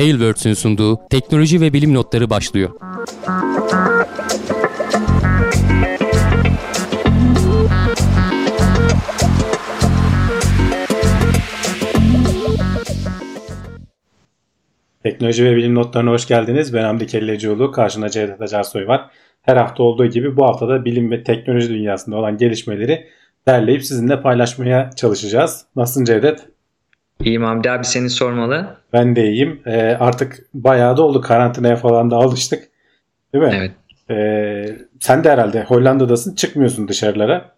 Tailwords'ün sunduğu teknoloji ve bilim notları başlıyor. Teknoloji ve bilim notlarına hoş geldiniz. Ben Hamdi Kellecioğlu. Karşında Cevdet Acarsoy var. Her hafta olduğu gibi bu haftada bilim ve teknoloji dünyasında olan gelişmeleri derleyip sizinle paylaşmaya çalışacağız. Nasılsın Cevdet? İyiyim Hamdi abi seni sormalı. Ben de iyiyim. Ee, artık bayağı da oldu karantinaya falan da alıştık. Değil mi? Evet. Ee, sen de herhalde Hollanda'dasın çıkmıyorsun dışarılara.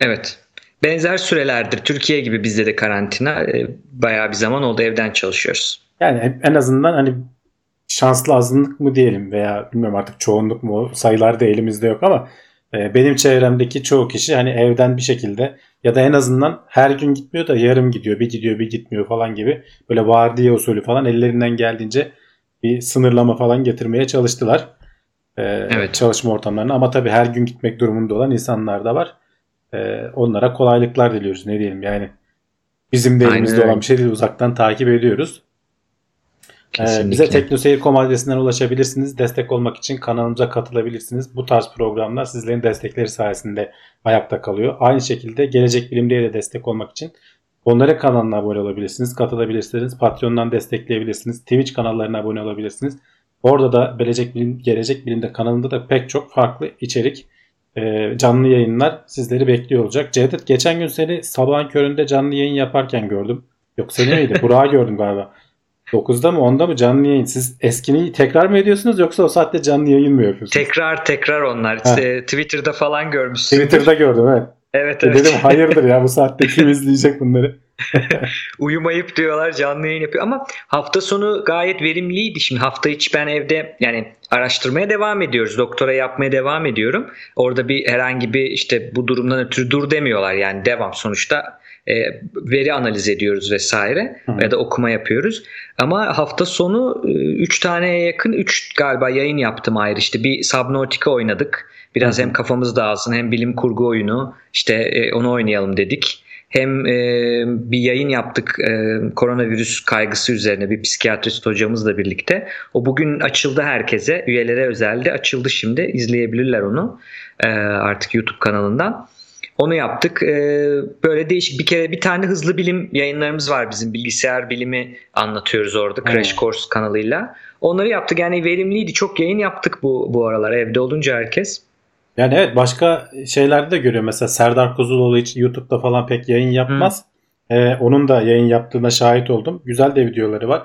Evet. Benzer sürelerdir Türkiye gibi bizde de karantina. Ee, bayağı bir zaman oldu evden çalışıyoruz. Yani en azından hani şanslı azınlık mı diyelim veya bilmiyorum artık çoğunluk mu sayılar da elimizde yok ama e, benim çevremdeki çoğu kişi hani evden bir şekilde ya da en azından her gün gitmiyor da yarım gidiyor bir gidiyor bir gitmiyor falan gibi böyle vardiya usulü falan ellerinden geldiğince bir sınırlama falan getirmeye çalıştılar. E, evet. Çalışma ortamlarına ama tabii her gün gitmek durumunda olan insanlar da var. E, onlara kolaylıklar diliyoruz ne diyelim yani. Bizim de elimizde Aynen. olan bir şey değil uzaktan takip ediyoruz. Kesinlikle. Bize teknoseyir.com adresinden ulaşabilirsiniz. Destek olmak için kanalımıza katılabilirsiniz. Bu tarz programlar sizlerin destekleri sayesinde ayakta kalıyor. Aynı şekilde Gelecek Bilim'de de destek olmak için onların kanalına abone olabilirsiniz, katılabilirsiniz. Patreon'dan destekleyebilirsiniz. Twitch kanallarına abone olabilirsiniz. Orada da Gelecek Bilim, Gelecek Bilim'de kanalında da pek çok farklı içerik canlı yayınlar sizleri bekliyor olacak. Cevdet geçen gün seni sabahın köründe canlı yayın yaparken gördüm. Yok seni miydi? Burak'ı gördüm galiba. 9'da mı 10'da mı canlı yayın? Siz eskini tekrar mı ediyorsunuz yoksa o saatte canlı yayın mı yapıyorsunuz? Tekrar tekrar onlar. İşte Twitter'da falan görmüşsün. Twitter'da gördüm evet. Evet e evet. Dedim hayırdır ya bu saatte kim izleyecek bunları? Uyumayıp diyorlar canlı yayın yapıyor ama hafta sonu gayet verimliydi. Şimdi hafta içi ben evde yani araştırmaya devam ediyoruz. Doktora yapmaya devam ediyorum. Orada bir herhangi bir işte bu durumdan ötürü dur demiyorlar yani devam sonuçta e, veri analiz ediyoruz vesaire Hı. ya da okuma yapıyoruz. Ama hafta sonu 3 e, taneye yakın 3 galiba yayın yaptım ayrı. İşte bir Subnautica oynadık. Biraz Hı. hem kafamız dağılsın hem bilim kurgu oyunu işte e, onu oynayalım dedik. Hem e, bir yayın yaptık e, koronavirüs kaygısı üzerine bir psikiyatrist hocamızla birlikte. O bugün açıldı herkese, üyelere özelde açıldı şimdi. izleyebilirler onu e, artık YouTube kanalından. Onu yaptık. Ee, böyle değişik bir kere bir tane hızlı bilim yayınlarımız var bizim bilgisayar bilimi anlatıyoruz orada Crash. Course kanalıyla. Onları yaptık yani verimliydi. Çok yayın yaptık bu bu aralar evde olunca herkes. Yani evet başka şeylerde de görüyor. Mesela Serdar Kuzuloğlu hiç YouTube'da falan pek yayın yapmaz. Hmm. Ee, onun da yayın yaptığına şahit oldum. Güzel de videoları var.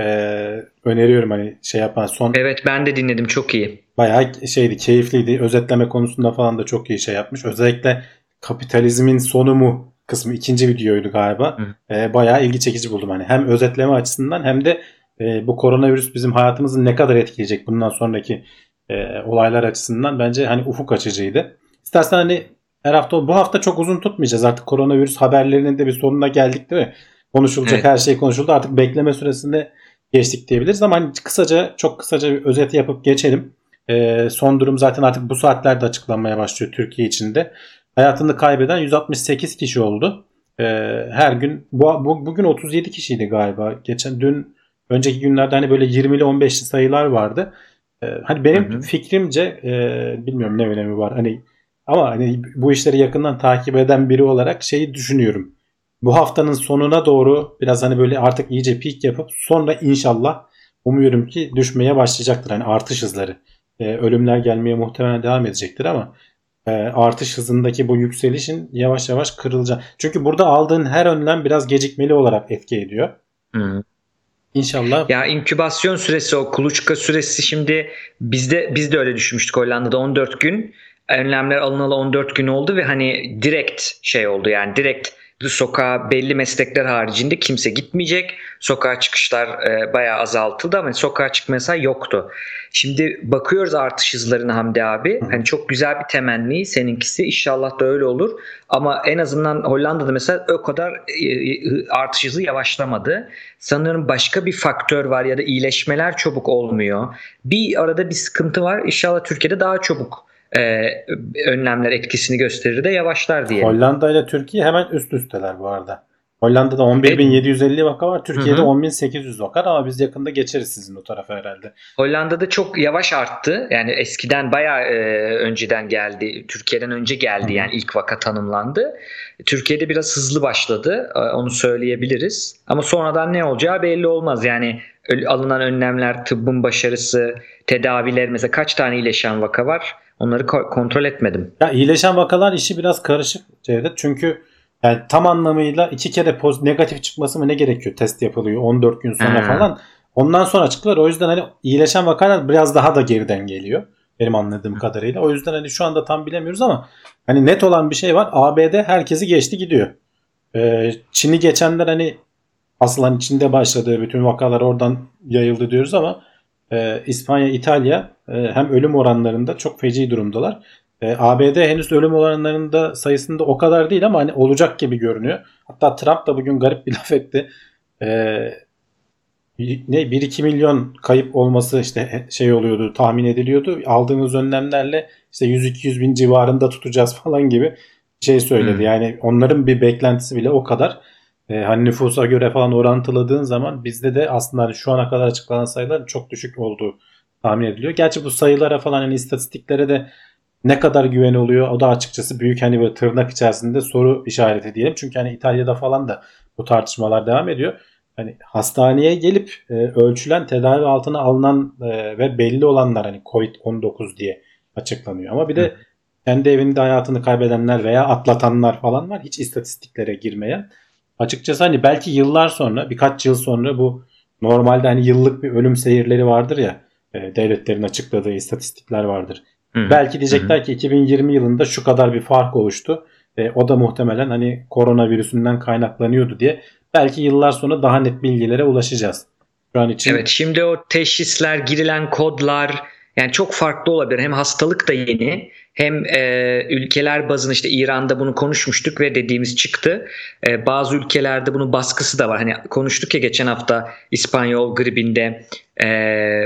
Ee, öneriyorum hani şey yapan son. Evet ben de dinledim çok iyi. Bayağı şeydi keyifliydi. Özetleme konusunda falan da çok iyi şey yapmış. Özellikle kapitalizmin sonu mu kısmı ikinci videoydu galiba. E, bayağı ilgi çekici buldum hani. Hem özetleme açısından hem de e, bu koronavirüs bizim hayatımızı ne kadar etkileyecek bundan sonraki e, olaylar açısından bence hani ufuk açıcıydı. İstersen hani her hafta bu hafta çok uzun tutmayacağız. Artık koronavirüs haberlerinin de bir sonuna geldik değil mi? Konuşulacak evet. her şey konuşuldu. Artık bekleme süresinde geçtik diyebiliriz ama hani kısaca çok kısaca bir özet yapıp geçelim. E, son durum zaten artık bu saatlerde açıklanmaya başlıyor Türkiye içinde. Hayatını kaybeden 168 kişi oldu. Ee, her gün bu, bu bugün 37 kişiydi galiba. Geçen dün önceki günlerde hani böyle 20'li 15'li sayılar vardı. Ee, hani benim hı hı. fikrimce e, bilmiyorum ne önemi var. Hani ama hani bu işleri yakından takip eden biri olarak şeyi düşünüyorum. Bu haftanın sonuna doğru biraz hani böyle artık iyice peak yapıp sonra inşallah umuyorum ki düşmeye başlayacaktır. Hani artış hızları. Ee, ölümler gelmeye muhtemelen devam edecektir ama e, artış hızındaki bu yükselişin yavaş yavaş kırılacak. Çünkü burada aldığın her önlem biraz gecikmeli olarak etki ediyor. Hı. İnşallah. Ya inkübasyon süresi o kuluçka süresi şimdi bizde biz de öyle düşünmüştük Hollanda'da 14 gün. Önlemler alınalı 14 gün oldu ve hani direkt şey oldu yani direkt sokağa belli meslekler haricinde kimse gitmeyecek. Sokağa çıkışlar e, bayağı azaltıldı ama sokağa çıkma yasağı yoktu. Şimdi bakıyoruz artış hızlarına Hamdi abi. Hani çok güzel bir temenni seninkisi. İnşallah da öyle olur. Ama en azından Hollanda'da mesela o kadar e, e, artış hızı yavaşlamadı. Sanırım başka bir faktör var ya da iyileşmeler çabuk olmuyor. Bir arada bir sıkıntı var. İnşallah Türkiye'de daha çabuk e, önlemler etkisini gösterir de yavaşlar diye. Hollanda ile Türkiye hemen üst üsteler bu arada. Hollanda'da 11.750 vaka var. Türkiye'de 10.800 vaka ama biz yakında geçeriz sizin o tarafa herhalde. Hollanda'da çok yavaş arttı. Yani eskiden bayağı e, önceden geldi. Türkiye'den önce geldi yani ilk vaka tanımlandı. Türkiye'de biraz hızlı başladı. E, onu söyleyebiliriz. Ama sonradan ne olacağı belli olmaz. Yani alınan önlemler, tıbbın başarısı, tedaviler mesela kaç tane iyileşen vaka var? Onları kontrol etmedim. Ya iyileşen vakalar işi biraz karışık Cevdet. Çünkü yani tam anlamıyla iki kere poz negatif çıkması mı ne gerekiyor? Test yapılıyor 14 gün sonra hmm. falan. Ondan sonra çıktılar. O yüzden hani iyileşen vakalar biraz daha da geriden geliyor. Benim anladığım hmm. kadarıyla. O yüzden hani şu anda tam bilemiyoruz ama hani net olan bir şey var. ABD herkesi geçti gidiyor. Ee, Çin'i geçenler hani aslan içinde başladığı bütün vakalar oradan yayıldı diyoruz ama e, İspanya, İtalya e, hem ölüm oranlarında çok feci durumdalar. E, ABD henüz ölüm oranlarında sayısında o kadar değil ama hani olacak gibi görünüyor. Hatta Trump da bugün garip bir laf etti. E, ne 1-2 milyon kayıp olması işte şey oluyordu tahmin ediliyordu. Aldığımız önlemlerle işte 100-200 bin civarında tutacağız falan gibi şey söyledi. Hmm. Yani onların bir beklentisi bile o kadar. Ee, hani nüfusa göre falan orantıladığın zaman bizde de aslında hani şu ana kadar açıklanan sayılar çok düşük olduğu tahmin ediliyor. Gerçi bu sayılara falan hani istatistiklere de ne kadar güven oluyor o da açıkçası büyük hani böyle tırnak içerisinde soru işareti diyelim. Çünkü hani İtalya'da falan da bu tartışmalar devam ediyor. Hani hastaneye gelip e, ölçülen tedavi altına alınan e, ve belli olanlar hani COVID-19 diye açıklanıyor. Ama bir de Hı. kendi evinde hayatını kaybedenler veya atlatanlar falan var. Hiç istatistiklere girmeyen. Açıkçası hani belki yıllar sonra birkaç yıl sonra bu normalde hani yıllık bir ölüm seyirleri vardır ya e, devletlerin açıkladığı istatistikler vardır. Hı-hı. Belki diyecekler Hı-hı. ki 2020 yılında şu kadar bir fark oluştu. E, o da muhtemelen hani koronavirüsünden kaynaklanıyordu diye. Belki yıllar sonra daha net bilgilere ulaşacağız. Şu an için. Evet şimdi o teşhisler, girilen kodlar yani çok farklı olabilir. Hem hastalık da yeni hem e, ülkeler bazında işte İran'da bunu konuşmuştuk ve dediğimiz çıktı. E, bazı ülkelerde bunun baskısı da var. Hani konuştuk ya geçen hafta İspanyol gribinde. E,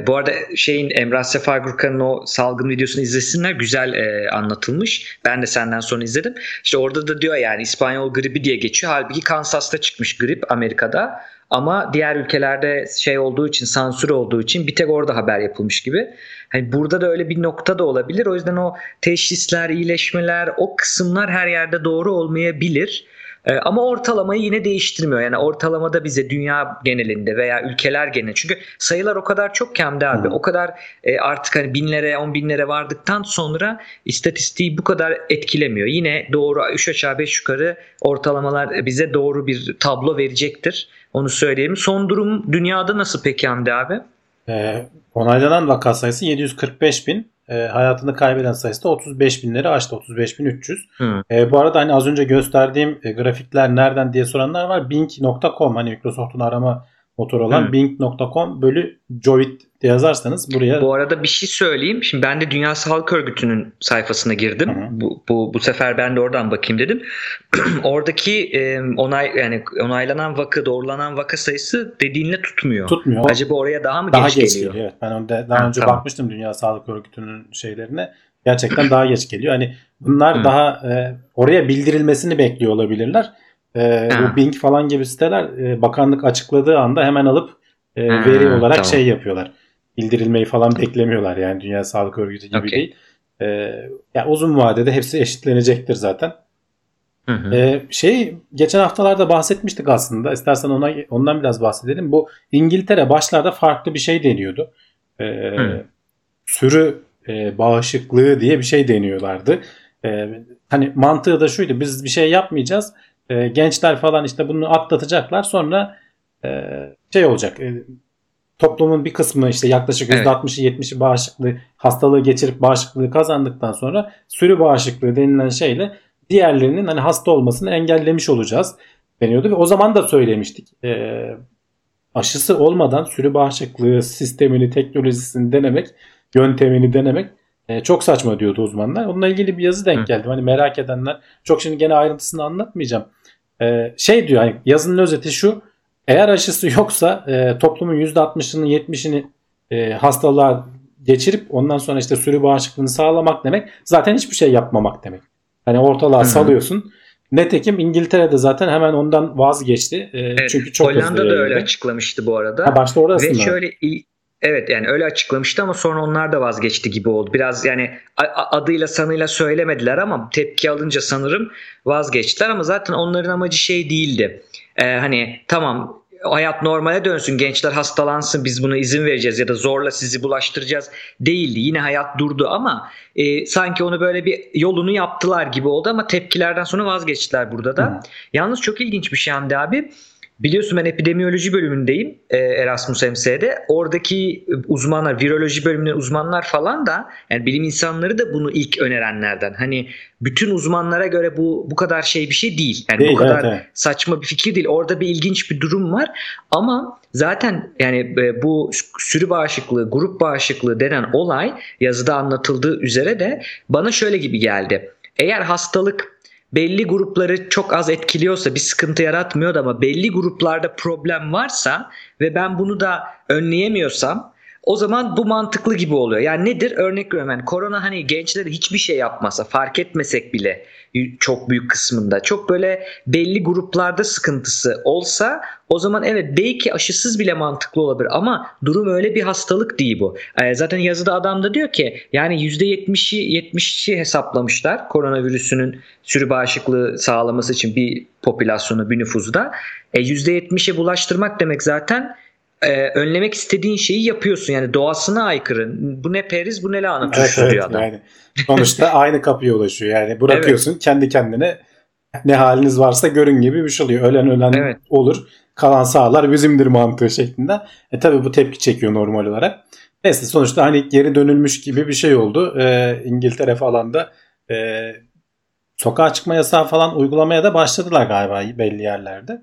bu arada şeyin Emrah Sefa Gürkan'ın o salgın videosunu izlesinler. Güzel e, anlatılmış. Ben de senden sonra izledim. İşte orada da diyor yani İspanyol gribi diye geçiyor. Halbuki Kansas'ta çıkmış grip Amerika'da. Ama diğer ülkelerde şey olduğu için, sansür olduğu için bir tek orada haber yapılmış gibi. Hani burada da öyle bir nokta da olabilir. O yüzden o teşhisler, iyileşmeler, o kısımlar her yerde doğru olmayabilir. Ee, ama ortalamayı yine değiştirmiyor. Yani ortalamada bize dünya genelinde veya ülkeler genelinde. Çünkü sayılar o kadar çok ki Hamdi abi. O kadar e, artık hani binlere, on binlere vardıktan sonra istatistiği bu kadar etkilemiyor. Yine doğru 3 aşağı 5 yukarı ortalamalar bize doğru bir tablo verecektir. Onu söyleyelim. Son durum dünyada nasıl peki Hamdi abi? E, onaylanan vaka sayısı 745 bin. E, hayatını kaybeden sayısı da 35 binleri aştı. 35 bin 300. E, bu arada hani az önce gösterdiğim e, grafikler nereden diye soranlar var. Bing.com hani Microsoft'un arama motor olan hmm. bing.com bölü Jovit diye yazarsanız buraya... Bu arada bir şey söyleyeyim. Şimdi ben de Dünya Sağlık Örgütü'nün sayfasına girdim. Hı Bu, bu, bu sefer ben de oradan bakayım dedim. Oradaki e, onay yani onaylanan vaka, doğrulanan vaka sayısı dediğinle tutmuyor. Tutmuyor. Acaba oraya daha mı daha geç, geç geliyor? geliyor? Evet. Ben onda daha ha, önce tamam. bakmıştım Dünya Sağlık Örgütü'nün şeylerine. Gerçekten daha geç geliyor. Hani bunlar hmm. daha e, oraya bildirilmesini bekliyor olabilirler. E, bu Bing falan gibi siteler e, bakanlık açıkladığı anda hemen alıp e, ha, veri olarak tamam. şey yapıyorlar. Bildirilmeyi falan beklemiyorlar yani Dünya Sağlık Örgütü gibi okay. değil. E, yani uzun vadede hepsi eşitlenecektir zaten. Hı hı. Ee, şey geçen haftalarda bahsetmiştik aslında. İstersen ona ondan biraz bahsedelim. Bu İngiltere başlarda farklı bir şey deniyordu. Ee, sürü e, bağışıklığı diye bir şey deniyorlardı. Ee, hani mantığı da şuydu. Biz bir şey yapmayacağız e, gençler falan işte bunu atlatacaklar sonra e, şey olacak e, toplumun bir kısmı işte yaklaşık evet. %60'ı 70'i bağışıklığı hastalığı geçirip bağışıklığı kazandıktan sonra sürü bağışıklığı denilen şeyle diğerlerinin hani hasta olmasını engellemiş olacağız deniyordu ve o zaman da söylemiştik. E, aşısı olmadan sürü bağışıklığı sistemini, teknolojisini denemek, yöntemini denemek e, çok saçma diyordu uzmanlar. Onunla ilgili bir yazı denk geldi. Hani merak edenler çok şimdi gene ayrıntısını anlatmayacağım. E, şey diyor hani yazının özeti şu. Eğer aşısı yoksa e, toplumun %60'ını 70'ini e, hastalığa geçirip ondan sonra işte sürü bağışıklığını sağlamak demek zaten hiçbir şey yapmamak demek. Hani ortalığa Hı-hı. salıyorsun. Netekim İngiltere'de zaten hemen ondan vazgeçti. E, Evet, çünkü çok Hollanda da öyle açıklamıştı bu arada. Ha, başta orası Ve mı? şöyle evet yani öyle açıklamıştı ama sonra onlar da vazgeçti gibi oldu. Biraz yani adıyla sanıyla söylemediler ama tepki alınca sanırım vazgeçtiler ama zaten onların amacı şey değildi. Ee, hani tamam hayat normale dönsün gençler hastalansın biz buna izin vereceğiz ya da zorla sizi bulaştıracağız değildi. Yine hayat durdu ama e, sanki onu böyle bir yolunu yaptılar gibi oldu ama tepkilerden sonra vazgeçtiler burada da. Hı. Yalnız çok ilginç bir şey Hamdi abi. Biliyorsun ben epidemiyoloji bölümündeyim e, Erasmus MS'de. Oradaki uzmanlar, viroloji bölümünün uzmanlar falan da yani bilim insanları da bunu ilk önerenlerden. Hani bütün uzmanlara göre bu bu kadar şey bir şey değil. Yani Değil, bu kadar evet, evet. saçma bir fikir değil. Orada bir ilginç bir durum var. Ama zaten yani e, bu sürü bağışıklığı, grup bağışıklığı denen olay yazıda anlatıldığı üzere de bana şöyle gibi geldi. Eğer hastalık belli grupları çok az etkiliyorsa bir sıkıntı yaratmıyor da ama belli gruplarda problem varsa ve ben bunu da önleyemiyorsam o zaman bu mantıklı gibi oluyor. Yani nedir? Örnek veriyorum yani korona hani gençlere hiçbir şey yapmasa fark etmesek bile çok büyük kısmında çok böyle belli gruplarda sıkıntısı olsa o zaman evet belki aşısız bile mantıklı olabilir ama durum öyle bir hastalık değil bu. Ee, zaten yazıda adam da diyor ki yani %70'i 70'i hesaplamışlar koronavirüsünün sürü bağışıklığı sağlaması için bir popülasyonu bir nüfuzda. E, %70'e bulaştırmak demek zaten e, önlemek istediğin şeyi yapıyorsun. Yani doğasına aykırı. Bu ne periz bu ne lahana Evet, turşusu evet, diyor adam. yani sonuçta aynı kapıya ulaşıyor. Yani bırakıyorsun kendi kendine ne haliniz varsa görün gibi bir şey oluyor. Ölen ölen Evet. olur. Kalan sağlar bizimdir mantığı şeklinde. E tabi bu tepki çekiyor normal olarak. Neyse sonuçta hani geri dönülmüş gibi bir şey oldu. E, İngiltere falan da e, sokağa çıkma yasağı falan uygulamaya da başladılar galiba belli yerlerde.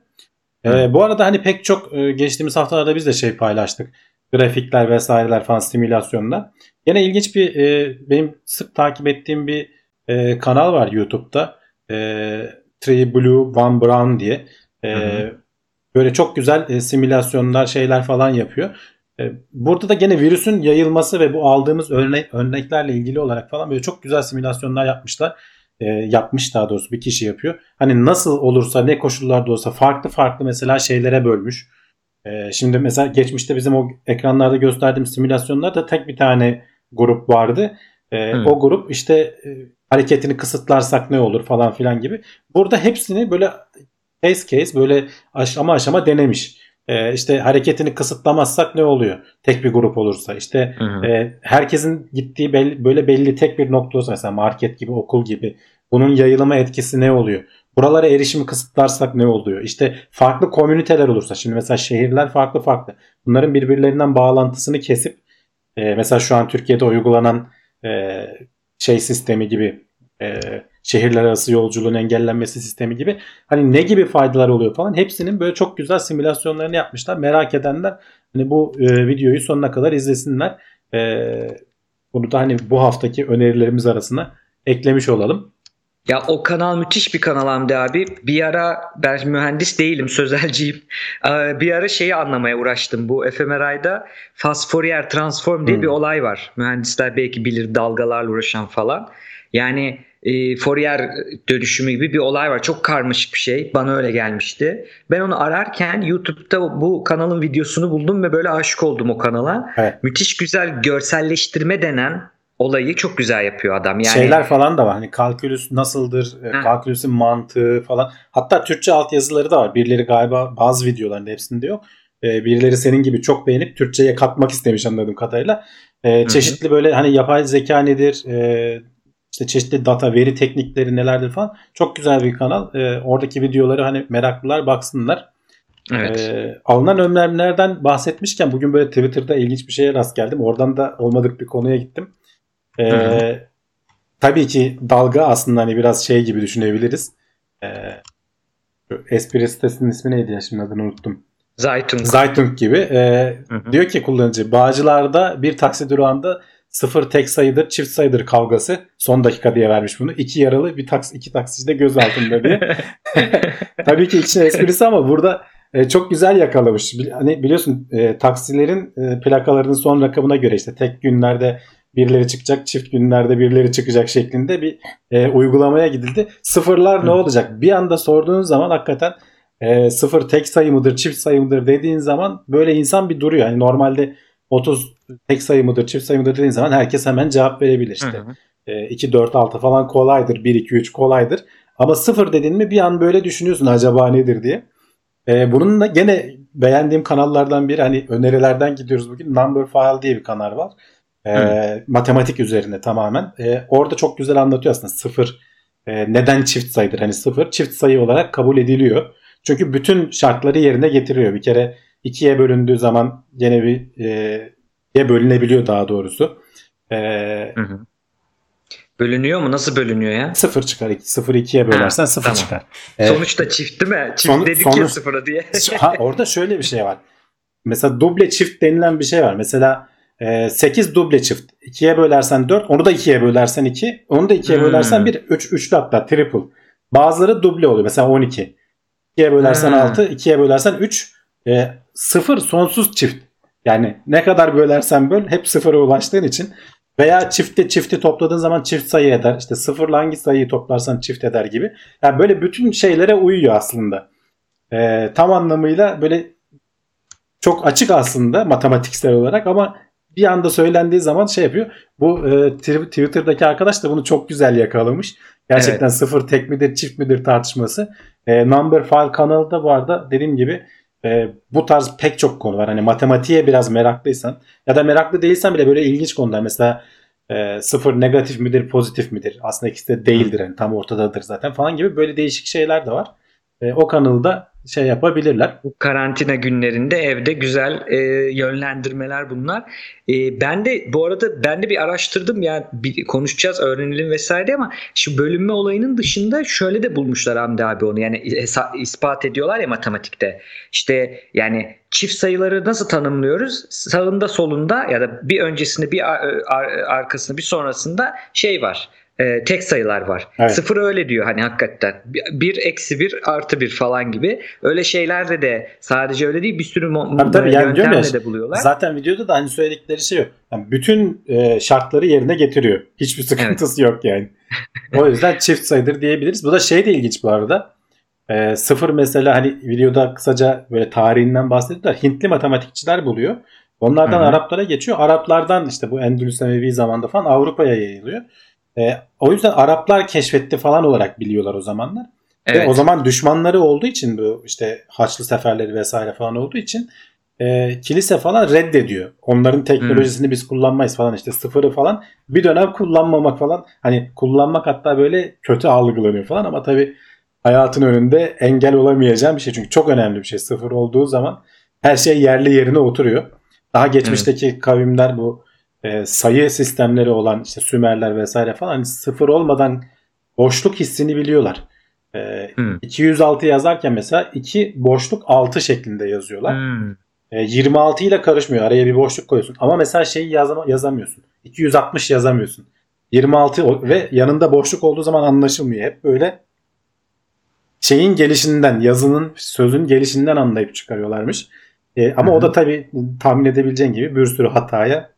E, Hı. bu arada hani pek çok e, geçtiğimiz haftalarda biz de şey paylaştık. Grafikler vesaireler falan simülasyonlar. Yine ilginç bir e, benim sık takip ettiğim bir e, kanal var YouTube'da. E, Three Blue One Brown diye. E, Hı hı. böyle çok güzel e, simülasyonlar şeyler falan yapıyor. E, burada da gene virüsün yayılması ve bu aldığımız örnek, örneklerle ilgili olarak falan böyle çok güzel simülasyonlar yapmışlar. E, yapmış daha doğrusu bir kişi yapıyor. Hani nasıl olursa ne koşullarda olsa farklı farklı mesela şeylere bölmüş. E, şimdi mesela geçmişte bizim o ekranlarda gösterdiğim simülasyonlarda tek bir tane grup vardı. E, Hı. o grup işte e, hareketini kısıtlarsak ne olur falan filan gibi. Burada hepsini böyle case case böyle aşama aşama denemiş. E, işte hareketini kısıtlamazsak ne oluyor? Tek bir grup olursa. işte Hı hı. e, herkesin gittiği belli, böyle belli tek bir nokta olsa mesela market gibi okul gibi bunun yayılma etkisi ne oluyor? Buralara erişimi kısıtlarsak ne oluyor? İşte farklı komüniteler olursa şimdi mesela şehirler farklı farklı. Bunların birbirlerinden bağlantısını kesip e, mesela şu an Türkiye'de uygulanan e, şey sistemi gibi e, şehirler arası yolculuğun engellenmesi sistemi gibi hani ne gibi faydalar oluyor falan hepsinin böyle çok güzel simülasyonlarını yapmışlar. Merak edenler hani bu e, videoyu sonuna kadar izlesinler. E, bunu da hani bu haftaki önerilerimiz arasına eklemiş olalım. Ya o kanal müthiş bir kanal Hamdi abi. Bir ara ben mühendis değilim, sözelciyim. Ee, Bir ara şeyi anlamaya uğraştım. Bu fMRI'da Fourier transform diye Hmm. bir olay var. Mühendisler belki bilir dalgalarla uğraşan falan. Yani e, Fourier dönüşümü gibi bir olay var. Çok karmaşık bir şey. Bana öyle gelmişti. Ben onu ararken YouTube'da bu kanalın videosunu buldum ve böyle aşık oldum o kanala. Evet. Müthiş güzel görselleştirme denen olayı çok güzel yapıyor adam. Yani Şeyler falan da var. Hani kalkülüs nasıldır? e, Ha. Kalkülüsün mantığı falan. Hatta Türkçe altyazıları da var. Birileri galiba bazı videolarında hepsinde yok. E, birileri senin gibi çok beğenip Türkçe'ye katmak istemiş anladığım kadarıyla. E, çeşitli böyle hani yapay zeka nedir? E, işte çeşitli data, veri teknikleri nelerdir falan. Çok güzel bir kanal. E, oradaki videoları hani meraklılar baksınlar. evet. Ee, alınan önlemlerden bahsetmişken bugün böyle Twitter'da ilginç bir şeye rast geldim. Oradan da olmadık bir konuya gittim. Hı. tabii ki dalga aslında hani biraz şey gibi düşünebiliriz. Şu espri sitesinin ismi neydi ya şimdi adını unuttum. Zaytun. Zaytung gibi. Ee, Hı hı. diyor ki kullanıcı Bağcılar'da bir taksi durağında sıfır tek sayıdır çift sayıdır kavgası son dakika diye vermiş bunu. İki yaralı bir taksi iki taksici de göz altında diye. Tabii ki için esprisi ama burada e, çok güzel yakalamış. Hani biliyorsun e, taksilerin e, plakalarının son rakamına göre işte tek günlerde birileri çıkacak, çift günlerde birileri çıkacak şeklinde bir e, uygulamaya gidildi. Sıfırlar ne Hı. olacak? Bir anda sorduğun zaman hakikaten e, sıfır tek sayı mıdır, çift sayı mıdır dediğin zaman böyle insan bir duruyor. Yani normalde 30 tek sayı mıdır, çift sayı mıdır dediğin zaman herkes hemen cevap verebilir işte. Hı hı. E, 2, 4, 6 falan kolaydır. 1, 2, 3 kolaydır. Ama sıfır dedin mi bir an böyle düşünüyorsun acaba nedir diye. E, bunun da gene beğendiğim kanallardan biri hani önerilerden gidiyoruz bugün. Number File diye bir kanal var. E, Hı. matematik üzerine tamamen. E, orada çok güzel anlatıyor aslında sıfır e, neden çift sayıdır. Hani sıfır çift sayı olarak kabul ediliyor. Çünkü bütün şartları yerine getiriyor. Bir kere ikiye bölündüğü zaman gene bir e, bölünebiliyor daha doğrusu. E, Hı hı. Bölünüyor mu? Nasıl bölünüyor ya? sıfır çıkar. Sıfır ikiye bölersen sıfır tamam. çıkar. E, Sonuçta çift değil mi? Çift Son- dedik ya sonuç- sıfıra diye. ha, orada şöyle bir şey var. Mesela duble çift denilen bir şey var. Mesela e, 8 duble çift. 2'ye bölersen 4, onu da 2'ye bölersen 2, onu da 2'ye Hmm. bölersen 1, 3, üçlü hatta triple. Bazıları duble oluyor. Mesela 12. 2'ye bölersen Hmm. 6, 2'ye bölersen 3, e, 0 sonsuz çift. Yani ne kadar bölersen böl hep sıfıra ulaştığın için veya çifte çifti topladığın zaman çift sayı eder. İşte sıfırla hangi sayıyı toplarsan çift eder gibi. Yani böyle bütün şeylere uyuyor aslında. E, tam anlamıyla böyle çok açık aslında matematiksel olarak ama bir anda söylendiği zaman şey yapıyor. Bu e, Tw- Twitter'daki arkadaş da bunu çok güzel yakalamış. Gerçekten sıfır tek midir çift midir tartışması. E, Number File kanalında bu arada dediğim gibi e, bu tarz pek çok konu var. Hani matematiğe biraz meraklıysan ya da meraklı değilsen bile böyle ilginç konular. Mesela e, sıfır negatif midir pozitif midir? Aslında ikisi de değildir. Yani tam ortadadır zaten falan gibi böyle değişik şeyler de var. E, o kanalda şey yapabilirler. Bu karantina günlerinde evde güzel e, yönlendirmeler bunlar. E, ben de bu arada ben de bir araştırdım ya bir konuşacağız öğrenelim vesaire ama şu bölünme olayının dışında şöyle de bulmuşlar Hamdi abi onu yani ispat ediyorlar ya matematikte. İşte yani çift sayıları nasıl tanımlıyoruz? Sağında solunda ya da bir öncesinde bir ar- ar- arkasında bir sonrasında şey var. E, tek sayılar var. Evet. Sıfır öyle diyor hani hakikaten. Bir, eksi bir artı bir falan gibi. Öyle şeylerde de sadece öyle değil bir sürü mo- Tabii tabii, yani ya, yöntemle de buluyorlar. Zaten videoda da hani söyledikleri şey yok. Yani bütün e, şartları yerine getiriyor. Hiçbir sıkıntısı yok yani. o yüzden çift sayıdır diyebiliriz. Bu da şey de ilginç bu arada. E, sıfır mesela hani videoda kısaca böyle tarihinden bahsediyorlar. Hintli matematikçiler buluyor. Onlardan Hı hı. Araplara geçiyor. Araplardan işte bu Endülüs Emevi zamanda falan Avrupa'ya yayılıyor. E, o yüzden Araplar keşfetti falan olarak biliyorlar o zamanlar. Ve Evet. o zaman düşmanları olduğu için bu işte Haçlı seferleri vesaire falan olduğu için e, kilise falan reddediyor. Onların teknolojisini biz kullanmayız falan işte sıfırı falan bir dönem kullanmamak falan hani kullanmak hatta böyle kötü algılanıyor falan ama tabii hayatın önünde engel olamayacağım bir şey çünkü çok önemli bir şey sıfır olduğu zaman her şey yerli yerine oturuyor. Daha geçmişteki kavimler bu e, sayı sistemleri olan işte Sümerler vesaire falan hani sıfır olmadan boşluk hissini biliyorlar. E, Hmm. 206 yazarken mesela 2 boşluk 6 şeklinde yazıyorlar. Hmm. E, 26 ile karışmıyor. Araya bir boşluk koyuyorsun. Ama mesela şeyi yazama, yazamıyorsun. 260 yazamıyorsun. 26 o- ve yanında boşluk olduğu zaman anlaşılmıyor. Hep böyle şeyin gelişinden, yazının, sözün gelişinden anlayıp çıkarıyorlarmış. E, ama Hı hı. o da tabii tahmin edebileceğin gibi bir sürü hataya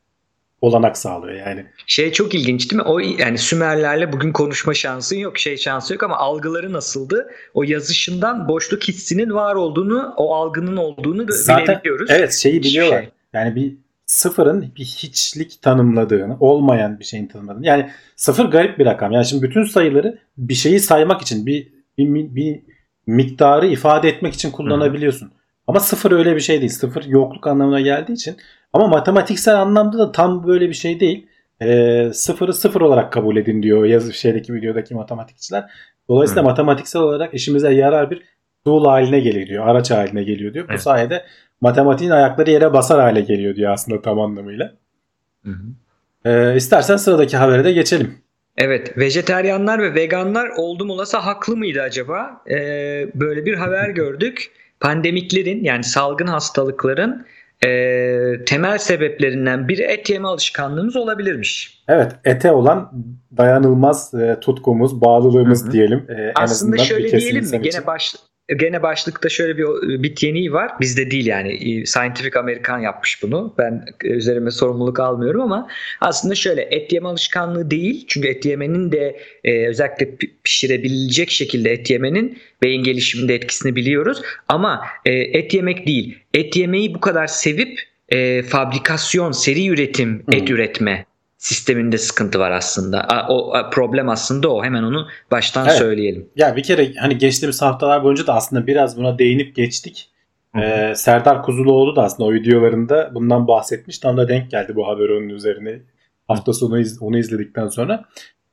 olanak sağlıyor yani. Şey çok ilginç değil mi? O yani Sümerlerle bugün konuşma şansın yok, şey şansı yok ama algıları nasıldı? O yazışından boşluk hissinin var olduğunu, o algının olduğunu Zaten bilebiliyoruz. evet şeyi biliyorlar. şey. Yani bir sıfırın bir hiçlik tanımladığını, olmayan bir şeyin tanımladığını. Yani sıfır garip bir rakam. Yani şimdi bütün sayıları bir şeyi saymak için, bir bir, bir miktarı ifade etmek için kullanabiliyorsun. Ama sıfır öyle bir şey değil. Sıfır yokluk anlamına geldiği için. Ama matematiksel anlamda da tam böyle bir şey değil. Ee, sıfırı sıfır olarak kabul edin diyor yazı şeydeki videodaki matematikçiler. Dolayısıyla Hı. matematiksel olarak işimize yarar bir tool haline geliyor diyor. Araç haline geliyor diyor. Bu Evet. sayede matematiğin ayakları yere basar hale geliyor diyor aslında tam anlamıyla. Hı hı. Ee, istersen sıradaki habere de geçelim. Evet, vejeteryanlar ve veganlar oldum olası haklı mıydı acaba? Ee, böyle bir haber gördük. Pandemiklerin yani salgın hastalıkların e, temel sebeplerinden biri et yeme alışkanlığımız olabilirmiş. Evet ete olan dayanılmaz e, tutkumuz, bağlılığımız Hı hı. diyelim. E, en Aslında azından bir şöyle diyelim mi? için. Gene baş gene başlıkta şöyle bir bit yeniği var. Bizde değil yani. Scientific American yapmış bunu. Ben üzerime sorumluluk almıyorum ama aslında şöyle et yeme alışkanlığı değil. Çünkü et yemenin de e, özellikle pişirebilecek şekilde et yemenin beyin gelişiminde etkisini biliyoruz. Ama e, et yemek değil. Et yemeyi bu kadar sevip e, fabrikasyon, seri üretim, et hmm. üretme sisteminde sıkıntı var aslında. O problem aslında o. Hemen onu baştan evet. söyleyelim. Ya bir kere hani geçtiğimiz haftalar boyunca da aslında biraz buna değinip geçtik. Ee, Serdar Kuzuloğlu da aslında o videolarında bundan bahsetmiş. Tam da denk geldi bu haber onun üzerine. Hafta sonu iz, onu izledikten sonra.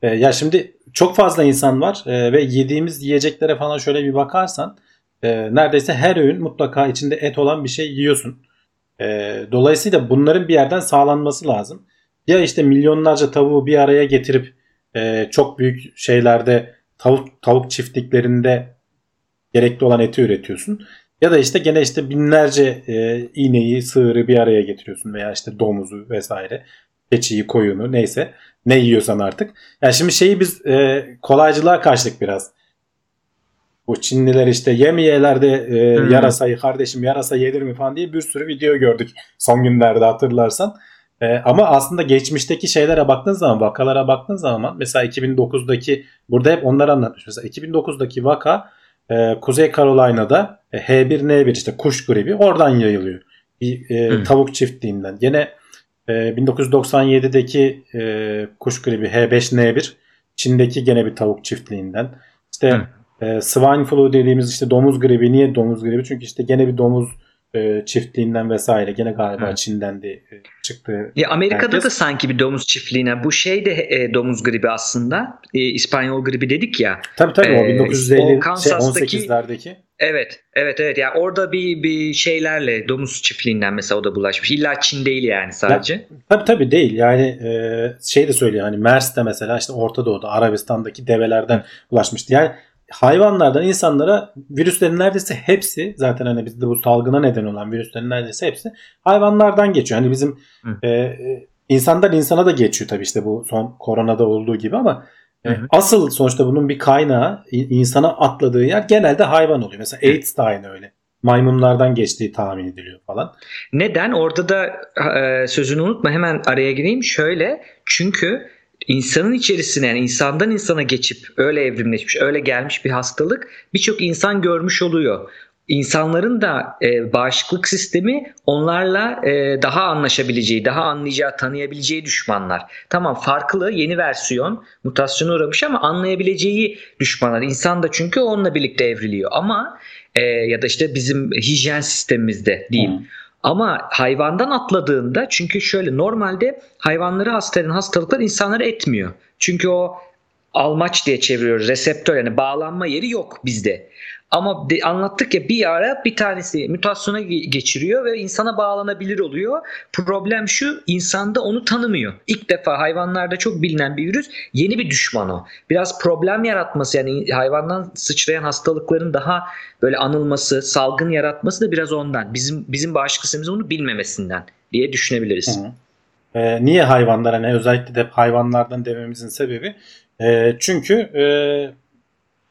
Ee, ya şimdi çok fazla insan var ee, ve yediğimiz yiyeceklere falan şöyle bir bakarsan e, neredeyse her öğün mutlaka içinde et olan bir şey yiyorsun. E, dolayısıyla bunların bir yerden sağlanması lazım. Ya işte milyonlarca tavuğu bir araya getirip e, çok büyük şeylerde tavuk tavuk çiftliklerinde gerekli olan eti üretiyorsun. Ya da işte gene işte binlerce e, iğneyi, sığırı bir araya getiriyorsun veya işte domuzu vesaire, keçiyi, koyunu neyse ne yiyorsan artık. Yani şimdi şeyi biz e, kolaycılığa kaçtık biraz. Bu Çinliler işte yemeyelerde e, hmm. yarasayı kardeşim yarasa yedir mi falan diye bir sürü video gördük son günlerde hatırlarsan. E, ama aslında geçmişteki şeylere baktığın zaman, vakalara baktığın zaman mesela 2009'daki burada hep onlar anlatmış. Mesela 2009'daki vaka e, Kuzey Carolina'da e, H1N1 işte kuş gribi oradan yayılıyor. Bir e, hmm. tavuk çiftliğinden. Yine e, 1997'deki e, kuş gribi H5N1 Çin'deki gene bir tavuk çiftliğinden. İşte hmm. e, swine flu dediğimiz işte domuz gribi. Niye domuz gribi? Çünkü işte gene bir domuz e, çiftliğinden vesaire gene galiba evet. Çin'den de e, çıktı. Ya Amerika'da herkes. da sanki bir domuz çiftliğine bu şey de e, domuz gribi aslında. E, İspanyol gribi dedik ya. Tabii tabii e, o 1950 o şey, 18'lerdeki. Evet, evet, evet. Yani orada bir bir şeylerle domuz çiftliğinden mesela o da bulaşmış. İlla Çin değil yani sadece. Ya, tabii tabii değil. Yani e, şey de söylüyor hani Mers'te mesela işte Orta Doğu'da Arabistan'daki develerden bulaşmıştı. Yani hayvanlardan insanlara virüslerin neredeyse hepsi zaten hani bizde bu salgına neden olan virüslerin neredeyse hepsi hayvanlardan geçiyor. Hani bizim e, e, insandan insana da geçiyor tabii işte bu son koronada olduğu gibi ama e, asıl sonuçta bunun bir kaynağı insana atladığı yer genelde hayvan oluyor. Mesela AIDS de aynı öyle maymunlardan geçtiği tahmin ediliyor falan. Neden? Orada da e, sözünü unutma hemen araya gireyim. Şöyle çünkü insanın içerisine yani insandan insana geçip öyle evrimleşmiş, öyle gelmiş bir hastalık birçok insan görmüş oluyor. İnsanların da e, bağışıklık sistemi onlarla e, daha anlaşabileceği, daha anlayacağı, tanıyabileceği düşmanlar. Tamam farklı, yeni versiyon, mutasyona uğramış ama anlayabileceği düşmanlar. İnsan da çünkü onunla birlikte evriliyor. Ama e, ya da işte bizim hijyen sistemimizde diyeyim. Hmm. Ama hayvandan atladığında çünkü şöyle normalde hayvanları hasta eden hastalıklar insanları etmiyor. Çünkü o almaç diye çeviriyoruz. Reseptör yani bağlanma yeri yok bizde. Ama de, anlattık ya bir ara bir tanesi mutasyona geçiriyor ve insana bağlanabilir oluyor. Problem şu insanda onu tanımıyor. İlk defa hayvanlarda çok bilinen bir virüs yeni bir düşman o. Biraz problem yaratması yani hayvandan sıçrayan hastalıkların daha böyle anılması, salgın yaratması da biraz ondan. Bizim bizim bağışıklık sistemimizin onu bilmemesinden diye düşünebiliriz. Hı. Ee, niye hayvanlar hani özellikle de hayvanlardan dememizin sebebi e, çünkü e,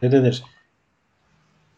ne denir?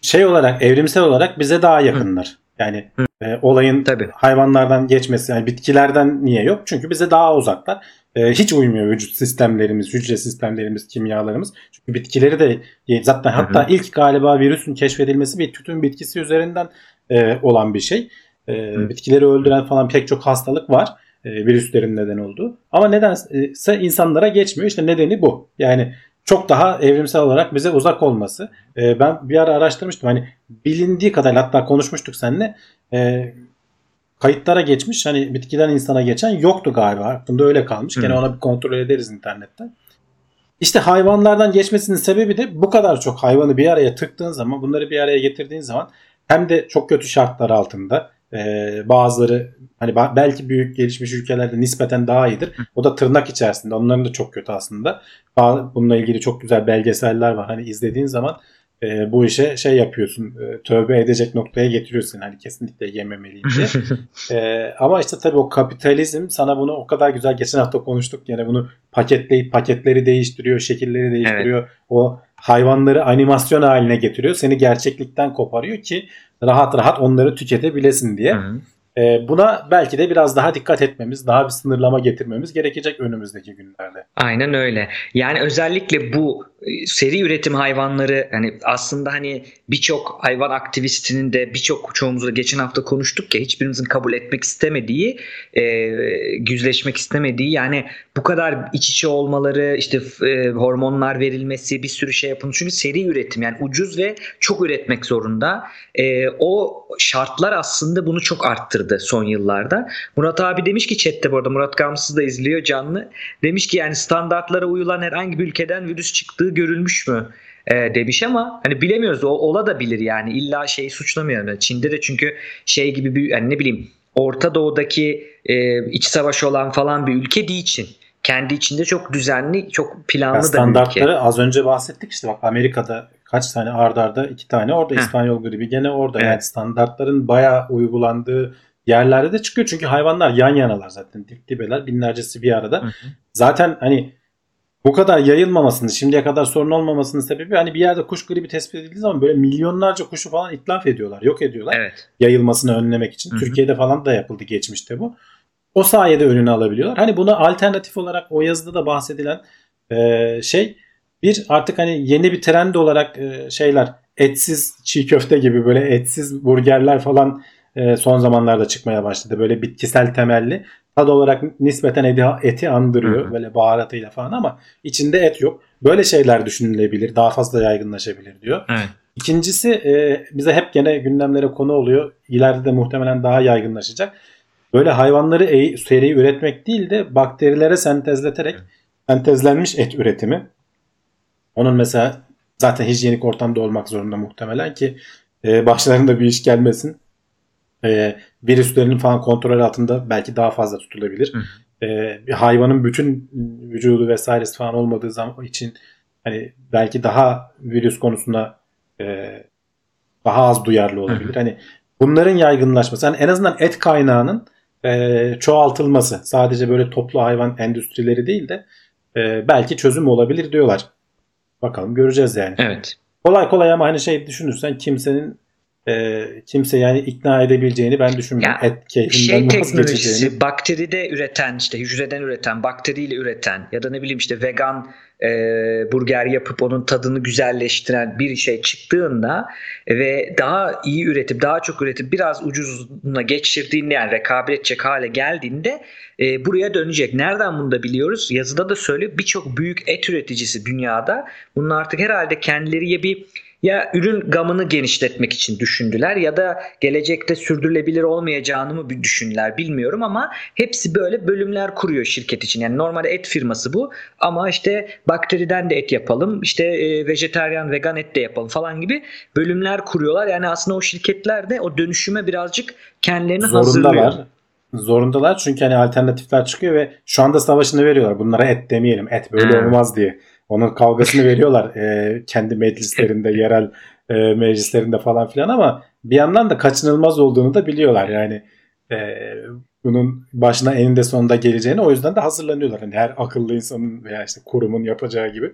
Şey olarak evrimsel olarak bize daha yakınlar. Yani e, olayın Tabii. hayvanlardan geçmesi yani bitkilerden niye yok? Çünkü bize daha uzaklar. E, hiç uymuyor vücut sistemlerimiz, hücre sistemlerimiz, kimyalarımız. Çünkü bitkileri de zaten hatta ilk galiba virüsün keşfedilmesi bir tütün bitkisi üzerinden e, olan bir şey. E, bitkileri öldüren falan pek çok hastalık var. E, virüslerin neden olduğu. Ama nedense insanlara geçmiyor. İşte nedeni bu. Yani çok daha evrimsel olarak bize uzak olması. E, ben bir ara araştırmıştım. Hani bilindiği kadar hatta konuşmuştuk seninle. E, kayıtlara geçmiş. Hani bitkiden insana geçen yoktu galiba. Aklımda öyle kalmış. Gene ona bir kontrol ederiz internetten. İşte hayvanlardan geçmesinin sebebi de bu kadar çok hayvanı bir araya tıktığın zaman, bunları bir araya getirdiğin zaman hem de çok kötü şartlar altında ee, bazıları hani belki büyük gelişmiş ülkelerde nispeten daha iyidir. O da tırnak içerisinde. Onların da çok kötü aslında. Bununla ilgili çok güzel belgeseller var. Hani izlediğin zaman e, bu işe şey yapıyorsun. E, tövbe edecek noktaya getiriyorsun. Hani kesinlikle yememeliyim diye. e, ama işte tabii o kapitalizm sana bunu o kadar güzel geçen hafta konuştuk. Yani bunu paketleyip paketleri değiştiriyor, şekilleri değiştiriyor. Evet. O hayvanları animasyon haline getiriyor. Seni gerçeklikten koparıyor ki rahat rahat onları tüketebilesin diye. Hı hı. E, buna belki de biraz daha dikkat etmemiz, daha bir sınırlama getirmemiz gerekecek önümüzdeki günlerde. Aynen öyle. Yani özellikle bu seri üretim hayvanları hani aslında hani birçok hayvan aktivistinin de birçok çoğumuzla geçen hafta konuştuk ya hiçbirimizin kabul etmek istemediği, e, yüzleşmek istemediği yani bu kadar iç içe olmaları işte e, hormonlar verilmesi bir sürü şey yapın. Çünkü seri üretim yani ucuz ve çok üretmek zorunda. E, o şartlar aslında bunu çok arttırdı son yıllarda. Murat abi demiş ki chatte bu arada Murat Gamsız da izliyor canlı. Demiş ki yani standartlara uyulan herhangi bir ülkeden virüs çıktığı görülmüş mü? e, demiş ama hani bilemiyoruz o ola da bilir yani illa şeyi suçlamıyorum. Çin'de de çünkü şey gibi bir yani ne bileyim Orta Doğu'daki e, iç savaş olan falan bir ülke değil Çin. Kendi içinde çok düzenli, çok planlı Ya da bir standartları ülke. az önce bahsettik işte bak Amerika'da kaç tane ardarda arda iki tane orada Heh. İspanyol gribi gene orada Evet. yani standartların bayağı uygulandığı yerlerde de çıkıyor çünkü hayvanlar yan yanalar zaten dip dibeler binlercesi bir arada. Hı hı. Zaten hani bu kadar yayılmamasının şimdiye kadar sorun olmamasının sebebi hani bir yerde kuş gribi tespit edildiği zaman böyle milyonlarca kuşu falan itlaf ediyorlar yok ediyorlar Evet. yayılmasını önlemek için. Hı hı. Türkiye'de falan da yapıldı geçmişte bu. O sayede önünü alabiliyorlar. Hani buna alternatif olarak o yazıda da bahsedilen e, şey bir artık hani yeni bir trend olarak e, şeyler etsiz çiğ köfte gibi böyle etsiz burgerler falan e, son zamanlarda çıkmaya başladı. Böyle bitkisel temelli. Tad olarak nispeten eti, eti andırıyor Hı hı. böyle baharatıyla falan ama içinde et yok. Böyle şeyler düşünülebilir. Daha fazla yaygınlaşabilir diyor. Evet. İkincisi e, bize hep gene gündemlere konu oluyor. İleride de muhtemelen daha yaygınlaşacak. Böyle hayvanları e- seri üretmek değil de bakterilere sentezleterek sentezlenmiş et üretimi. Onun mesela zaten hijyenik ortamda olmak zorunda muhtemelen ki e, başlarında bir iş gelmesin. E, virüslerinin falan kontrol altında belki daha fazla tutulabilir. Hı. E, bir hayvanın bütün vücudu vesairesi falan olmadığı zaman için hani belki daha virüs konusunda e, daha az duyarlı olabilir. Hani bunların yaygınlaşması, yani en azından et kaynağının e, çoğaltılması, sadece böyle toplu hayvan endüstrileri değil de e, belki çözüm olabilir diyorlar. Bakalım göreceğiz yani. Evet. Kolay kolay ama hani şey düşünürsen kimsenin e, kimse yani ikna edebileceğini ben düşünmüyorum. Ya, et keyfinden Şey teknolojisi bakteride üreten işte hücreden üreten bakteriyle üreten ya da ne bileyim işte vegan e, burger yapıp onun tadını güzelleştiren bir şey çıktığında ve daha iyi üretip daha çok üretip biraz ucuzuna geçirdiğinde yani rekabet edecek hale geldiğinde e, buraya dönecek. Nereden bunu da biliyoruz? Yazıda da söylüyor birçok büyük et üreticisi dünyada bunun artık herhalde kendileri bir ya ürün gamını genişletmek için düşündüler ya da gelecekte sürdürülebilir olmayacağını mı düşündüler bilmiyorum ama hepsi böyle bölümler kuruyor şirket için. Yani normalde et firması bu ama işte bakteriden de et yapalım işte e, vejeteryan vegan et de yapalım falan gibi bölümler kuruyorlar. Yani aslında o şirketler de o dönüşüme birazcık kendilerini hazırlıyor. Zorundalar. Zorundalar çünkü hani alternatifler çıkıyor ve şu anda savaşını veriyorlar. Bunlara et demeyelim. Et böyle Hmm. olmaz diye. Onun kavgasını veriyorlar e, kendi meclislerinde, yerel e, meclislerinde falan filan ama bir yandan da kaçınılmaz olduğunu da biliyorlar. Yani e, bunun başına eninde sonunda geleceğini o yüzden de hazırlanıyorlar. Hani her akıllı insanın veya işte kurumun yapacağı gibi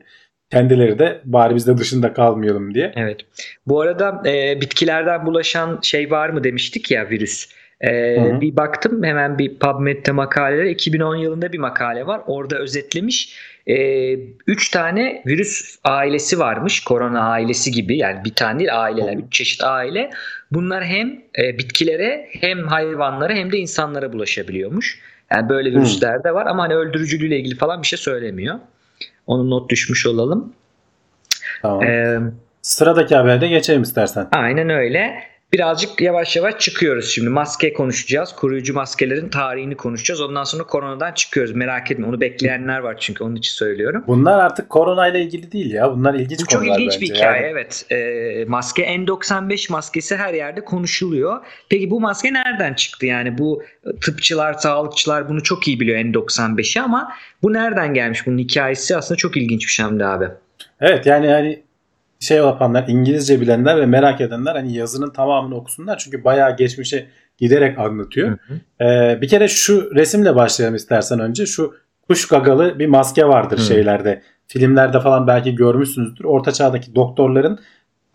kendileri de bari biz de dışında kalmayalım diye. Evet. Bu arada e, bitkilerden bulaşan şey var mı demiştik ya virüs. E, hı. bir baktım hemen bir PubMed'de makalelere 2010 yılında bir makale var. Orada özetlemiş. E, üç tane virüs ailesi varmış. Korona ailesi gibi yani bir tane değil aileler. Üç çeşit aile. Bunlar hem e, bitkilere hem hayvanlara hem de insanlara bulaşabiliyormuş. Yani böyle Hı. virüsler de var ama hani öldürücülüğüyle ilgili falan bir şey söylemiyor. Onu not düşmüş olalım. Tamam. Eee Sıradaki haberde geçelim istersen. Aynen öyle. Birazcık yavaş yavaş çıkıyoruz şimdi. Maske konuşacağız. Koruyucu maskelerin tarihini konuşacağız. Ondan sonra koronadan çıkıyoruz. Merak etme. Onu bekleyenler var çünkü onun için söylüyorum. Bunlar artık koronayla ilgili değil ya. Bunlar ilginç Bu çok konular ilginç bir bence. hikaye Yani evet. Ee, maske N95 maskesi her yerde konuşuluyor. Peki bu maske nereden çıktı? Yani bu tıpçılar, sağlıkçılar bunu çok iyi biliyor N95'i ama bu nereden gelmiş? Bunun hikayesi aslında çok ilginç bir şey abi. Evet yani hani şey yapanlar İngilizce bilenler ve merak edenler hani yazının tamamını okusunlar. Çünkü bayağı geçmişe giderek anlatıyor. Hı hı. Ee, bir kere şu resimle başlayalım istersen önce. Şu kuş gagalı bir maske vardır Hı. şeylerde. filmlerde falan belki görmüşsünüzdür. Orta çağdaki doktorların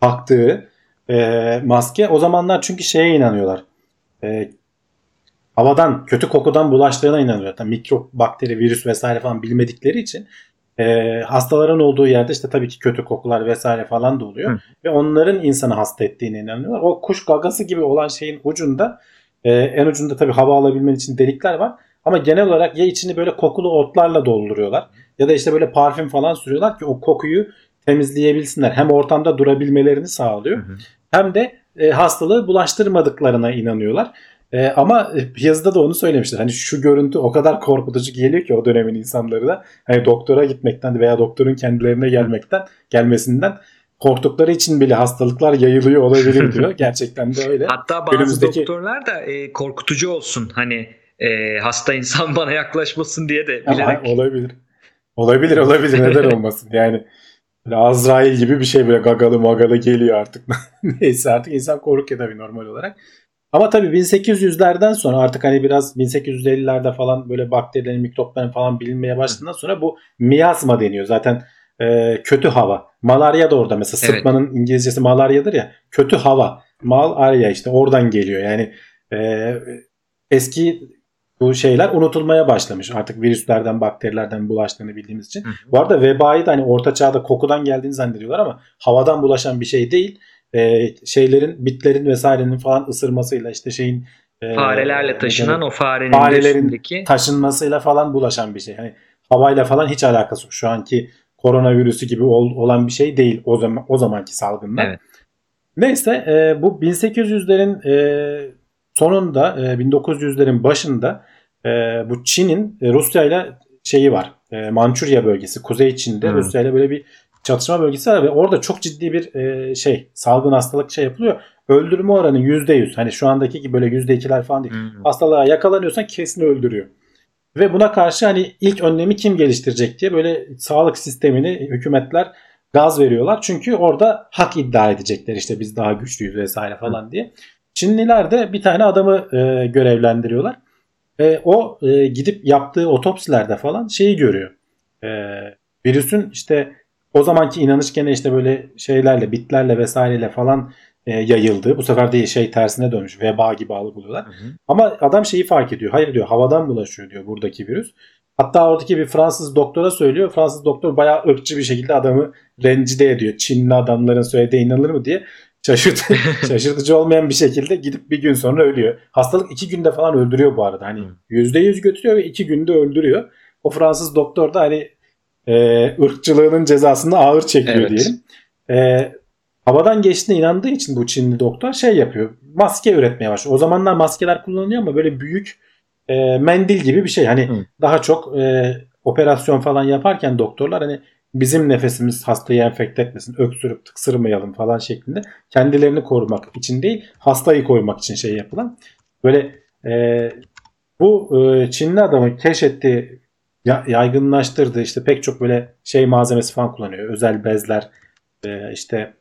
taktığı e, maske. O zamanlar çünkü şeye inanıyorlar. E, havadan, kötü kokudan bulaştığına inanıyorlar. Tabii mikrop, bakteri, virüs vesaire falan bilmedikleri için e, hastaların olduğu yerde işte tabii ki kötü kokular vesaire falan da oluyor. Hı. Ve onların insanı hasta ettiğine inanıyorlar. O kuş gagası gibi olan şeyin ucunda e, en ucunda tabii hava alabilmen için delikler var. Ama genel olarak ya içini böyle kokulu otlarla dolduruyorlar ya da işte böyle parfüm falan sürüyorlar ki o kokuyu temizleyebilsinler. Hem ortamda durabilmelerini sağlıyor Hı hı. hem de e, hastalığı bulaştırmadıklarına inanıyorlar. E, ama yazıda da onu söylemişler. Hani şu görüntü o kadar korkutucu geliyor ki o dönemin insanları da hani doktora gitmekten veya doktorun kendilerine gelmekten gelmesinden korktukları için bile hastalıklar yayılıyor olabilir diyor. Gerçekten de öyle. Hatta bazı Günümüzdeki- doktorlar da e, korkutucu olsun hani e, hasta insan bana yaklaşmasın diye de Ama bilerek. olabilir. Olabilir olabilir neden olmasın yani. Böyle Azrail gibi bir şey böyle gagalı magalı geliyor artık. Neyse artık insan korkuyor tabii normal olarak. Ama tabii 1800'lerden sonra artık hani biraz 1850'lerde falan böyle bakterilerin, mikropların falan bilinmeye başladığından sonra bu miyazma deniyor. Zaten e, kötü hava. Malarya da orada mesela Evet. sıtmanın İngilizcesi malaryadır ya. Kötü hava. Malarya işte oradan geliyor. Yani e, eski bu şeyler unutulmaya başlamış. Artık virüslerden, bakterilerden bulaştığını bildiğimiz için. Hı hı. Bu arada vebayı da hani orta çağda kokudan geldiğini zannediyorlar ama havadan bulaşan bir şey değil. Ee, şeylerin, bitlerin vesairenin falan ısırmasıyla işte şeyin e, Farelerle taşınan ne o farenin Farelerin üstündeki taşınmasıyla falan bulaşan bir şey. Hani havayla falan hiç alakası yok. Şu anki koronavirüsü gibi ol- olan bir şey değil o zaman o zamanki salgından. Evet. Neyse e, bu 1800'lerin e, sonunda e, 1900'lerin başında e, bu Çin'in e, Rusya ile şeyi var. E, Mançurya bölgesi, Kuzey Çin'de Hmm. Rusya ile böyle bir çatışma bölgesi var ve orada çok ciddi bir e, şey salgın hastalık şey yapılıyor. Öldürme oranı %100. Hani şu andaki gibi böyle %2'ler falan değil. Hı. Hastalığa yakalanıyorsan kesin öldürüyor. Ve buna karşı hani ilk önlemi kim geliştirecek diye böyle sağlık sistemini hükümetler gaz veriyorlar. Çünkü orada hak iddia edecekler işte biz daha güçlüyüz vesaire falan diye. Çinliler de bir tane adamı e, görevlendiriyorlar. E, o e, gidip yaptığı otopsilerde falan şeyi görüyor. E, virüsün işte o zamanki inanış gene işte böyle şeylerle, bitlerle vesaireyle falan e, yayıldığı. Bu sefer de şey tersine dönmüş. Veba gibi algılıyorlar. Hı hı. Ama adam şeyi fark ediyor. Hayır diyor havadan bulaşıyor diyor buradaki virüs. Hatta oradaki bir Fransız doktora söylüyor. Fransız doktor bayağı ırkçı bir şekilde adamı rencide ediyor. Çinli adamların söylediği inanılır mı diye. Şaşırt şaşırtıcı olmayan bir şekilde gidip bir gün sonra ölüyor. Hastalık iki günde falan öldürüyor bu arada. Hani yüzde yüz götürüyor ve iki günde öldürüyor. O Fransız doktor da hani e, ırkçılığının cezasını ağır çekiyor Evet. diyelim. E, havadan geçtiğine inandığı için bu Çinli doktor şey yapıyor. Maske üretmeye başlıyor. O zamanlar maskeler kullanılıyor ama böyle büyük e, mendil gibi bir şey. Hani Hı. daha çok e, operasyon falan yaparken doktorlar hani bizim nefesimiz hastayı enfekte etmesin, öksürüp tıksırmayalım falan şeklinde kendilerini korumak için değil, hastayı korumak için şey yapılan. Böyle e, bu e, Çinli adamın keşfettiği, ya- yaygınlaştırdığı işte pek çok böyle şey malzemesi falan kullanıyor. Özel bezler, e, işte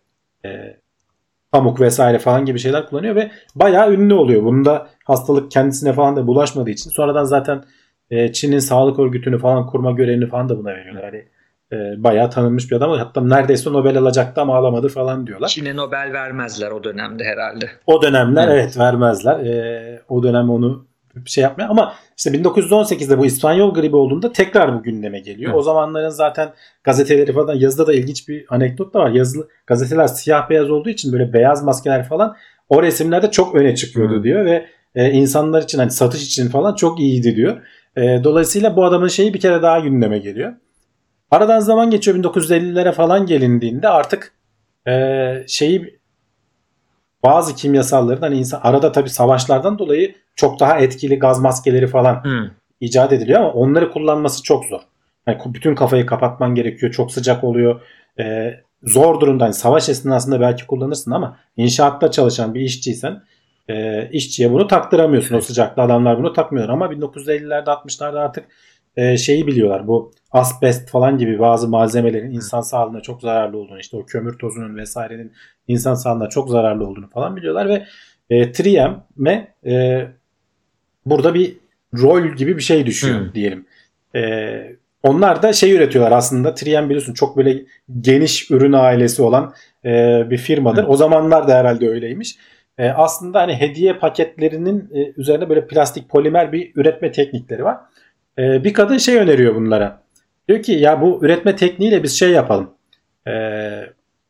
e, pamuk vesaire falan gibi şeyler kullanıyor ve bayağı ünlü oluyor. Bunun da hastalık kendisine falan da bulaşmadığı için sonradan zaten e, Çin'in sağlık örgütünü falan kurma görevini falan da buna veriyorlar. Hani e, bayağı tanınmış bir adam. Hatta neredeyse Nobel alacaktı ama alamadı falan diyorlar. Çin'e Nobel vermezler o dönemde herhalde. O dönemler Evet. evet, vermezler. E, o dönem onu bir şey yapmıyor ama işte 1918'de bu İspanyol gribi olduğunda tekrar bu gündeme geliyor. Hı. O zamanların zaten gazeteleri falan yazıda da ilginç bir anekdot da var. Yazılı gazeteler siyah beyaz olduğu için böyle beyaz maskeler falan o resimlerde çok öne çıkıyordu Hı. diyor ve e, insanlar için hani satış için falan çok iyiydi diyor. E, dolayısıyla bu adamın şeyi bir kere daha gündeme geliyor. Aradan zaman geçiyor 1950'lere falan gelindiğinde artık e, şeyi bazı kimyasalların hani insan arada tabii savaşlardan dolayı çok daha etkili gaz maskeleri falan Hı. icat ediliyor ama onları kullanması çok zor. Yani bütün kafayı kapatman gerekiyor. Çok sıcak oluyor. Ee, zor durumda. Hani savaş esnasında belki kullanırsın ama inşaatta çalışan bir işçiysen e, işçiye bunu taktıramıyorsun. O sıcakta adamlar bunu takmıyorlar. Ama 1950'lerde 60'larda artık e, şeyi biliyorlar. Bu asbest falan gibi bazı malzemelerin insan sağlığına çok zararlı olduğunu işte o kömür tozunun vesairenin insan sağlığına çok zararlı olduğunu falan biliyorlar ve e, 3M'e e, burada bir rol gibi bir şey düşüyor Hmm. diyelim. E, onlar da şey üretiyorlar aslında. 3M biliyorsun çok böyle geniş ürün ailesi olan e, bir firmadır. Hı. O zamanlar da herhalde öyleymiş. E, aslında hani hediye paketlerinin e, üzerine böyle plastik polimer bir üretme teknikleri var. E, bir kadın şey öneriyor bunlara. Diyor ki ya bu üretme tekniğiyle biz şey yapalım. E,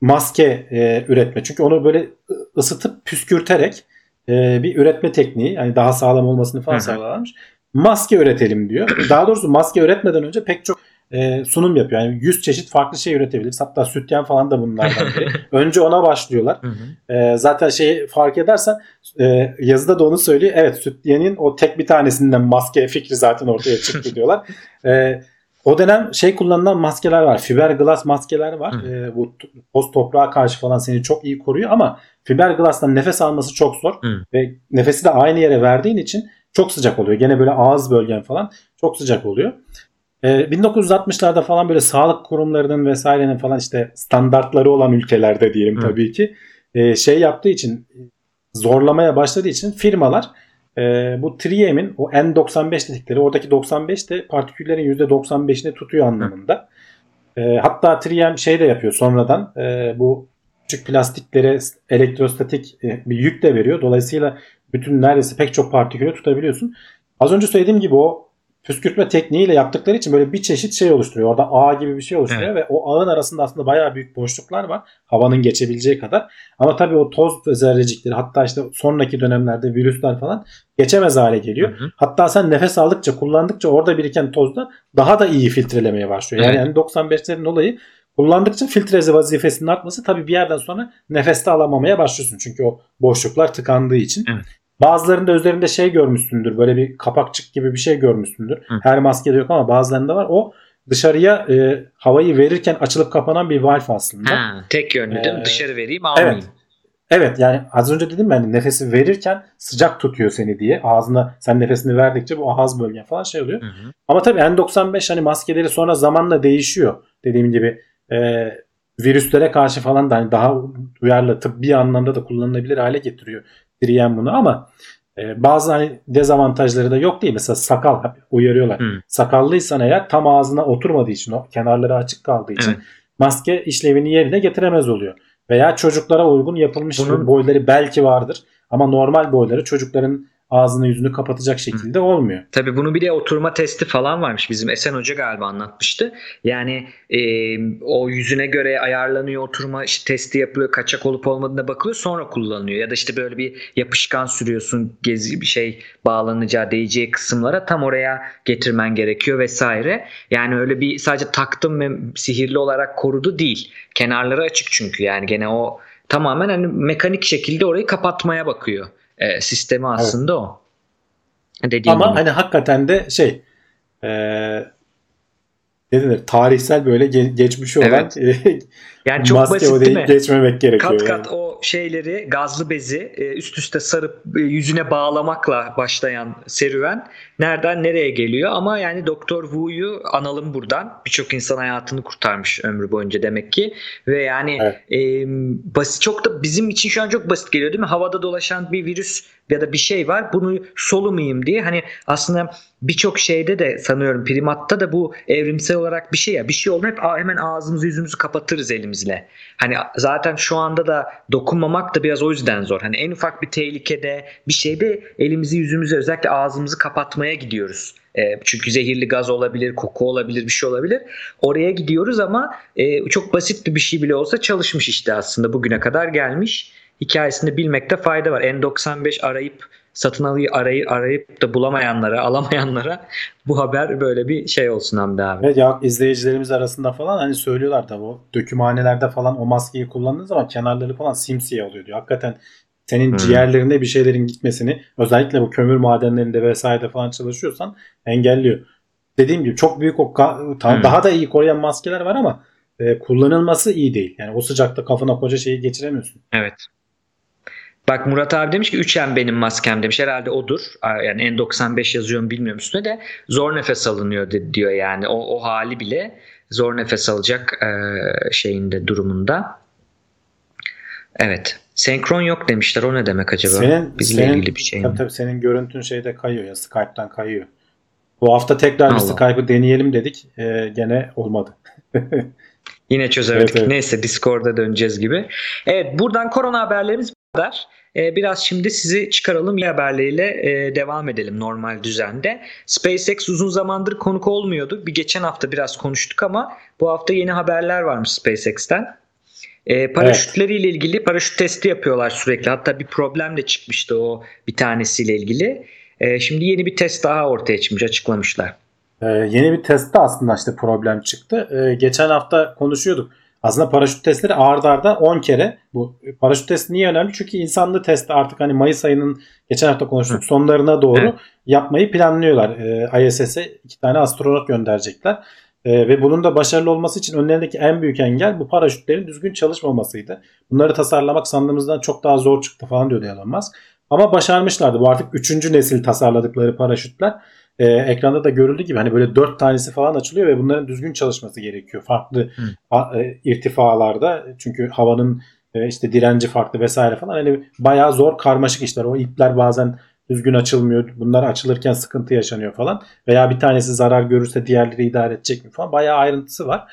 maske e, üretme. Çünkü onu böyle ısıtıp püskürterek e, bir üretme tekniği yani daha sağlam olmasını falan sağlarmış. Maske üretelim diyor. Daha doğrusu maske üretmeden önce pek çok e, sunum yapıyor. Yani 100 çeşit farklı şey üretebiliriz. Hatta sütyen falan da bunlardan biri. önce ona başlıyorlar. Hı hı. E, zaten şey fark edersen e, yazıda da onu söylüyor. Evet sütyenin o tek bir tanesinden maske fikri zaten ortaya çıktı diyorlar. E, o dönem şey kullanılan maskeler var. Fiberglass maskeler var. E, bu toz toprağa karşı falan seni çok iyi koruyor ama fiberglass'tan nefes alması çok zor. Hı. Ve nefesi de aynı yere verdiğin için çok sıcak oluyor. Gene böyle ağız bölgen falan çok sıcak oluyor. Ee, 1960'larda falan böyle sağlık kurumlarının vesairenin falan işte standartları olan ülkelerde diyelim Hı. tabii ki e, şey yaptığı için zorlamaya başladığı için firmalar e, bu 3M'in o N95 dedikleri oradaki 95 de partiküllerin %95'ini tutuyor anlamında. E, hatta 3M şey de yapıyor sonradan e, bu küçük plastiklere elektrostatik e, bir yük de veriyor. Dolayısıyla bütün neredeyse pek çok partikülü tutabiliyorsun. Az önce söylediğim gibi o püskürtme tekniğiyle yaptıkları için böyle bir çeşit şey oluşturuyor. Orada ağ gibi bir şey oluşturuyor ve o ağın arasında aslında bayağı büyük boşluklar var. Havanın geçebileceği kadar. Ama tabii o toz zerrecikleri hatta işte sonraki dönemlerde virüsler falan geçemez hale geliyor. Hı hı. Hatta sen nefes aldıkça kullandıkça orada biriken tozda daha da iyi filtrelemeye başlıyor. Yani, Evet. yani 95'lerin olayı kullandıkça filtrezi vazifesinin artması tabii bir yerden sonra nefeste alamamaya başlıyorsun. Çünkü o boşluklar tıkandığı için. Evet. Bazılarında üzerinde şey görmüşsündür. Böyle bir kapakçık gibi bir şey görmüşsündür. Hı. Her maskede yok ama bazılarında var. O dışarıya e, havayı verirken açılıp kapanan bir valve aslında. Ha, tek yönlü değil mi? Ee, Dışarı vereyim almayayım. Evet. Evet yani az önce dedim ben nefesi verirken sıcak tutuyor seni diye. Ağzına sen nefesini verdikçe bu ağız bölgen falan şey oluyor. Hı hı. Ama tabii N95 hani maskeleri sonra zamanla değişiyor. Dediğim gibi e, virüslere karşı falan da hani daha duyarlı tıbbi anlamda da kullanılabilir hale getiriyor 3M bunu ama e, bazı hani dezavantajları da yok değil. Mesela sakal uyarıyorlar. Hı. Sakallıysan eğer tam ağzına oturmadığı için o kenarları açık kaldığı için Evet. maske işlevini yerine getiremez oluyor. Veya çocuklara uygun yapılmış Bunun- boyları belki vardır ama normal boyları çocukların ağzını yüzünü kapatacak şekilde olmuyor. Tabii bunu bir de oturma testi falan varmış. Bizim Esen Hoca galiba anlatmıştı. Yani e, o yüzüne göre ayarlanıyor oturma işte testi yapılıyor. Kaçak olup olmadığına bakılıyor sonra kullanılıyor. Ya da işte böyle bir yapışkan sürüyorsun gezi bir şey bağlanacağı değeceği kısımlara tam oraya getirmen gerekiyor vesaire. Yani öyle bir sadece taktım ve sihirli olarak korudu değil. Kenarları açık çünkü yani gene o tamamen hani mekanik şekilde orayı kapatmaya bakıyor. E, sistemi aslında o. Dediğim Ama gibi. hani hakikaten de şey e, ne denir tarihsel böyle ge- geçmişi olan Evet. Yani çok maske basit değil mi? geçmemek gerekiyor. Kat yani. kat o şeyleri gazlı bezi e, üst üste sarıp e, yüzüne bağlamakla başlayan serüven nereden nereye geliyor ama yani Doktor Wu'yu analım buradan birçok insan hayatını kurtarmış ömrü boyunca demek ki ve yani Evet. e, basit çok da bizim için şu an çok basit geliyor değil mi havada dolaşan bir virüs ya da bir şey var bunu solumayayım diye hani aslında birçok şeyde de sanıyorum primatta da bu evrimsel olarak bir şey ya bir şey olur hep hemen ağzımızı yüzümüzü kapatırız elimizle. Hani zaten şu anda da dokunmamak da biraz o yüzden zor. Hani en ufak bir tehlikede bir şeyde elimizi yüzümüzü özellikle ağzımızı kapatmaya gidiyoruz. E, çünkü zehirli gaz olabilir, koku olabilir, bir şey olabilir. Oraya gidiyoruz ama e, çok basit bir şey bile olsa çalışmış işte aslında bugüne kadar gelmiş. Hikayesini bilmekte fayda var. N95 arayıp satın alayı arayı arayıp da bulamayanlara, alamayanlara bu haber böyle bir şey olsun Hamdi abi. Evet ya izleyicilerimiz arasında falan hani söylüyorlar da bu dökümhanelerde falan o maskeyi kullandığın zaman kenarları falan simsiyah oluyor diyor. Hakikaten senin Hmm. ciğerlerine bir şeylerin gitmesini özellikle bu kömür madenlerinde vesaire falan çalışıyorsan engelliyor. Dediğim gibi çok büyük o Hmm. daha da iyi koruyan maskeler var ama e, kullanılması iyi değil. Yani o sıcakta kafana koca şeyi geçiremiyorsun. Evet. Bak Murat abi demiş ki 3M benim maskem demiş. Herhalde odur. Yani N95 yazıyorum bilmiyorum üstüne de zor nefes alınıyor diyor yani. O, o hali bile zor nefes alacak e, şeyinde durumunda. Evet. Senkron yok demişler. O ne demek acaba? Senin, Bizle senin, ilgili bir şey mi? tabii, tabii senin görüntün şeyde kayıyor ya Skype'tan kayıyor. Bu hafta tekrar bir. Skype'ı deneyelim dedik. E, gene olmadı. Yine çözemedik. Evet, evet. Neyse Discord'a döneceğiz gibi. Evet buradan korona haberlerimiz kadar. Ee, biraz şimdi sizi çıkaralım iyi haberleriyle e, devam edelim normal düzende. SpaceX uzun zamandır konuk olmuyordu. Bir geçen hafta biraz konuştuk ama bu hafta yeni haberler varmış SpaceX'ten. Ee, paraşütleriyle ilgili paraşüt testi yapıyorlar sürekli. Hatta bir problem de çıkmıştı o bir tanesiyle ilgili. Ee, şimdi yeni bir test daha ortaya çıkmış açıklamışlar. Ee, yeni bir testte aslında işte problem çıktı. Ee, geçen hafta konuşuyorduk. Aslında paraşüt testleri ardarda arda 10 kere. Bu paraşüt testi niye önemli? Çünkü insanlı testi artık hani Mayıs ayının geçen hafta konuştuk sonlarına doğru Evet. yapmayı planlıyorlar. Ee, ISS'e iki tane astronot gönderecekler. Ee, ve bunun da başarılı olması için önlerindeki en büyük engel bu paraşütlerin düzgün çalışmamasıydı. Bunları tasarlamak sandığımızdan çok daha zor çıktı falan diyordu Elon Musk. Ama başarmışlardı. Bu artık üçüncü nesil tasarladıkları paraşütler. Ee, ekranda da görüldüğü gibi hani böyle dört tanesi falan açılıyor ve bunların düzgün çalışması gerekiyor. Farklı a- e, irtifalarda çünkü havanın e, işte direnci farklı vesaire falan. Hani bayağı zor karmaşık işler. O ipler bazen düzgün açılmıyor. Bunlar açılırken sıkıntı yaşanıyor falan. Veya bir tanesi zarar görürse diğerleri idare edecek mi falan. Bayağı ayrıntısı var.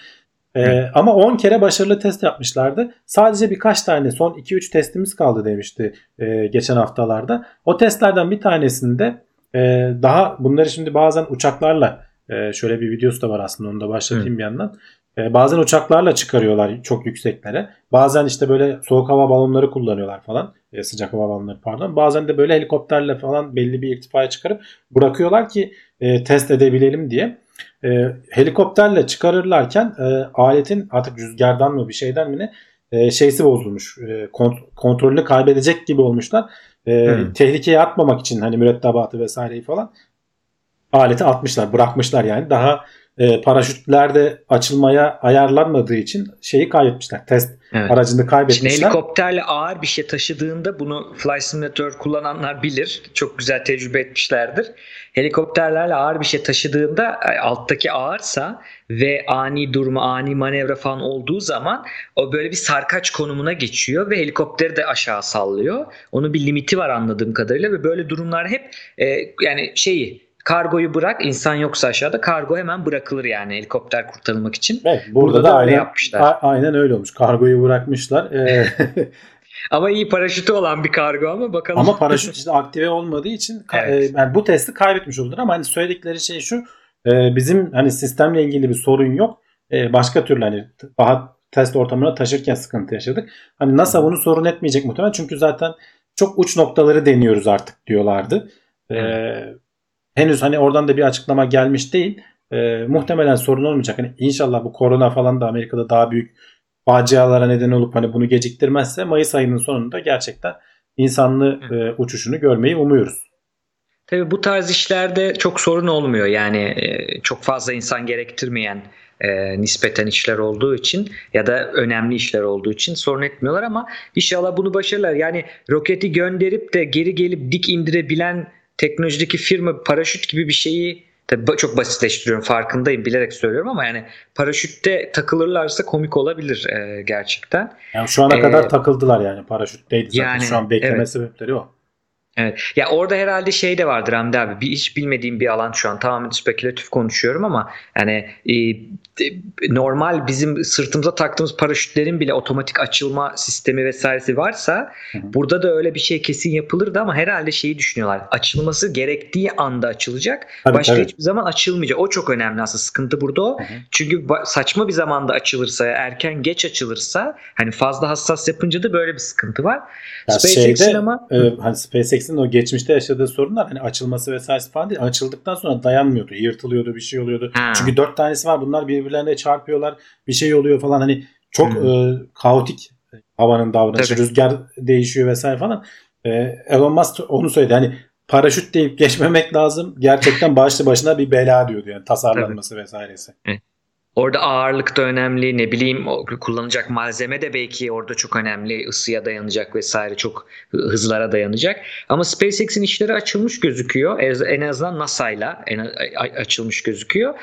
Ee, ama 10 kere başarılı test yapmışlardı. Sadece birkaç tane son 2-3 testimiz kaldı demişti e, geçen haftalarda. O testlerden bir tanesinde e, daha bunları şimdi bazen uçaklarla e, şöyle bir videosu da var aslında onu da başlatayım bir yandan. E, bazen uçaklarla çıkarıyorlar çok yükseklere. Bazen işte böyle soğuk hava balonları kullanıyorlar falan. E, sıcak hava balonları pardon. Bazen de böyle helikopterle falan belli bir irtifaya çıkarıp bırakıyorlar ki e, test edebilelim diye. E, helikopterle çıkarırlarken e, aletin artık rüzgardan mı bir şeyden mi ne e, şeysi bozulmuş. E, kont- kontrolünü kaybedecek gibi olmuşlar. E, Hmm. Tehlikeye atmamak için hani mürettebatı vesaireyi falan aleti atmışlar, bırakmışlar yani. Daha e, paraşütlerde açılmaya ayarlanmadığı için şeyi kaybetmişler. Test Evet. aracını Şimdi kaybetmişler. helikopterle ağır bir şey taşıdığında bunu Flight Simulator kullananlar bilir. Çok güzel tecrübe etmişlerdir. Helikopterlerle ağır bir şey taşıdığında e, alttaki ağırsa ve ani durma, ani manevra falan olduğu zaman o böyle bir sarkaç konumuna geçiyor ve helikopteri de aşağı sallıyor. Onun bir limiti var anladığım kadarıyla ve böyle durumlar hep e, yani şeyi kargoyu bırak insan yoksa aşağıda kargo hemen bırakılır yani helikopter kurtarılmak için. Evet, burada, Burada da, da aynen, yapmışlar. a- aynen öyle olmuş. Kargoyu bırakmışlar. E, Ama iyi paraşütü olan bir kargo ama bakalım. ama paraşüt işte aktive olmadığı için Evet. e, yani bu testi kaybetmiş oldular ama hani söyledikleri şey şu e, bizim hani sistemle ilgili bir sorun yok. E, başka türlü hani daha test ortamına taşırken sıkıntı yaşadık. Hani NASA bunu sorun etmeyecek muhtemelen çünkü zaten çok uç noktaları deniyoruz artık diyorlardı. E, henüz hani oradan da bir açıklama gelmiş değil. E, muhtemelen sorun olmayacak. Hani inşallah bu korona falan da Amerika'da daha büyük facialara neden olup hani bunu geciktirmezse Mayıs ayının sonunda gerçekten insanlı e, uçuşunu görmeyi umuyoruz. Tabii bu tarz işlerde çok sorun olmuyor. Yani e, çok fazla insan gerektirmeyen e, nispeten işler olduğu için ya da önemli işler olduğu için sorun etmiyorlar ama inşallah bunu başarırlar. Yani roketi gönderip de geri gelip dik indirebilen teknolojideki firma paraşüt gibi bir şeyi tabii çok basitleştiriyorum farkındayım bilerek söylüyorum ama yani paraşütte takılırlarsa komik olabilir e, gerçekten. Yani şu ana Ee, kadar takıldılar yani paraşütteydi zaten. yani, şu an bekleme evet. sebepleri o. Evet. Ya orada herhalde şey de vardır Hamdi abi. Bir hiç bilmediğim bir alan şu an. Tamamen spekülatif konuşuyorum ama yani e, normal bizim sırtımıza taktığımız paraşütlerin bile otomatik açılma sistemi vesairesi varsa Hı hı. burada da öyle bir şey kesin yapılırdı ama herhalde şeyi düşünüyorlar. Açılması gerektiği anda açılacak. Tabii, başka tabii. hiçbir zaman açılmayacak. O çok önemli aslında. Sıkıntı burada o. Hı hı. Çünkü saçma bir zamanda açılırsa, erken geç açılırsa hani fazla hassas yapınca da böyle bir sıkıntı var. Ya SpaceX'in ama e, hani SpaceX'in o geçmişte yaşadığı sorunlar hani açılması vesaire falan değil. Açıldıktan sonra dayanmıyordu. Yırtılıyordu bir şey oluyordu. Ha. Çünkü dört tanesi var. Bunlar birbirlerine çarpıyorlar. Bir şey oluyor falan. Hani çok Hı. e, kaotik havanın davranışı. Tabii. Rüzgar değişiyor vesaire falan. E, Elon Musk onu söyledi. Hani paraşüt deyip geçmemek lazım. Gerçekten başlı başına bir bela diyordu yani tasarlanması vesairesi. Orada ağırlık da önemli ne bileyim kullanacak malzeme de belki orada çok önemli ısıya dayanacak vesaire çok hı- hızlara dayanacak. Ama SpaceX'in işleri açılmış gözüküyor en azından NASA'yla açılmış gözüküyor.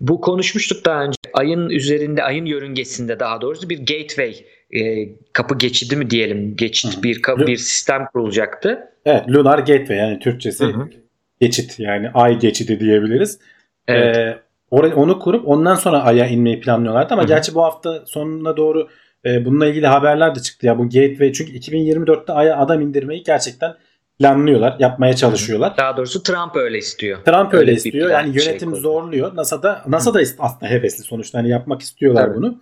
Bu konuşmuştuk daha önce ayın üzerinde ayın yörüngesinde daha doğrusu bir gateway e, kapı geçidi mi diyelim geçit bir kapı, bir sistem kurulacaktı. Evet Lunar Gateway yani Türkçesi Hı hı. geçit yani ay geçidi diyebiliriz. Evet. Ee, orayı onu kurup ondan sonra aya inmeyi planlıyorlardı ama Hı hı. gerçi bu hafta sonuna doğru e, bununla ilgili haberler de çıktı ya bu Gateway çünkü 2024'te aya adam indirmeyi gerçekten planlıyorlar, yapmaya çalışıyorlar. Daha doğrusu Trump öyle istiyor. Trump öyle Öyle istiyor. Yani şey yönetim koydu. zorluyor. NASA da NASA da aslında hevesli sonuçta hani yapmak istiyorlar Tabii. bunu.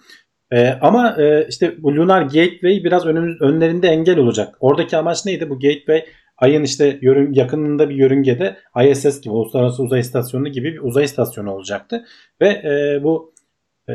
Ee, ama e, işte bu Lunar Gateway biraz önümüz, önlerinde engel olacak. Oradaki amaç neydi? Bu Gateway ayın işte yörün, yakınında bir yörüngede ISS gibi Uluslararası Uzay İstasyonu gibi bir uzay istasyonu olacaktı. Ve e, bu e,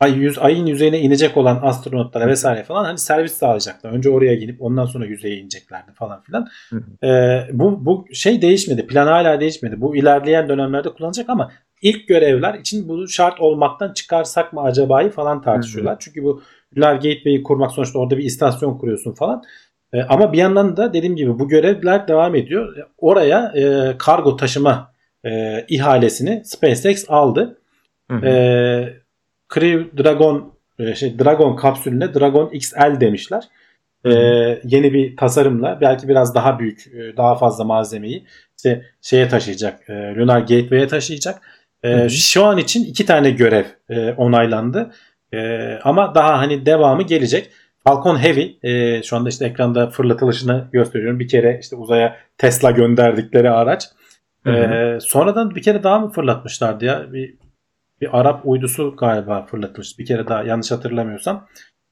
ay yüz, ayın yüzeyine inecek olan astronotlara vesaire falan hani servis sağlayacaklar. Önce oraya gidip ondan sonra yüzeye ineceklerdi falan filan. Hı Ee, bu bu şey değişmedi. Plan hala değişmedi. Bu ilerleyen dönemlerde kullanacak ama ilk görevler için bu şart olmaktan çıkarsak mı acaba'yı falan tartışıyorlar. Çünkü bu Lunar Gateway'i kurmak sonuçta orada bir istasyon kuruyorsun falan. Ee, ama bir yandan da dediğim gibi bu görevler devam ediyor. Oraya e, kargo taşıma e, ihalesini SpaceX aldı. Hı hı. Ee, Crew Dragon e, şey Dragon kapsülüne Dragon XL demişler. Ee, yeni bir tasarımla belki biraz daha büyük, e, daha fazla malzemeyi işte şeye taşıyacak, e, Lunar Gateway'e taşıyacak. E, Hı hı. Şu an için iki tane görev e, onaylandı. E, ama daha hani devamı gelecek. Falcon Heavy e, şu anda işte ekranda fırlatılışını gösteriyorum. Bir kere işte uzaya Tesla gönderdikleri araç. Hı hı. E, sonradan bir kere daha mı fırlatmışlardı ya? Bir, bir Arap uydusu galiba fırlatmış. Bir kere daha yanlış hatırlamıyorsam.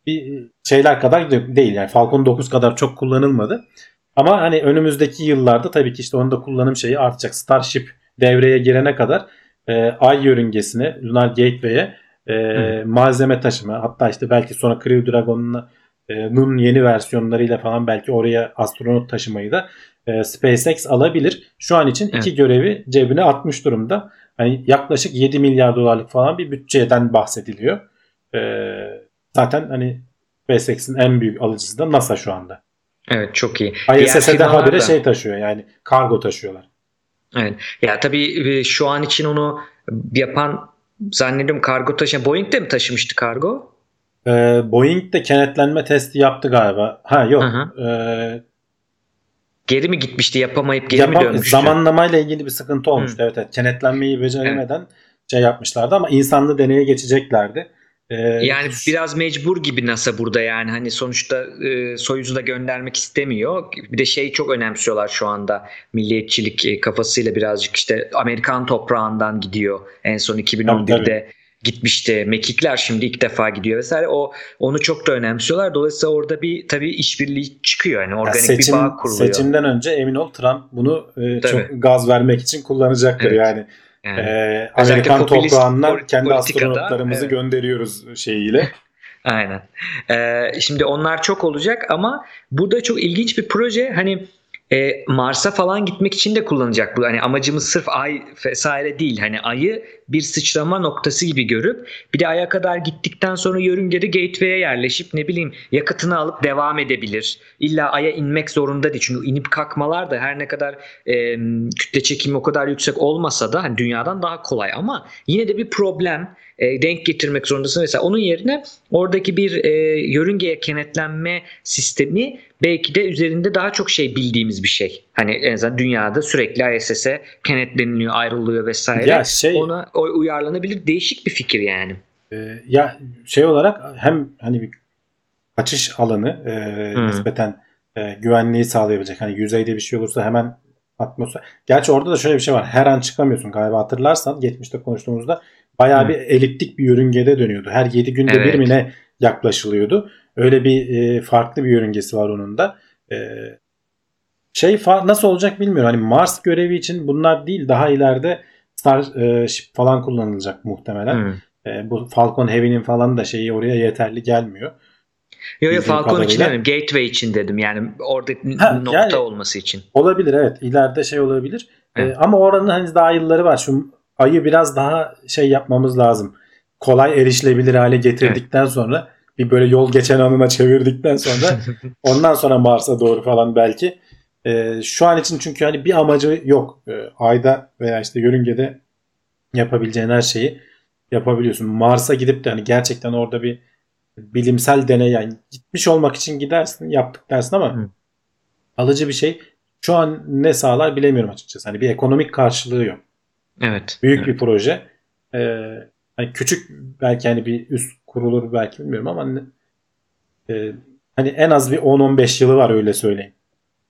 Bir şeyler kadar de- değil yani Falcon 9 kadar çok kullanılmadı. Ama hani önümüzdeki yıllarda tabii ki işte onun da kullanım şeyi artacak. Starship devreye girene kadar e, Ay yörüngesine, Lunar Gateway'e e, Hı. malzeme taşıma hatta işte belki sonra Crew Dragon'un e, Nun yeni versiyonlarıyla falan belki oraya astronot taşımayı da e, SpaceX alabilir. Şu an için iki Evet. görevi cebine atmış durumda. Hani yaklaşık 7 milyar dolarlık falan bir bütçeden bahsediliyor. E, zaten hani SpaceX'in en büyük alıcısı da NASA şu anda. Evet çok iyi. Diğer ISS'e de firmalar habire da- şey taşıyor yani kargo taşıyorlar. Evet. Ya tabii e, şu an için onu yapan zannediyorum kargo taşıyan Boeing de mi taşımıştı kargo? E, Boeing de kenetlenme testi yaptı galiba. Ha yok. Hı E, Geri mi gitmişti yapamayıp geri mi Yapam- dönmüştü? zamanlamayla ilgili bir sıkıntı olmuştu. Evet, evet. Kenetlenmeyi beceremeden şey yapmışlardı ama insanlı deneye geçeceklerdi. Ee, Yani biraz mecbur gibi NASA burada yani hani sonuçta e, Soyuz'u da göndermek istemiyor. Bir de şey çok önemsiyorlar şu anda milliyetçilik e, kafasıyla birazcık işte Amerikan toprağından gidiyor. En son 2011'de Tabii, gitmişti. Mekikler şimdi ilk defa gidiyor vesaire. O onu çok da önemsiyorlar. Dolayısıyla orada bir tabii işbirliği çıkıyor yani Ya organik seçim, bir bağ kuruluyor. seçimden önce emin ol Trump bunu e, Tabii. çok gaz vermek için kullanacaktır Evet. yani. Yani. Özellikle Amerikan toprağından kendi astronotlarımızı evet. gönderiyoruz şeyiyle. Aynen. Ee, şimdi onlar çok olacak ama burada çok ilginç bir proje. Hani e, Mars'a falan gitmek için de kullanacak bu. Hani amacımız sırf ay vesaire değil. Hani ayı bir sıçrama noktası gibi görüp bir de aya kadar gittikten sonra yörüngede gateway'e yerleşip ne bileyim yakıtını alıp devam edebilir. İlla aya inmek zorunda değil. Çünkü inip kalkmalar da her ne kadar e, kütle çekimi o kadar yüksek olmasa da hani dünyadan daha kolay ama yine de bir problem e, denk getirmek zorundasın. Mesela onun yerine oradaki bir e, yörüngeye kenetlenme sistemi belki de üzerinde daha çok şey bildiğimiz bir şey. Hani en azından dünyada sürekli ISS'e kenetleniliyor, ayrılıyor vesaire. Ya şey- Ona uyarlanabilir değişik bir fikir yani. Ee, ya şey olarak hem hani bir kaçış alanı e, Hı. nispeten e, güvenliği sağlayabilecek. Hani yüzeyde bir şey olursa hemen atmosfer. Gerçi orada da şöyle bir şey var. Her an çıkamıyorsun galiba hatırlarsan geçmişte konuştuğumuzda bayağı Hı. bir eliptik bir yörüngede dönüyordu. Her 7 günde Evet. bir mi ne yaklaşılıyordu. Öyle bir e, farklı bir yörüngesi var onun da. E, şey fa- nasıl olacak bilmiyorum. Hani Mars görevi için bunlar değil daha ileride Starship falan kullanılacak muhtemelen. Hı. E, bu Falcon Heavy'nin falan da şeyi oraya yeterli gelmiyor. Yo yo Bildiğim Falcon için kadarıyla- dedim. Gateway için dedim. Yani orada Ha, nokta yani- olması için. Olabilir evet. İleride şey olabilir. E, Evet. ama oranın hani daha yılları var. Şu ayı biraz daha şey yapmamız lazım. Kolay erişilebilir hale getirdikten sonra bir böyle yol geçen anına çevirdikten sonra ondan sonra Mars'a doğru falan belki. E, şu an için çünkü hani bir amacı yok. E, ayda veya işte yörüngede yapabileceğin her şeyi yapabiliyorsun. Mars'a gidip de hani gerçekten orada bir bilimsel deney yani gitmiş olmak için gidersin yaptık dersin ama Hı. alıcı bir şey şu an ne sağlar bilemiyorum açıkçası. Hani bir ekonomik karşılığı yok. Evet. Büyük evet. bir proje. Ee, hani küçük belki hani bir üst kurulur belki bilmiyorum ama hani, e, hani en az bir 10-15 yılı var öyle söyleyeyim.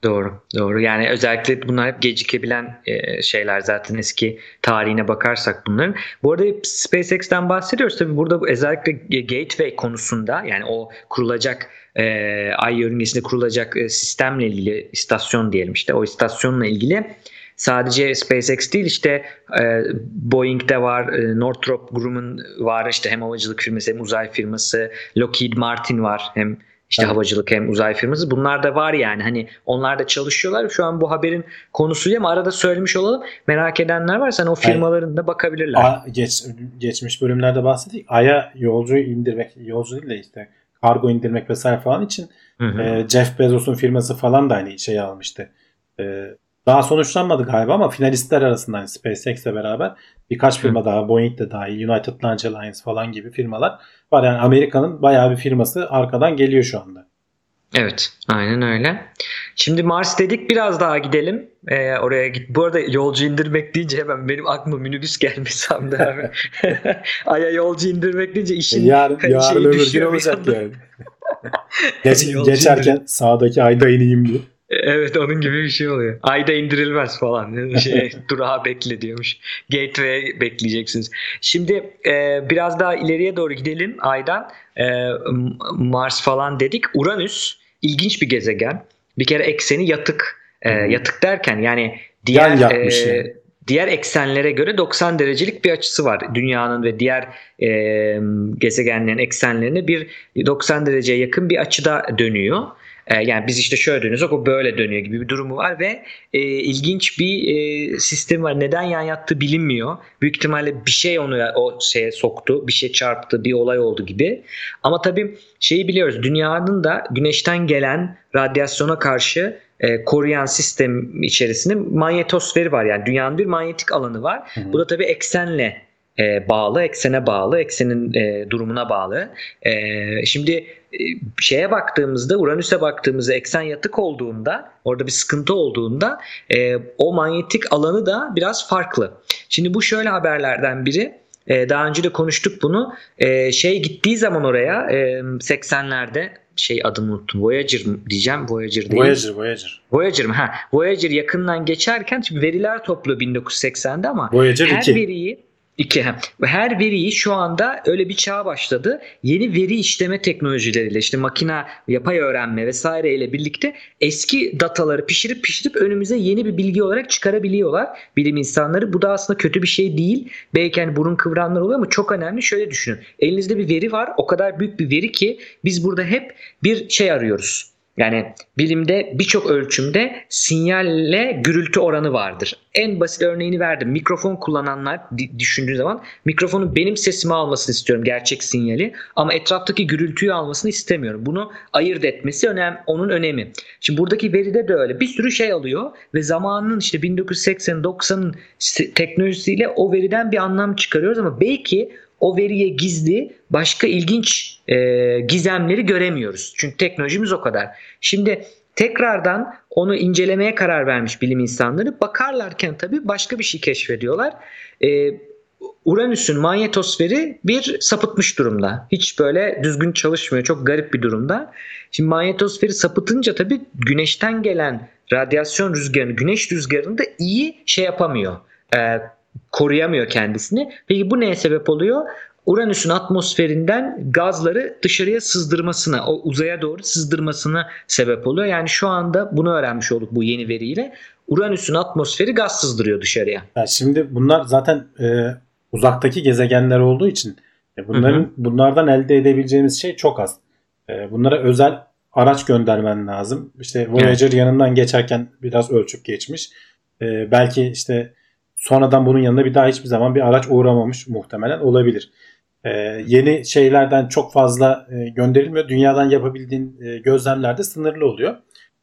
Doğru, doğru. Yani özellikle bunlar hep gecikebilen e, şeyler zaten eski tarihine bakarsak bunların. Bu arada SpaceX'ten bahsediyoruz. Tabii burada özellikle Gateway konusunda yani o kurulacak e, ay yörüngesinde kurulacak e, sistemle ilgili istasyon diyelim işte o istasyonla ilgili sadece SpaceX değil işte e, Boeing'de var, e, Northrop Grumman var işte hem havacılık firması hem uzay firması, Lockheed Martin var hem işte evet. havacılık hem uzay firması. Bunlar da var yani. Hani onlar da çalışıyorlar. Şu an bu haberin konusu ama arada söylemiş olalım. Merak edenler varsa hani o firmaların da bakabilirler. A, geç, geçmiş bölümlerde bahsettik. Ay'a yolcu indirmek, yolcu değil de işte kargo indirmek vesaire falan için hı hı. E, Jeff Bezos'un firması falan da aynı şey almıştı. E, daha sonuçlanmadı galiba ama finalistler arasında hani SpaceX'le beraber birkaç firma Hı. daha Boeing de dahil United Launch Alliance falan gibi firmalar var. Yani Amerika'nın bayağı bir firması arkadan geliyor şu anda. Evet aynen öyle. Şimdi Mars dedik biraz daha gidelim. Ee, oraya git. Bu arada yolcu indirmek deyince hemen benim aklıma minibüs gelmesi abi. Aya yolcu indirmek deyince işin yarın, yarın öbür gün olacak yani. Geç, geçerken indir. sağdaki ayda ineyim diye. Evet onun gibi bir şey oluyor. Ayda indirilmez falan. Şey, durağa bekle diyormuş. Gateway'e bekleyeceksiniz. Şimdi e, biraz daha ileriye doğru gidelim aydan. E, Mars falan dedik. Uranüs ilginç bir gezegen. Bir kere ekseni yatık. E, yatık derken yani diğer e, yani. diğer eksenlere göre 90 derecelik bir açısı var. Dünyanın ve diğer e, gezegenlerin eksenlerine bir 90 dereceye yakın bir açıda dönüyor. Yani biz işte şöyle dönüyoruz o böyle dönüyor gibi bir durumu var ve e, ilginç bir e, sistem var. Neden yan yattığı bilinmiyor. Büyük ihtimalle bir şey onu o şeye soktu, bir şey çarptı, bir olay oldu gibi. Ama tabii şeyi biliyoruz. Dünyanın da güneşten gelen radyasyona karşı e, koruyan sistem içerisinde manyetosferi var. Yani dünyanın bir manyetik alanı var. Hı hı. Bu da tabii eksenle e, bağlı, eksene bağlı, eksenin e, durumuna bağlı. E, şimdi e, şeye baktığımızda, Uranüs'e baktığımızda eksen yatık olduğunda, orada bir sıkıntı olduğunda e, o manyetik alanı da biraz farklı. Şimdi bu şöyle haberlerden biri. E, daha önce de konuştuk bunu. E, şey gittiği zaman oraya e, 80'lerde şey adını unuttum. Voyager diyeceğim. Voyager değil. Voyager, Voyager. Voyager mi? Ha, Voyager yakından geçerken veriler topluyor 1980'de ama Voyager her 2. veriyi İki. Her veriyi şu anda öyle bir çağ başladı. Yeni veri işleme teknolojileriyle işte makina, yapay öğrenme vesaire ile birlikte eski dataları pişirip pişirip önümüze yeni bir bilgi olarak çıkarabiliyorlar bilim insanları. Bu da aslında kötü bir şey değil. Belki hani burun kıvranlar oluyor ama çok önemli. Şöyle düşünün. Elinizde bir veri var. O kadar büyük bir veri ki biz burada hep bir şey arıyoruz yani bilimde birçok ölçümde sinyalle gürültü oranı vardır. En basit örneğini verdim. Mikrofon kullananlar düşündüğü zaman mikrofonun benim sesimi almasını istiyorum gerçek sinyali ama etraftaki gürültüyü almasını istemiyorum. Bunu ayırt etmesi önem, onun önemi. Şimdi buradaki veride de öyle. Bir sürü şey alıyor ve zamanın işte 1980-90'ın teknolojisiyle o veriden bir anlam çıkarıyoruz ama belki o veriye gizli başka ilginç e, gizemleri göremiyoruz. Çünkü teknolojimiz o kadar. Şimdi tekrardan onu incelemeye karar vermiş bilim insanları. Bakarlarken tabii başka bir şey keşfediyorlar. E, Uranüs'ün manyetosferi bir sapıtmış durumda. Hiç böyle düzgün çalışmıyor. Çok garip bir durumda. Şimdi manyetosferi sapıtınca tabii güneşten gelen radyasyon rüzgarını, güneş rüzgarını da iyi şey yapamıyor. Ee, koruyamıyor kendisini. Peki bu neye sebep oluyor? Uranüs'ün atmosferinden gazları dışarıya sızdırmasına, o uzaya doğru sızdırmasına sebep oluyor. Yani şu anda bunu öğrenmiş olduk bu yeni veriyle. Uranüs'ün atmosferi gaz sızdırıyor dışarıya. Yani şimdi bunlar zaten e, uzaktaki gezegenler olduğu için e, bunların hı hı. bunlardan elde edebileceğimiz şey çok az. E, bunlara özel araç göndermen lazım. İşte Voyager evet. yanından geçerken biraz ölçüp geçmiş. E, belki işte sonradan bunun yanında bir daha hiçbir zaman bir araç uğramamış muhtemelen olabilir. Ee, yeni şeylerden çok fazla e, gönderilmiyor. Dünyadan yapabildiğin e, gözlemler sınırlı oluyor.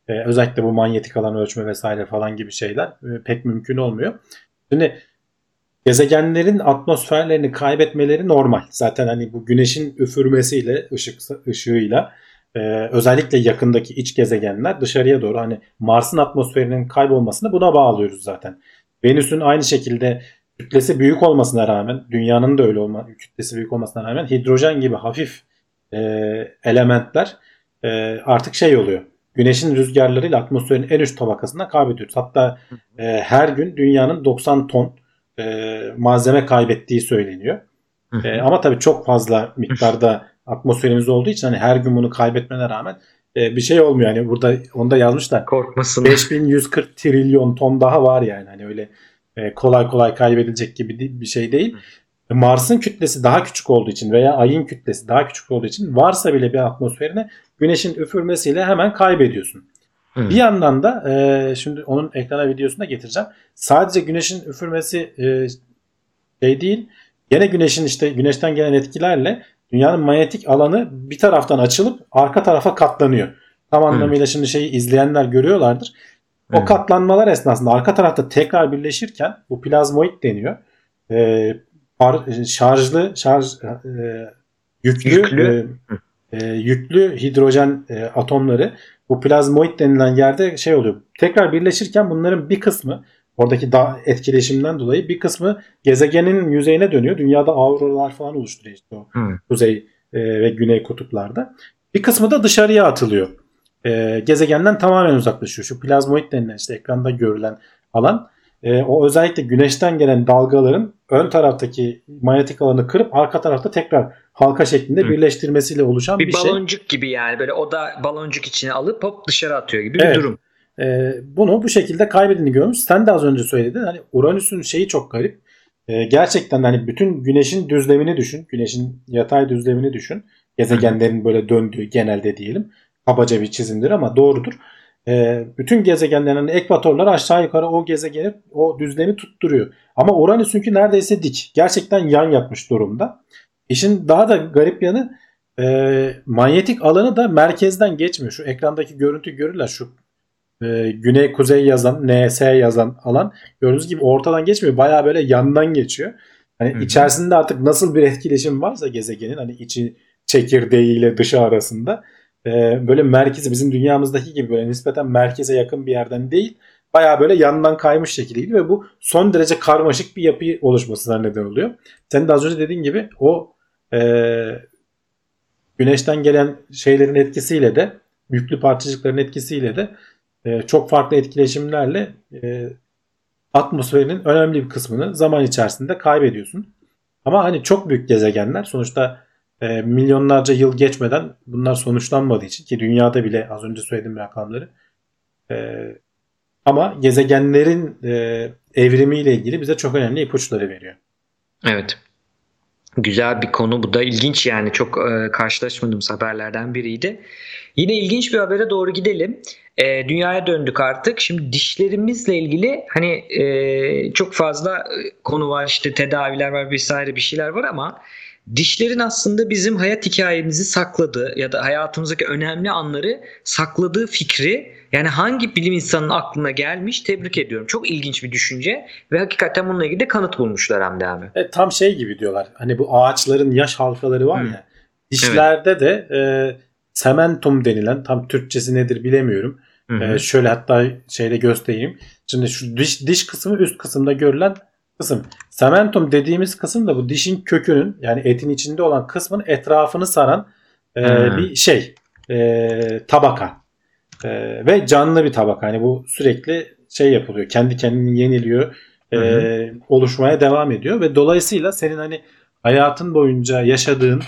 E, özellikle bu manyetik alan ölçme vesaire falan gibi şeyler e, pek mümkün olmuyor. Şimdi gezegenlerin atmosferlerini kaybetmeleri normal. Zaten hani bu güneşin üfürmesiyle, ışık ışığıyla e, özellikle yakındaki iç gezegenler dışarıya doğru hani Mars'ın atmosferinin kaybolmasını buna bağlıyoruz zaten. Venüs'ün aynı şekilde kütlesi büyük olmasına rağmen dünyanın da öyle olma kütlesi büyük olmasına rağmen hidrojen gibi hafif e, elementler e, artık şey oluyor. Güneşin rüzgarlarıyla atmosferin en üst tabakasına kaybediyoruz. Hatta e, her gün dünyanın 90 ton e, malzeme kaybettiği söyleniyor. E, ama tabii çok fazla miktarda atmosferimiz olduğu için hani her gün bunu kaybetmene rağmen e, bir şey olmuyor. Yani burada onda yazmışlar. Korkmasın. 5140 trilyon ton daha var yani. Hani öyle e, kolay kolay kaybedilecek gibi bir şey değil. Mars'ın kütlesi daha küçük olduğu için veya Ay'ın kütlesi daha küçük olduğu için varsa bile bir atmosferine Güneş'in üfürmesiyle hemen kaybediyorsun. Hı. Bir yandan da e, şimdi onun ekrana videosunu da getireceğim. Sadece Güneş'in üfürmesi e, şey değil. Gene Güneş'in işte Güneş'ten gelen etkilerle dünyanın manyetik alanı bir taraftan açılıp arka tarafa katlanıyor. Tam anlamıyla şimdi şeyi izleyenler görüyorlardır. O Hı. katlanmalar esnasında arka tarafta tekrar birleşirken bu plazmoid deniyor. E, par- şarjlı, şarj e, yüklü, Yüklü. e, e, yüklü hidrojen e, atomları bu plazmoid denilen yerde şey oluyor. Tekrar birleşirken bunların bir kısmı oradaki da etkileşimden dolayı bir kısmı gezegenin yüzeyine dönüyor. Dünyada auroralar falan oluşturuyor işte o Hı. kuzey e, ve güney kutuplarda. Bir kısmı da dışarıya atılıyor. E, gezegenden tamamen uzaklaşıyor. Şu plazmoid denilen işte ekranda görülen alan e, o özellikle güneşten gelen dalgaların ön taraftaki manyetik alanı kırıp arka tarafta tekrar halka şeklinde Hı. birleştirmesiyle oluşan bir, Bir şey. baloncuk gibi yani böyle o da baloncuk içine alıp hop dışarı atıyor gibi bir Evet. durum. E, bunu bu şekilde kaybedildiğini görmüş. Sen de az önce söyledin. Hani Uranüs'ün şeyi çok garip. E, gerçekten hani bütün güneşin düzlemini düşün. Güneşin yatay düzlemini düşün. Gezegenlerin böyle döndüğü genelde diyelim. Kabaca bir çizimdir ama doğrudur. E, bütün gezegenlerin ekvatorları aşağı yukarı o gezegeni o düzlemi tutturuyor. Ama Uranüs'ünki neredeyse dik. Gerçekten yan yatmış durumda. İşin daha da garip yanı e, manyetik alanı da merkezden geçmiyor. Şu ekrandaki görüntü görürler. Şu e, güney kuzey yazan, NS yazan alan gördüğünüz gibi ortadan geçmiyor. Baya böyle yandan geçiyor. Hani Hı hı. içerisinde artık nasıl bir etkileşim varsa gezegenin hani içi çekirdeğiyle dışı arasında e, böyle merkezi bizim dünyamızdaki gibi böyle nispeten merkeze yakın bir yerden değil baya böyle yandan kaymış şekilde gidiyor ve bu son derece karmaşık bir yapı oluşmasına neden oluyor. Senin de az önce dediğin gibi o e, güneşten gelen şeylerin etkisiyle de yüklü parçacıkların etkisiyle de e, çok farklı etkileşimlerle e, atmosferinin önemli bir kısmını zaman içerisinde kaybediyorsun. Ama hani çok büyük gezegenler sonuçta e, milyonlarca yıl geçmeden bunlar sonuçlanmadığı için ki dünyada bile az önce söylediğim rakamları e, ama gezegenlerin e, evrimiyle ilgili bize çok önemli ipuçları veriyor. Evet. Güzel bir konu bu da ilginç yani çok e, karşılaşmadığımız haberlerden biriydi. Yine ilginç bir habere doğru gidelim. E, dünyaya döndük artık. Şimdi dişlerimizle ilgili hani e, çok fazla e, konu var işte tedaviler var vesaire bir şeyler var ama dişlerin aslında bizim hayat hikayemizi sakladığı ya da hayatımızdaki önemli anları sakladığı fikri yani hangi bilim insanının aklına gelmiş tebrik ediyorum. Çok ilginç bir düşünce ve hakikaten bununla ilgili de kanıt bulmuşlar Hamdi abi. E, tam şey gibi diyorlar. Hani bu ağaçların yaş halkaları var Hı. ya. Dişlerde de e, sementum denilen tam Türkçesi nedir bilemiyorum. Hı hı. E, şöyle hatta şeyde göstereyim. Şimdi şu diş diş kısmı üst kısımda görülen kısım. Sementum dediğimiz kısım da bu dişin kökünün yani etin içinde olan kısmın etrafını saran e, Hmm. bir şey. E, tabaka. E, ve canlı bir tabaka. Hani bu sürekli şey yapılıyor. Kendi kendini yeniliyor. e, Hı oluşmaya devam ediyor ve dolayısıyla senin hani hayatın boyunca yaşadığın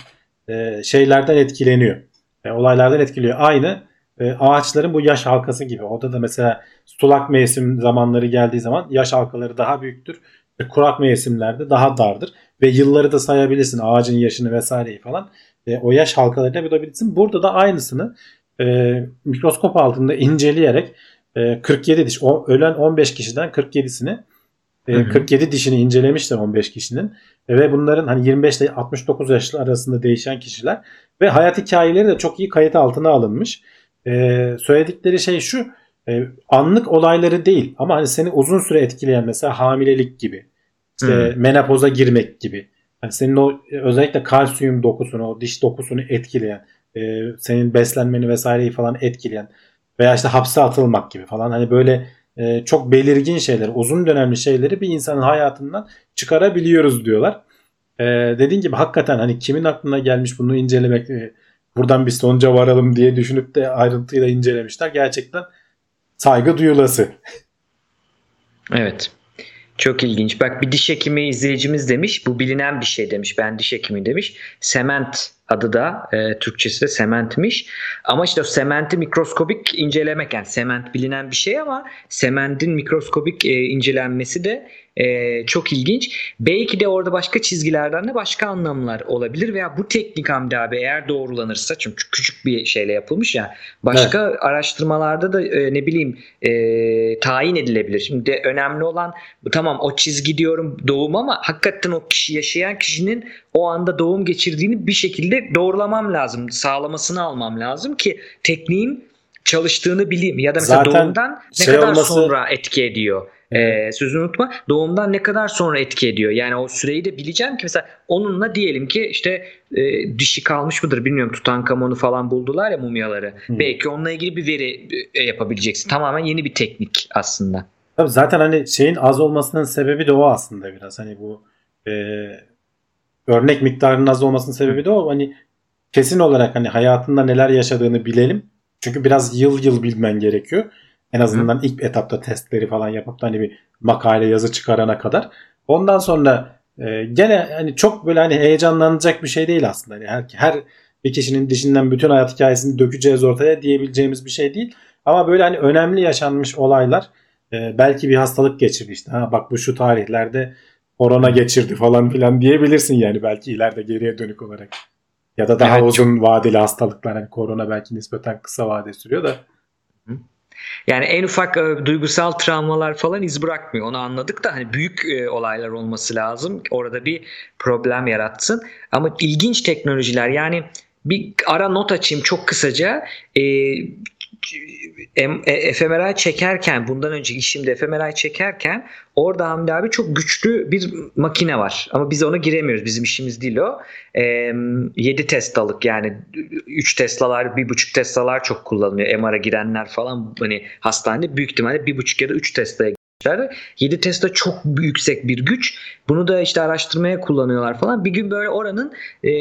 e, şeylerden etkileniyor. E, olaylardan etkiliyor. Aynı e, ağaçların bu yaş halkası gibi. Orada da mesela sulak mevsim zamanları geldiği zaman yaş halkaları daha büyüktür. E, kurak mevsimlerde daha dardır. Ve yılları da sayabilirsin. Ağacın yaşını vesaireyi falan. E, o yaş halkalarıyla bulabilirsin. Burada da aynısını e, mikroskop altında inceleyerek e, 47 diş, o, ölen 15 kişiden 47'sini e, Hı hı. 47 dişini incelemişler 15 kişinin E, ve bunların hani 25 ile 69 yaş arasında değişen kişiler ve hayat hikayeleri de çok iyi kayıt altına alınmış. E, söyledikleri şey şu e, anlık olayları değil ama hani seni uzun süre etkileyen mesela hamilelik gibi işte Hı. menopoza girmek gibi hani senin o e, özellikle kalsiyum dokusunu o diş dokusunu etkileyen e, senin beslenmeni vesaireyi falan etkileyen veya işte hapse atılmak gibi falan hani böyle e, çok belirgin şeyler, uzun dönemli şeyleri bir insanın hayatından çıkarabiliyoruz diyorlar. E, dediğin gibi hakikaten hani kimin aklına gelmiş bunu incelemek, e, buradan bir sonuca varalım diye düşünüp de ayrıntıyla incelemişler. Gerçekten saygı duyulası. Evet. Çok ilginç. Bak bir diş hekimi izleyicimiz demiş. Bu bilinen bir şey demiş. Ben diş hekimi demiş. Sement adı da e, Türkçesi de sementmiş. Ama işte o sementi mikroskobik incelemek yani sement bilinen bir şey ama sementin mikroskobik e, incelenmesi de e, çok ilginç. Belki de orada başka çizgilerden de başka anlamlar olabilir veya bu teknik Hamdi abi eğer doğrulanırsa çünkü küçük bir şeyle yapılmış ya başka evet. araştırmalarda da e, ne bileyim e, tayin edilebilir. Şimdi de önemli olan tamam o çizgi diyorum doğum ama hakikaten o kişi yaşayan kişinin o anda doğum geçirdiğini bir şekilde doğrulamam lazım. Sağlamasını almam lazım ki tekniğin çalıştığını bileyim. Ya da mesela Zaten doğumdan ne şey kadar olması... sonra etki ediyor. Ee, sözünü unutma. Doğumdan ne kadar sonra etki ediyor? Yani o süreyi de bileceğim ki mesela onunla diyelim ki işte e, dişi kalmış mıdır bilmiyorum. Tutankamon'u falan buldular ya mumyaları. Hmm. Belki onunla ilgili bir veri e, yapabileceksin. Tamamen yeni bir teknik aslında. Tabii zaten hani şeyin az olmasının sebebi de o aslında biraz. Hani bu e, örnek miktarının az olmasının sebebi de o. Hani kesin olarak hani hayatında neler yaşadığını bilelim. Çünkü biraz yıl yıl bilmen gerekiyor. En azından Hı. ilk etapta testleri falan yapıp da hani bir makale yazı çıkarana kadar. Ondan sonra e, gene hani çok böyle hani heyecanlanacak bir şey değil aslında. Yani her, her bir kişinin dişinden bütün hayat hikayesini dökeceğiz ortaya diyebileceğimiz bir şey değil. Ama böyle hani önemli yaşanmış olaylar e, belki bir hastalık geçirdi işte. Ha bak bu şu tarihlerde korona geçirdi falan filan diyebilirsin yani belki ileride geriye dönük olarak. Ya da daha evet, uzun çok... vadeli hastalıklar. Hani korona belki nispeten kısa vade sürüyor da. Yani en ufak e, duygusal travmalar falan iz bırakmıyor. Onu anladık da hani büyük e, olaylar olması lazım. Orada bir problem yaratsın. Ama ilginç teknolojiler yani bir ara not açayım çok kısaca. E, fMRI çekerken bundan önce işimde fMRI çekerken orada Hamdi abi çok güçlü bir makine var. Ama biz ona giremiyoruz. Bizim işimiz değil o. E, 7 Tesla'lık yani 3 Tesla'lar, 1.5 Tesla'lar çok kullanılıyor. MR'a girenler falan hani hastanede büyük ihtimalle 1.5 ya da 3 Tesla'ya 7 Tesla çok yüksek bir güç. Bunu da işte araştırmaya kullanıyorlar falan. Bir gün böyle oranın e,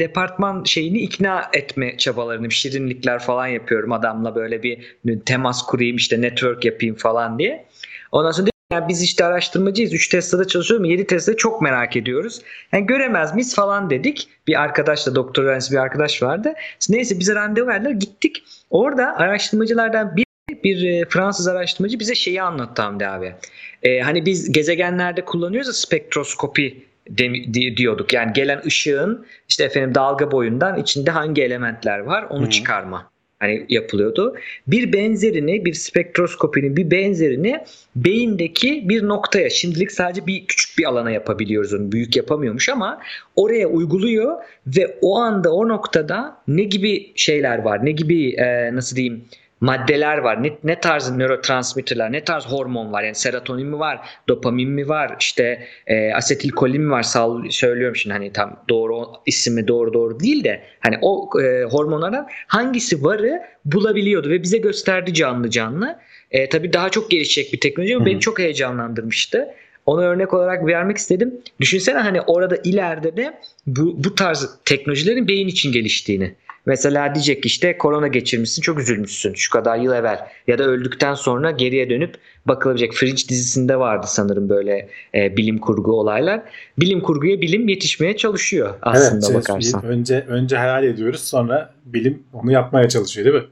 departman şeyini ikna etme çabalarını, şirinlikler falan yapıyorum adamla böyle bir temas kurayım işte network yapayım falan diye. Ondan sonra yani biz işte araştırmacıyız. 3 Tesla'da çalışıyorum. 7 Tesla çok merak ediyoruz. Yani göremez miyiz falan dedik. Bir arkadaşla doktor öğrencisi bir arkadaş vardı. Neyse bize randevu verdiler. Gittik. Orada araştırmacılardan bir bir e, Fransız araştırmacı bize şeyi anlattı Hamdi abi. Ee, hani biz gezegenlerde kullanıyoruz ya spektroskopi de, diyorduk. Yani gelen ışığın işte efendim dalga boyundan içinde hangi elementler var onu hmm. çıkarma hani yapılıyordu. Bir benzerini, bir spektroskopinin bir benzerini beyindeki bir noktaya, şimdilik sadece bir küçük bir alana yapabiliyoruz onu. Büyük yapamıyormuş ama oraya uyguluyor ve o anda o noktada ne gibi şeyler var, ne gibi e, nasıl diyeyim maddeler var. Ne, ne tarz nörotransmitterler, ne tarz hormon var? Yani serotonin mi var, dopamin mi var, işte e, asetilkolin mi var? Sağ, söylüyorum şimdi hani tam doğru ismi doğru doğru değil de hani o e, hormonlardan hangisi varı bulabiliyordu ve bize gösterdi canlı canlı. E, tabii daha çok gelişecek bir teknoloji ama beni çok heyecanlandırmıştı. Ona örnek olarak vermek istedim. Düşünsene hani orada ileride de bu, bu tarz teknolojilerin beyin için geliştiğini. Mesela diyecek işte korona geçirmişsin çok üzülmüşsün şu kadar yıl evvel ya da öldükten sonra geriye dönüp bakılabilecek. Fringe dizisinde vardı sanırım böyle e, bilim kurgu olaylar. Bilim kurguya bilim yetişmeye çalışıyor aslında evet, bakarsan. Önce önce hayal ediyoruz sonra bilim onu yapmaya çalışıyor değil mi?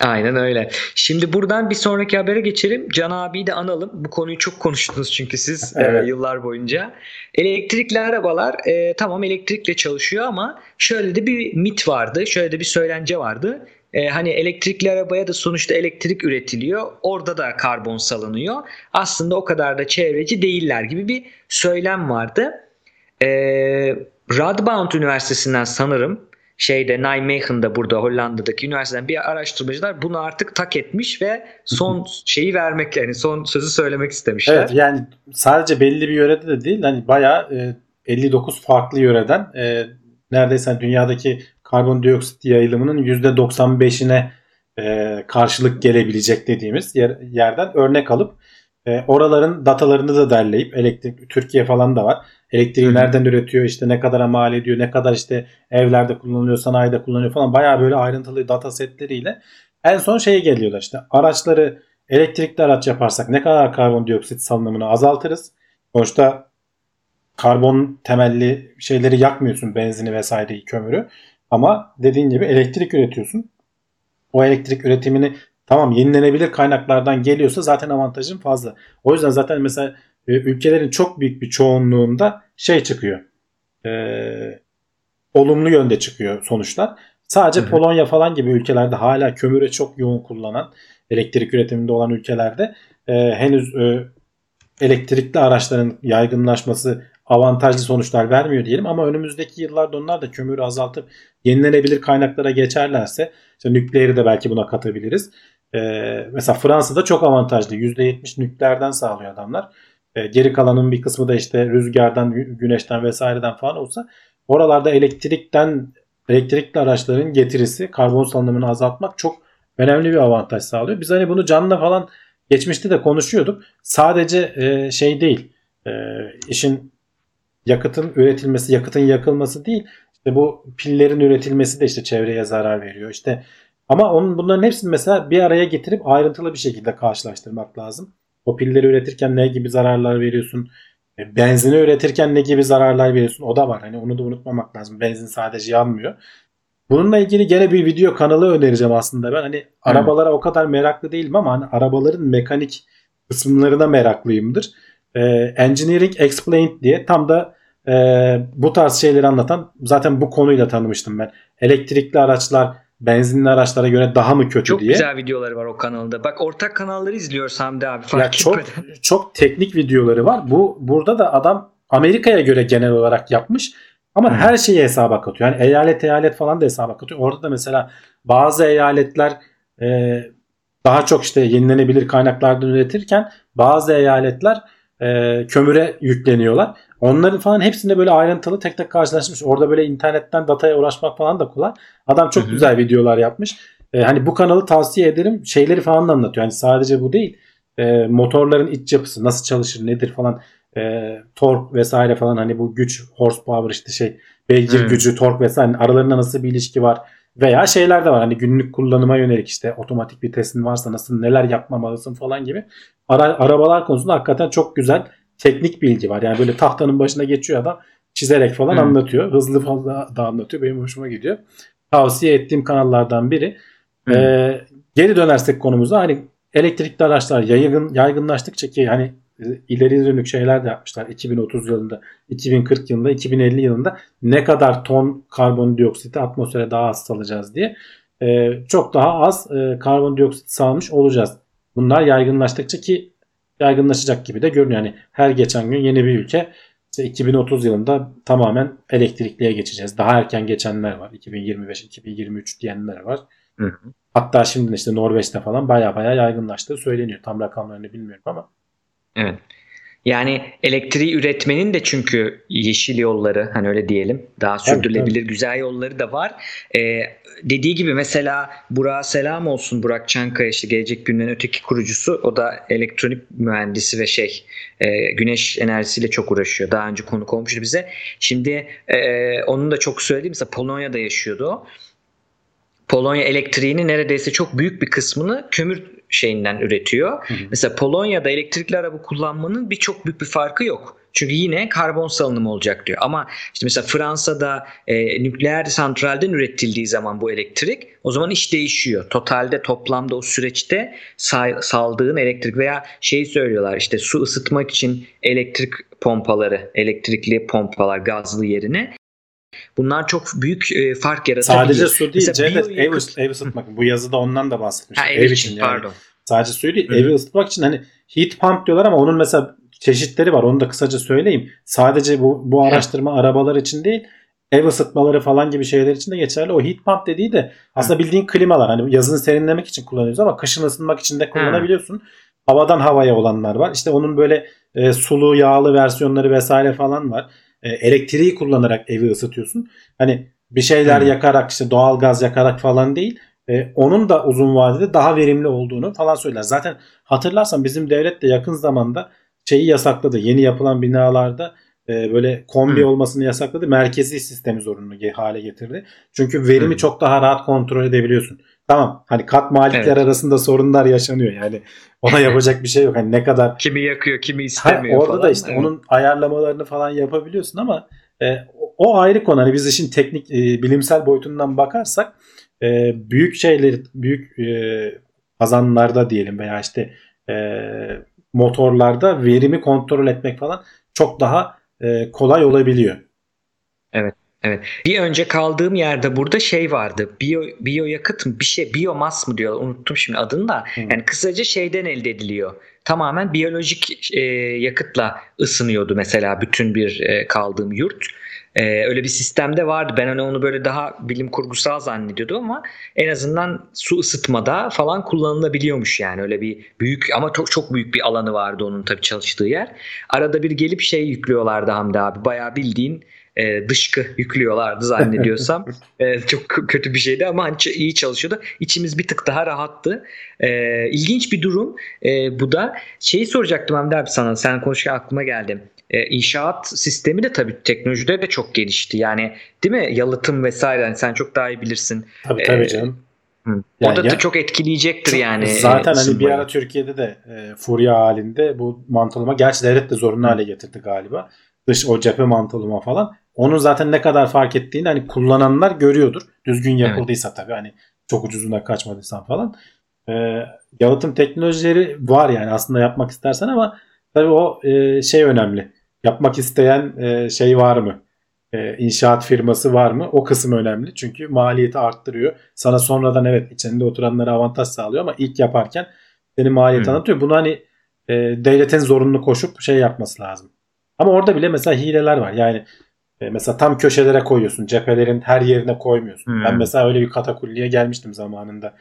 Aynen öyle. Şimdi buradan bir sonraki habere geçelim. Can abiyi de analım. Bu konuyu çok konuştunuz çünkü siz e, evet. e, yıllar boyunca. Elektrikli arabalar e, tamam elektrikle çalışıyor ama şöyle de bir mit vardı. Şöyle de bir söylence vardı. E, hani elektrikli arabaya da sonuçta elektrik üretiliyor. Orada da karbon salınıyor. Aslında o kadar da çevreci değiller gibi bir söylem vardı. E, Radboud Üniversitesi'nden sanırım şeyde Nijmegen'da burada Hollanda'daki üniversiteden bir araştırmacılar bunu artık tak etmiş ve son şeyi vermek yani son sözü söylemek istemişler. Evet yani sadece belli bir yörede de değil hani bayağı e, 59 farklı yöreden e, neredeyse dünyadaki karbondioksit yayılımının %95'ine e, karşılık gelebilecek dediğimiz yer, yerden örnek alıp e, oraların datalarını da derleyip elektrik Türkiye falan da var. Elektriği Hı nereden üretiyor işte ne kadar mal ediyor ne kadar işte evlerde kullanılıyor sanayide kullanılıyor falan bayağı böyle ayrıntılı data setleriyle en son şeye geliyorlar işte araçları elektrikli araç yaparsak ne kadar karbondioksit salınımını azaltırız. Sonuçta karbon temelli şeyleri yakmıyorsun benzini vesaireyi kömürü ama dediğin gibi elektrik üretiyorsun. O elektrik üretimini tamam yenilenebilir kaynaklardan geliyorsa zaten avantajın fazla. O yüzden zaten mesela e, ülkelerin çok büyük bir çoğunluğunda şey çıkıyor. E, olumlu yönde çıkıyor sonuçlar. Sadece Hı hı. Polonya falan gibi ülkelerde hala kömüre çok yoğun kullanan elektrik üretiminde olan ülkelerde e, henüz e, elektrikli araçların yaygınlaşması avantajlı sonuçlar vermiyor diyelim ama önümüzdeki yıllarda onlar da kömürü azaltıp yenilenebilir kaynaklara geçerlerse işte nükleeri de belki buna katabiliriz. Ee, mesela Fransa'da çok avantajlı. %70 nükleerden sağlıyor adamlar. Ee, geri kalanın bir kısmı da işte rüzgardan, gü- güneşten vesaireden falan olsa oralarda elektrikten elektrikli araçların getirisi karbon salınımını azaltmak çok önemli bir avantaj sağlıyor. Biz hani bunu canlı falan geçmişte de konuşuyorduk. Sadece e, şey değil. E, işin yakıtın üretilmesi, yakıtın yakılması değil. İşte bu pillerin üretilmesi de işte çevreye zarar veriyor. İşte ama onun bunların hepsini mesela bir araya getirip ayrıntılı bir şekilde karşılaştırmak lazım. O pilleri üretirken ne gibi zararlar veriyorsun? E, Benzini üretirken ne gibi zararlar veriyorsun? O da var. Hani onu da unutmamak lazım. Benzin sadece yanmıyor. Bununla ilgili gene bir video kanalı önereceğim aslında ben. Hani arabalara o kadar meraklı değilim ama hani arabaların mekanik kısımlarına meraklıyımdır. Ee, Engineering Explained diye tam da e, bu tarz şeyleri anlatan zaten bu konuyla tanımıştım ben. Elektrikli araçlar benzinli araçlara göre daha mı kötü Çok diye. güzel videoları var o kanalda. Bak ortak kanalları izliyoruz Hamdi abi. Fark Ya çok etmeden. çok teknik videoları var. Bu burada da adam Amerika'ya göre genel olarak yapmış ama Hı. her şeyi hesaba katıyor. Yani eyalet eyalet falan da hesaba katıyor. Orada da mesela bazı eyaletler e, daha çok işte yenilenebilir kaynaklardan üretirken bazı eyaletler e, kömüre yükleniyorlar. Onların falan hepsinde böyle ayrıntılı tek tek karşılaşmış. Orada böyle internetten dataya ulaşmak falan da kolay. Adam çok Hı hı. güzel videolar yapmış. E, hani bu kanalı tavsiye ederim. Şeyleri falan da anlatıyor. Hani sadece bu değil. E, motorların iç yapısı nasıl çalışır nedir falan e, tork vesaire falan hani bu güç horsepower işte şey beygir gücü tork vesaire hani aralarında nasıl bir ilişki var veya şeyler de var hani günlük kullanıma yönelik işte otomatik vitesin varsa nasıl neler yapmamalısın falan gibi. Ara, arabalar konusunda hakikaten çok güzel teknik bilgi var. Yani böyle tahtanın başına geçiyor adam çizerek falan Hmm. anlatıyor. Hızlı falan da anlatıyor. Benim hoşuma gidiyor. Tavsiye ettiğim kanallardan biri. Hı. ee, geri dönersek konumuza hani elektrikli araçlar yaygın yaygınlaştıkça ki hani ileri dönük şeyler de yapmışlar 2030 yılında, 2040 yılında, 2050 yılında ne kadar ton karbondioksiti atmosfere daha az salacağız diye e, çok daha az e, karbondioksit salmış olacağız. Bunlar yaygınlaştıkça ki yaygınlaşacak gibi de görünüyor. Yani her geçen gün yeni bir ülke işte 2030 yılında tamamen elektrikliye geçeceğiz. Daha erken geçenler var. 2025, 2023 diyenler var. Hı hı. Hatta şimdi işte Norveç'te falan baya baya yaygınlaştığı söyleniyor. Tam rakamlarını bilmiyorum ama. Evet. Yani elektriği üretmenin de çünkü yeşil yolları hani öyle diyelim daha sürdürülebilir güzel yolları da var. Ee, dediği gibi mesela Burak'a selam olsun Burak Çankaya işte Gelecek Günler'in öteki kurucusu o da elektronik mühendisi ve şey e, güneş enerjisiyle çok uğraşıyor. Daha önce konuk olmuştu bize. Şimdi e, onun da çok söylediğim mesela Polonya'da yaşıyordu o. Polonya elektriğini neredeyse çok büyük bir kısmını kömür şeyinden üretiyor. Hı hı. Mesela Polonya'da elektrikli araba kullanmanın bir çok büyük bir farkı yok. Çünkü yine karbon salınımı olacak diyor. Ama işte mesela Fransa'da e, nükleer santralden üretildiği zaman bu elektrik o zaman iş değişiyor. Totalde toplamda o süreçte say- saldığın elektrik veya şey söylüyorlar işte su ısıtmak için elektrik pompaları, elektrikli pompalar gazlı yerine Bunlar çok büyük e, fark yaratabiliyor. Sadece su değil. Mesela Cevdet, ev, ıs- ev ısıtmak. Bu yazıda ondan da bahsetmiş. Ha, ev, için, yani. pardon. Sadece suyu değil. Hı hı. Evi ısıtmak için hani heat pump diyorlar ama onun mesela çeşitleri var. Onu da kısaca söyleyeyim. Sadece bu, bu araştırma arabalar için değil. Ev ısıtmaları falan gibi şeyler için de geçerli. O heat pump dediği de aslında bildiğin klimalar. Hani yazın serinlemek için kullanıyoruz ama kışın ısınmak için de kullanabiliyorsun. Havadan havaya olanlar var. İşte onun böyle e, sulu, yağlı versiyonları vesaire falan var. E, elektriği kullanarak evi ısıtıyorsun. Hani bir şeyler Hmm. yakarak işte doğal gaz yakarak falan değil. E, onun da uzun vadede daha verimli olduğunu falan söyler. Zaten hatırlarsan bizim devlet de yakın zamanda şeyi yasakladı. Yeni yapılan binalarda e, böyle kombi Hmm. olmasını yasakladı. Merkezi sistemi zorunlu hale getirdi. Çünkü verimi Hmm. çok daha rahat kontrol edebiliyorsun. Tamam hani kat malikler Evet. arasında sorunlar yaşanıyor. Yani ona yapacak bir şey yok. Hani ne kadar Kimi yakıyor, kimi Ha, istemiyor orada falan. da işte Evet. onun ayarlamalarını falan yapabiliyorsun ama e, o- o ayrı konu. Hani biz işin teknik e, bilimsel boyutundan bakarsak e, büyük şeyler büyük e, kazanlarda diyelim veya işte e, motorlarda verimi kontrol etmek falan çok daha e, kolay olabiliyor. Evet. Bir önce kaldığım yerde burada şey vardı. Biyo, biyo yakıt mı? Bir şey biyomas mı diyor. Unuttum şimdi adını da. Hı. Yani kısaca şeyden elde ediliyor. Tamamen biyolojik e, yakıtla ısınıyordu mesela bütün bir e, kaldığım yurt. E, öyle bir sistemde vardı. Ben hani onu böyle daha bilim kurgusal zannediyordum ama en azından su ısıtmada falan kullanılabiliyormuş yani. Öyle bir büyük ama çok çok büyük bir alanı vardı onun tabii çalıştığı yer. Arada bir gelip şey yüklüyorlardı Hamdi abi. Bayağı bildiğin e, dışkı yüklüyorlardı zannediyorsam. E, çok kötü bir şeydi ama hani iyi çalışıyordu. İçimiz bir tık daha rahattı. E, ilginç bir durum e, bu da. Şeyi soracaktım Hamdi abi sana. Sen konuşurken aklıma geldi. E, inşaat sistemi de tabii teknolojide de çok gelişti. Yani değil mi? Yalıtım vesaire. Yani sen çok daha iyi bilirsin. Tabii Ee, tabii canım. Hı. Yani o da ya- çok etkileyecektir yani. Zaten e, hani bir ara Türkiye'de de e, furya halinde bu mantolama gerçi devlet de zorunlu hale getirdi galiba. Dış o cephe mantolama falan. Onun zaten ne kadar fark ettiğini hani kullananlar görüyordur. Düzgün yapıldıysa tabii hani çok ucuzuna kaçmadıysan falan. E, yalıtım teknolojileri var yani aslında yapmak istersen ama tabii o e, şey önemli. Yapmak isteyen e, şey var mı? E, inşaat firması var mı? O kısım önemli. Çünkü maliyeti arttırıyor. Sana sonradan evet içinde oturanlara avantaj sağlıyor ama ilk yaparken senin maliyeti Hmm. anlatıyor. Bunu hani e, devletin zorunlu koşup şey yapması lazım. Ama orada bile mesela hileler var. Yani e, mesela tam köşelere koyuyorsun. Cephelerin her yerine koymuyorsun. Hmm. Ben mesela öyle bir katakulliye gelmiştim zamanında.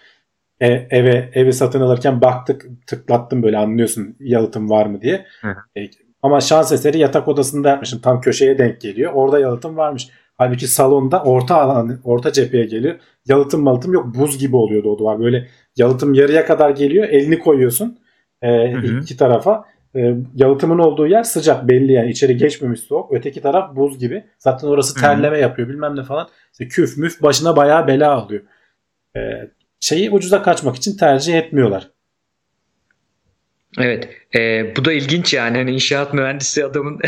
E, eve evi satın alırken baktık tıklattım böyle anlıyorsun yalıtım var mı diye. Hı. E, ama şans eseri yatak odasında yapmışım. Tam köşeye denk geliyor. Orada yalıtım varmış. Halbuki salonda orta alan, orta cepheye geliyor. Yalıtım malıtım yok. Buz gibi oluyordu o duvar. Böyle yalıtım yarıya kadar geliyor. Elini koyuyorsun e, hı. iki tarafa. E, yalıtımın olduğu yer sıcak belli yani. içeri geçmemiş soğuk. Öteki taraf buz gibi. Zaten orası terleme yapıyor bilmem ne falan. İşte küf müf başına bayağı bela alıyor. E, şeyi ucuza kaçmak için tercih etmiyorlar. Evet. e, bu da ilginç yani. Hani inşaat mühendisi adamın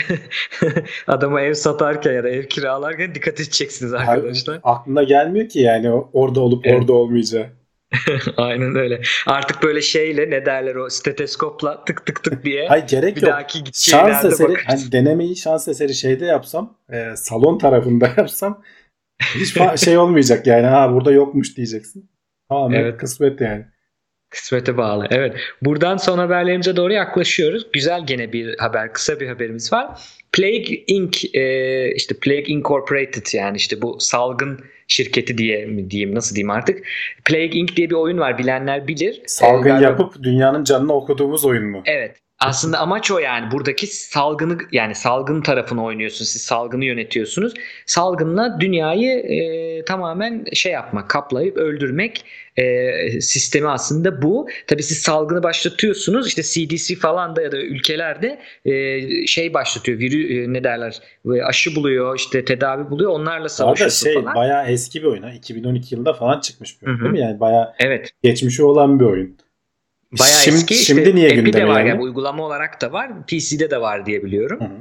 adama ev satarken ya da ev kiralarken dikkat edeceksiniz arkadaşlar. Aklına gelmiyor ki yani orada olup Evet. orada olmayacağı. Aynen öyle. Artık böyle şeyle ne derler o steteskopla tık tık tık diye Hayır gerek bir yok. dahaki Şans eseri bakarız. hani denemeyi şans eseri şeyde yapsam e, salon tarafında yapsam hiç şey olmayacak yani ha burada yokmuş diyeceksin. Tamam Evet. kısmet yani. Kısmete bağlı. Evet. Buradan son haberlerimize doğru yaklaşıyoruz. Güzel gene bir haber, kısa bir haberimiz var. Plague Inc. e, işte Plague Incorporated yani işte bu salgın şirketi diye mi diyeyim nasıl diyeyim artık. Plague Inc. diye bir oyun var bilenler bilir. Salgın E, galiba- yapıp dünyanın canını okuduğumuz oyun mu? Evet. Aslında amaç o yani buradaki salgını yani salgın tarafını oynuyorsunuz. Siz salgını yönetiyorsunuz. Salgınla dünyayı e, tamamen şey yapmak, kaplayıp öldürmek e, sistemi aslında bu. Tabii siz salgını başlatıyorsunuz. İşte CDC falan da ya da ülkelerde e, şey başlatıyor. Virü, e, ne derler? e, Aşı buluyor, işte tedavi buluyor. Onlarla savaşıyorsun şey falan. bayağı eski bir oyun. ha. 2012 yılında falan çıkmış bir oyun Hı hı. değil mi? Yani bayağı Evet. geçmişi olan bir oyun. Bayağı şimdi, eski. İşte Şimdi niye app'i de gündeme var geldi? yani uygulama olarak da var. PC'de de var diye biliyorum. Hı hı.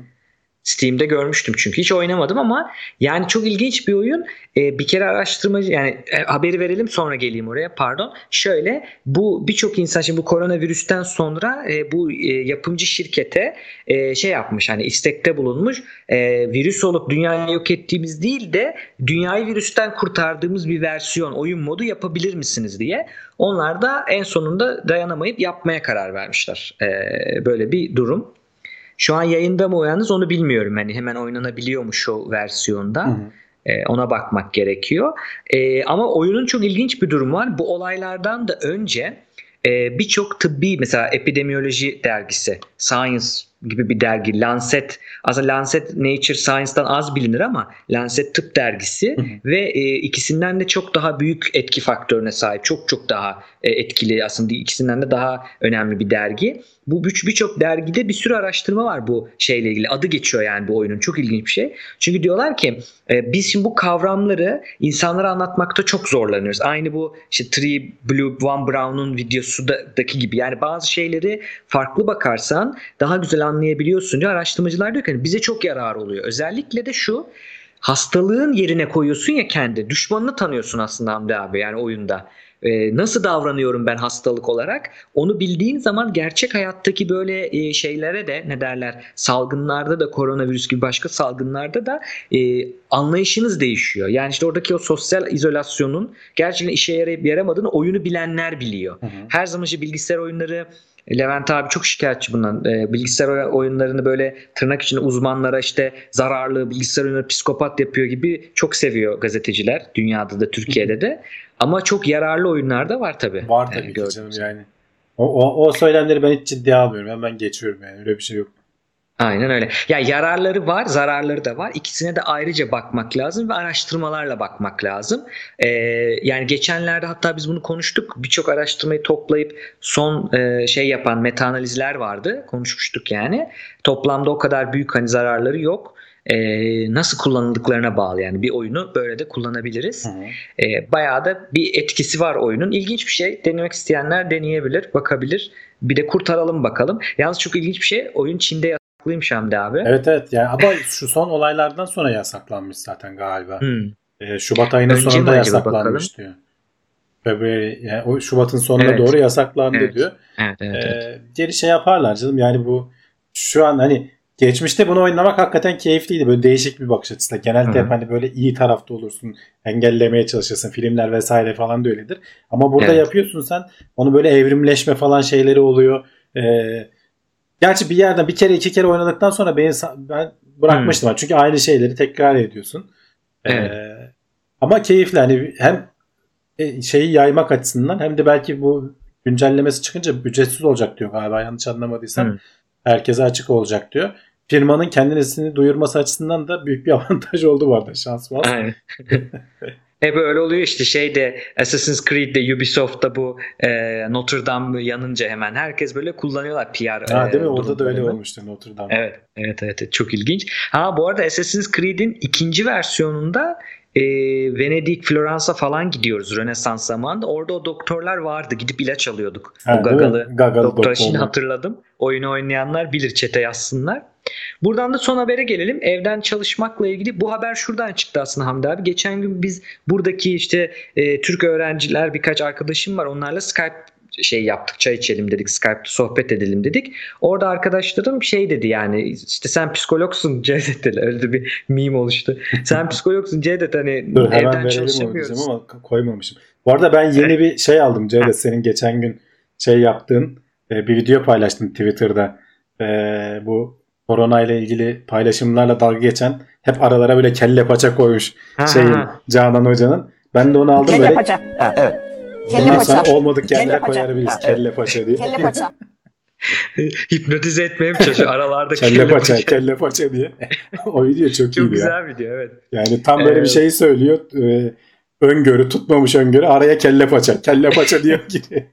Steam'de görmüştüm çünkü hiç oynamadım ama yani çok ilginç bir oyun. Ee, bir kere araştırmacı yani e, haberi verelim sonra geleyim oraya pardon. Şöyle bu birçok insan şimdi bu koronavirüsten sonra e, bu e, yapımcı şirkete e, şey yapmış hani istekte bulunmuş. E, virüs olup dünyayı yok ettiğimiz değil de dünyayı virüsten kurtardığımız bir versiyon oyun modu yapabilir misiniz diye. Onlar da en sonunda dayanamayıp yapmaya karar vermişler. E, böyle bir durum. Şu an yayında mı o yalnız onu bilmiyorum. Hani hemen oynanabiliyor mu şu versiyonda? Hı hı. Ee, ona bakmak gerekiyor. Ee, ama oyunun çok ilginç bir durum var. Bu olaylardan da önce e, birçok tıbbi mesela epidemiyoloji dergisi Science gibi bir dergi. Lancet aslında Lancet Nature Science'dan az bilinir ama Lancet Tıp dergisi ve e, ikisinden de çok daha büyük etki faktörüne sahip. Çok çok daha e, etkili aslında ikisinden de daha önemli bir dergi. Bu birçok dergide bir sürü araştırma var bu şeyle ilgili. Adı geçiyor yani bu oyunun. Çok ilginç bir şey. Çünkü diyorlar ki e, biz şimdi bu kavramları insanlara anlatmakta çok zorlanıyoruz. Aynı bu işte Three Blue One Brown'un videosundaki gibi. Yani bazı şeyleri farklı bakarsan daha güzel anlayabiliyorsun diye araştırmacılar diyor ki hani bize çok yarar oluyor. Özellikle de şu hastalığın yerine koyuyorsun ya kendi. Düşmanını tanıyorsun aslında Hamdi abi yani oyunda. Ee, nasıl davranıyorum ben hastalık olarak? Onu bildiğin zaman gerçek hayattaki böyle e, şeylere de ne derler salgınlarda da koronavirüs gibi başka salgınlarda da e, anlayışınız değişiyor. Yani işte oradaki o sosyal izolasyonun gerçekten işe yarayıp yaramadığını oyunu bilenler biliyor. Hı hı. Her zaman işte bilgisayar oyunları Levent abi çok şikayetçi bundan. E, bilgisayar oyunlarını böyle tırnak içinde uzmanlara işte zararlı bilgisayar oyunları psikopat yapıyor gibi çok seviyor gazeteciler. Dünyada da Türkiye'de de. Ama çok yararlı oyunlar da var tabii. Var tabii yani, canım yani. O, o, o söylemleri ben hiç ciddiye almıyorum. Hemen geçiyorum yani. Öyle bir şey yok. Aynen öyle. Ya yararları var, zararları da var. İkisine de ayrıca bakmak lazım ve araştırmalarla bakmak lazım. Ee, yani geçenlerde hatta biz bunu konuştuk. Birçok araştırmayı toplayıp son e, şey yapan meta analizler vardı. Konuşmuştuk yani. Toplamda o kadar büyük hani zararları yok e, nasıl kullanıldıklarına bağlı yani bir oyunu böyle de kullanabiliriz. Hı hı. E, bayağı da bir etkisi var oyunun. İlginç bir şey. Denemek isteyenler deneyebilir, bakabilir. Bir de kurtaralım bakalım. Yalnız çok ilginç bir şey. Oyun Çin'de yasaklıymış Hamdi abi. Evet evet. Yani ama şu son olaylardan sonra yasaklanmış zaten galiba. Hmm. E, Şubat ayının Önce sonunda yasaklanmış diyor. February, yani o Şubat'ın sonuna evet. doğru yasaklandı evet. diyor. Evet, evet, ee, evet. Geri şey yaparlar canım. Yani bu şu an hani Geçmişte bunu oynamak hakikaten keyifliydi. Böyle değişik bir bakış açısı. Genelde hep hani böyle iyi tarafta olursun. Engellemeye çalışırsın. Filmler vesaire falan da öyledir. Ama burada evet. yapıyorsun sen. Onu böyle evrimleşme falan şeyleri oluyor. Ee, gerçi bir yerden bir kere iki kere oynadıktan sonra beni ben bırakmıştım. Hmm. Çünkü aynı şeyleri tekrar ediyorsun. Ee, evet. Ee, ama keyifli. Hani hem e, şeyi yaymak açısından hem de belki bu güncellemesi çıkınca ücretsiz olacak diyor galiba yanlış anlamadıysam. Hmm. Herkese açık olacak diyor firmanın kendisini duyurması açısından da büyük bir avantaj oldu bu arada şans var. E böyle oluyor işte şeyde Assassin's Creed'de Ubisoft'ta bu e, Notre Dame yanınca hemen herkes böyle kullanıyorlar PR. Ha, değil mi? Orada da öyle olmuştu Notre Dame. Evet, evet, evet. Çok ilginç. Ha bu arada Assassin's Creed'in ikinci versiyonunda e, Venedik, Floransa falan gidiyoruz Rönesans zamanında. Orada o doktorlar vardı. Gidip ilaç alıyorduk. Ha, o gagalı, gagalı doktor. Şimdi hatırladım. Oyunu oynayanlar bilir çete yazsınlar. Buradan da son habere gelelim. Evden çalışmakla ilgili bu haber şuradan çıktı aslında Hamdi abi. Geçen gün biz buradaki işte e, Türk öğrenciler birkaç arkadaşım var. Onlarla Skype şey yaptık çay içelim dedik Skype'da sohbet edelim dedik. Orada arkadaşlarım şey dedi yani işte sen psikologsun Cevdet dedi. Öyle bir meme oluştu. Sen psikologsun Cevdet hani Dur, evden çalışamıyoruz. Ama koymamışım. Bu arada ben yeni bir şey aldım Cevdet senin geçen gün şey yaptığın e, bir video paylaştın Twitter'da. E, bu korona ile ilgili paylaşımlarla dalga geçen hep aralara böyle kelle paça koymuş şeyin Canan Hoca'nın. Ben de onu aldım kelle böyle. Paça. Ha, evet. Kelle Bundan paça. sonra olmadık yerlere evet. Kelle paça diye. Kelle paça. Hipnotize etmeye mi çalışıyor aralarda kelle, kelle paça, paça, kelle paça diye. o video çok, çok iyi Çok güzel ya. video evet. Yani tam böyle ee, bir şey söylüyor. Ee, öngörü tutmamış öngörü araya kelle paça. Kelle paça diyor ki.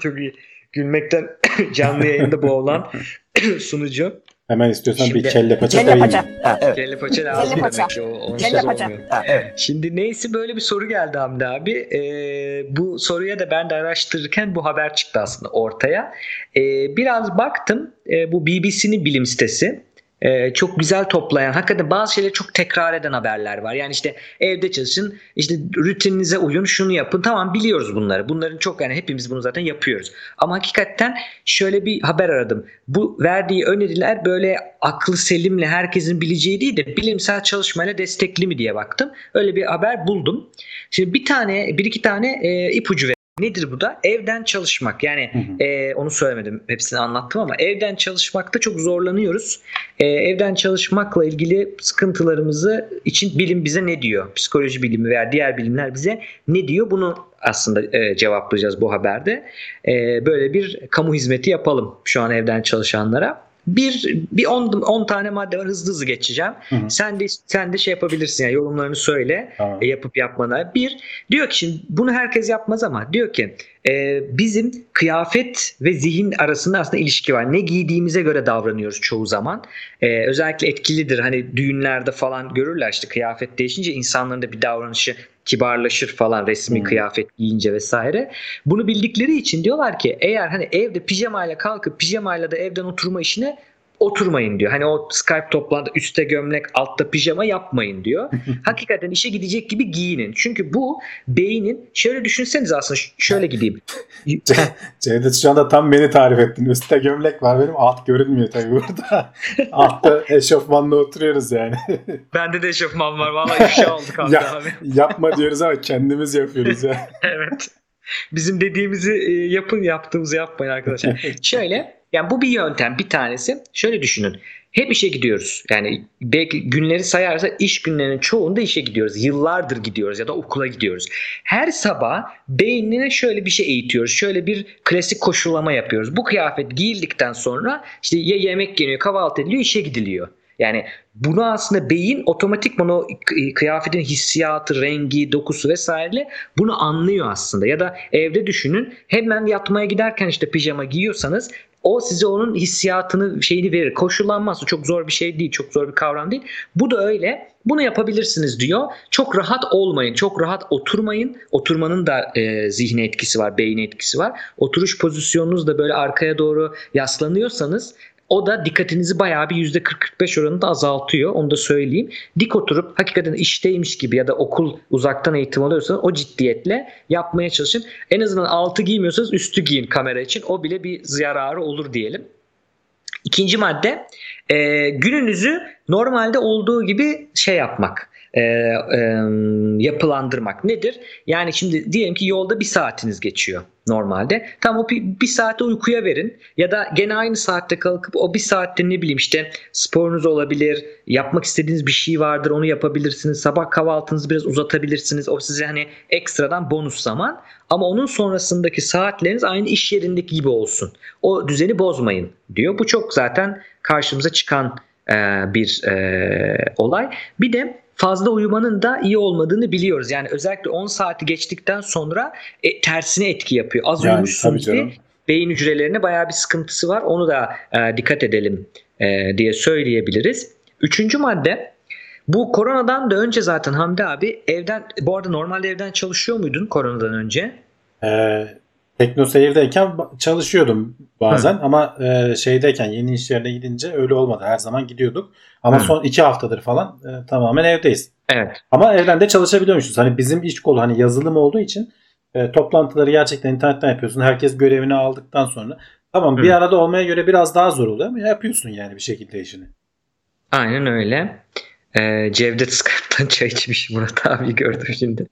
çok iyi. Gülmekten canlı yayında boğulan sunucu. Hemen istiyorsan Şimdi, bir kelle paça kelle paça. Ha, evet. Kelle paça lazım kelle paça. demek ki. O, kelle paça. Ha, evet. Şimdi neyse böyle bir soru geldi Hamdi abi. Ee, bu soruya da ben de araştırırken bu haber çıktı aslında ortaya. Ee, biraz baktım. Ee, bu BBC'nin bilim sitesi e, çok güzel toplayan, hakikaten bazı şeyleri çok tekrar eden haberler var. Yani işte evde çalışın, işte rutininize uyun, şunu yapın. Tamam biliyoruz bunları. Bunların çok yani hepimiz bunu zaten yapıyoruz. Ama hakikaten şöyle bir haber aradım. Bu verdiği öneriler böyle aklı selimle herkesin bileceği değil de bilimsel çalışmayla destekli mi diye baktım. Öyle bir haber buldum. Şimdi bir tane, bir iki tane e, ipucu Nedir bu da? Evden çalışmak. Yani Hı hı. e, onu söylemedim. Hepsini anlattım ama evden çalışmakta çok zorlanıyoruz. E, evden çalışmakla ilgili sıkıntılarımızı için bilim bize ne diyor? Psikoloji bilimi veya diğer bilimler bize ne diyor? Bunu aslında e, cevaplayacağız bu haberde. E, böyle bir kamu hizmeti yapalım şu an evden çalışanlara. Bir bir 10 tane madde var hızlı hızlı geçeceğim. Hı hı. Sen de sen de şey yapabilirsin yani yorumlarını söyle Tamam. e, yapıp yapmana. Bir diyor ki şimdi bunu herkes yapmaz ama diyor ki e, bizim kıyafet ve zihin arasında aslında ilişki var. Ne giydiğimize göre davranıyoruz çoğu zaman. E, özellikle etkilidir hani düğünlerde falan görürler işte kıyafet değişince insanların da bir davranışı kibarlaşır falan resmi Hmm. kıyafet giyince vesaire. Bunu bildikleri için diyorlar ki eğer hani evde pijamayla kalkıp pijamayla da evden oturma işine oturmayın diyor. Hani o Skype toplantı üstte gömlek altta pijama yapmayın diyor. Hakikaten işe gidecek gibi giyinin. Çünkü bu beynin şöyle düşünseniz aslında şöyle gideyim. Cevdet şu anda tam beni tarif ettin. Üstte gömlek var benim. Alt görünmüyor tabii burada. Altta eşofmanla oturuyoruz yani. Bende de eşofman var. Vallahi ifşa olduk abi. Ya- Yapma diyoruz ama kendimiz yapıyoruz ya. evet. Bizim dediğimizi e, yapın yaptığımızı yapmayın arkadaşlar. Şöyle yani bu bir yöntem bir tanesi. Şöyle düşünün. Hep işe gidiyoruz. Yani belki günleri sayarsa iş günlerinin çoğunda işe gidiyoruz. Yıllardır gidiyoruz ya da okula gidiyoruz. Her sabah beynine şöyle bir şey eğitiyoruz. Şöyle bir klasik koşullama yapıyoruz. Bu kıyafet giyildikten sonra işte ya yemek yeniyor, kahvaltı ediliyor, işe gidiliyor. Yani bunu aslında beyin otomatikman o kı- kıyafetin hissiyatı, rengi, dokusu vesaire bunu anlıyor aslında. Ya da evde düşünün hemen yatmaya giderken işte pijama giyiyorsanız o size onun hissiyatını şeyini verir. Koşullanmaz. Çok zor bir şey değil. Çok zor bir kavram değil. Bu da öyle. Bunu yapabilirsiniz diyor. Çok rahat olmayın. Çok rahat oturmayın. Oturmanın da e, zihne etkisi var. Beyine etkisi var. Oturuş pozisyonunuz da böyle arkaya doğru yaslanıyorsanız o da dikkatinizi bayağı bir %40-45 oranında azaltıyor. Onu da söyleyeyim. Dik oturup hakikaten işteymiş gibi ya da okul uzaktan eğitim alıyorsanız o ciddiyetle yapmaya çalışın. En azından altı giymiyorsanız üstü giyin kamera için. O bile bir zararı olur diyelim. İkinci madde e, gününüzü normalde olduğu gibi şey yapmak. E, e, yapılandırmak nedir? Yani şimdi diyelim ki yolda bir saatiniz geçiyor normalde. Tam o bir, bir saate uykuya verin ya da gene aynı saatte kalkıp o bir saatte ne bileyim işte sporunuz olabilir, yapmak istediğiniz bir şey vardır onu yapabilirsiniz. Sabah kahvaltınızı biraz uzatabilirsiniz. O size hani ekstradan bonus zaman. Ama onun sonrasındaki saatleriniz aynı iş yerindeki gibi olsun. O düzeni bozmayın diyor. Bu çok zaten karşımıza çıkan e, bir e, olay. Bir de fazla uyumanın da iyi olmadığını biliyoruz. Yani özellikle 10 saati geçtikten sonra e, tersine etki yapıyor. Az Yani uyumuşsun canım. beyin hücrelerine bayağı bir sıkıntısı var. Onu da e, dikkat edelim e, diye söyleyebiliriz. Üçüncü madde bu koronadan da önce zaten Hamdi abi evden bu arada normalde evden çalışıyor muydun koronadan önce? Ee, Tekno Seyir'deyken çalışıyordum bazen ama e, şeydeyken yeni iş yerine gidince öyle olmadı. Her zaman gidiyorduk. Ama Hı. son iki haftadır falan e, tamamen evdeyiz. Evet. Ama evden de çalışabiliyormuşuz. Hani bizim iş kolu hani yazılım olduğu için e, toplantıları gerçekten internetten yapıyorsun. Herkes görevini aldıktan sonra tamam bir Hı. arada olmaya göre biraz daha zor oluyor ama yapıyorsun yani bir şekilde işini. Aynen öyle. Ee, Cevdet Skype'tan çay içmiş Murat abi gördüm şimdi.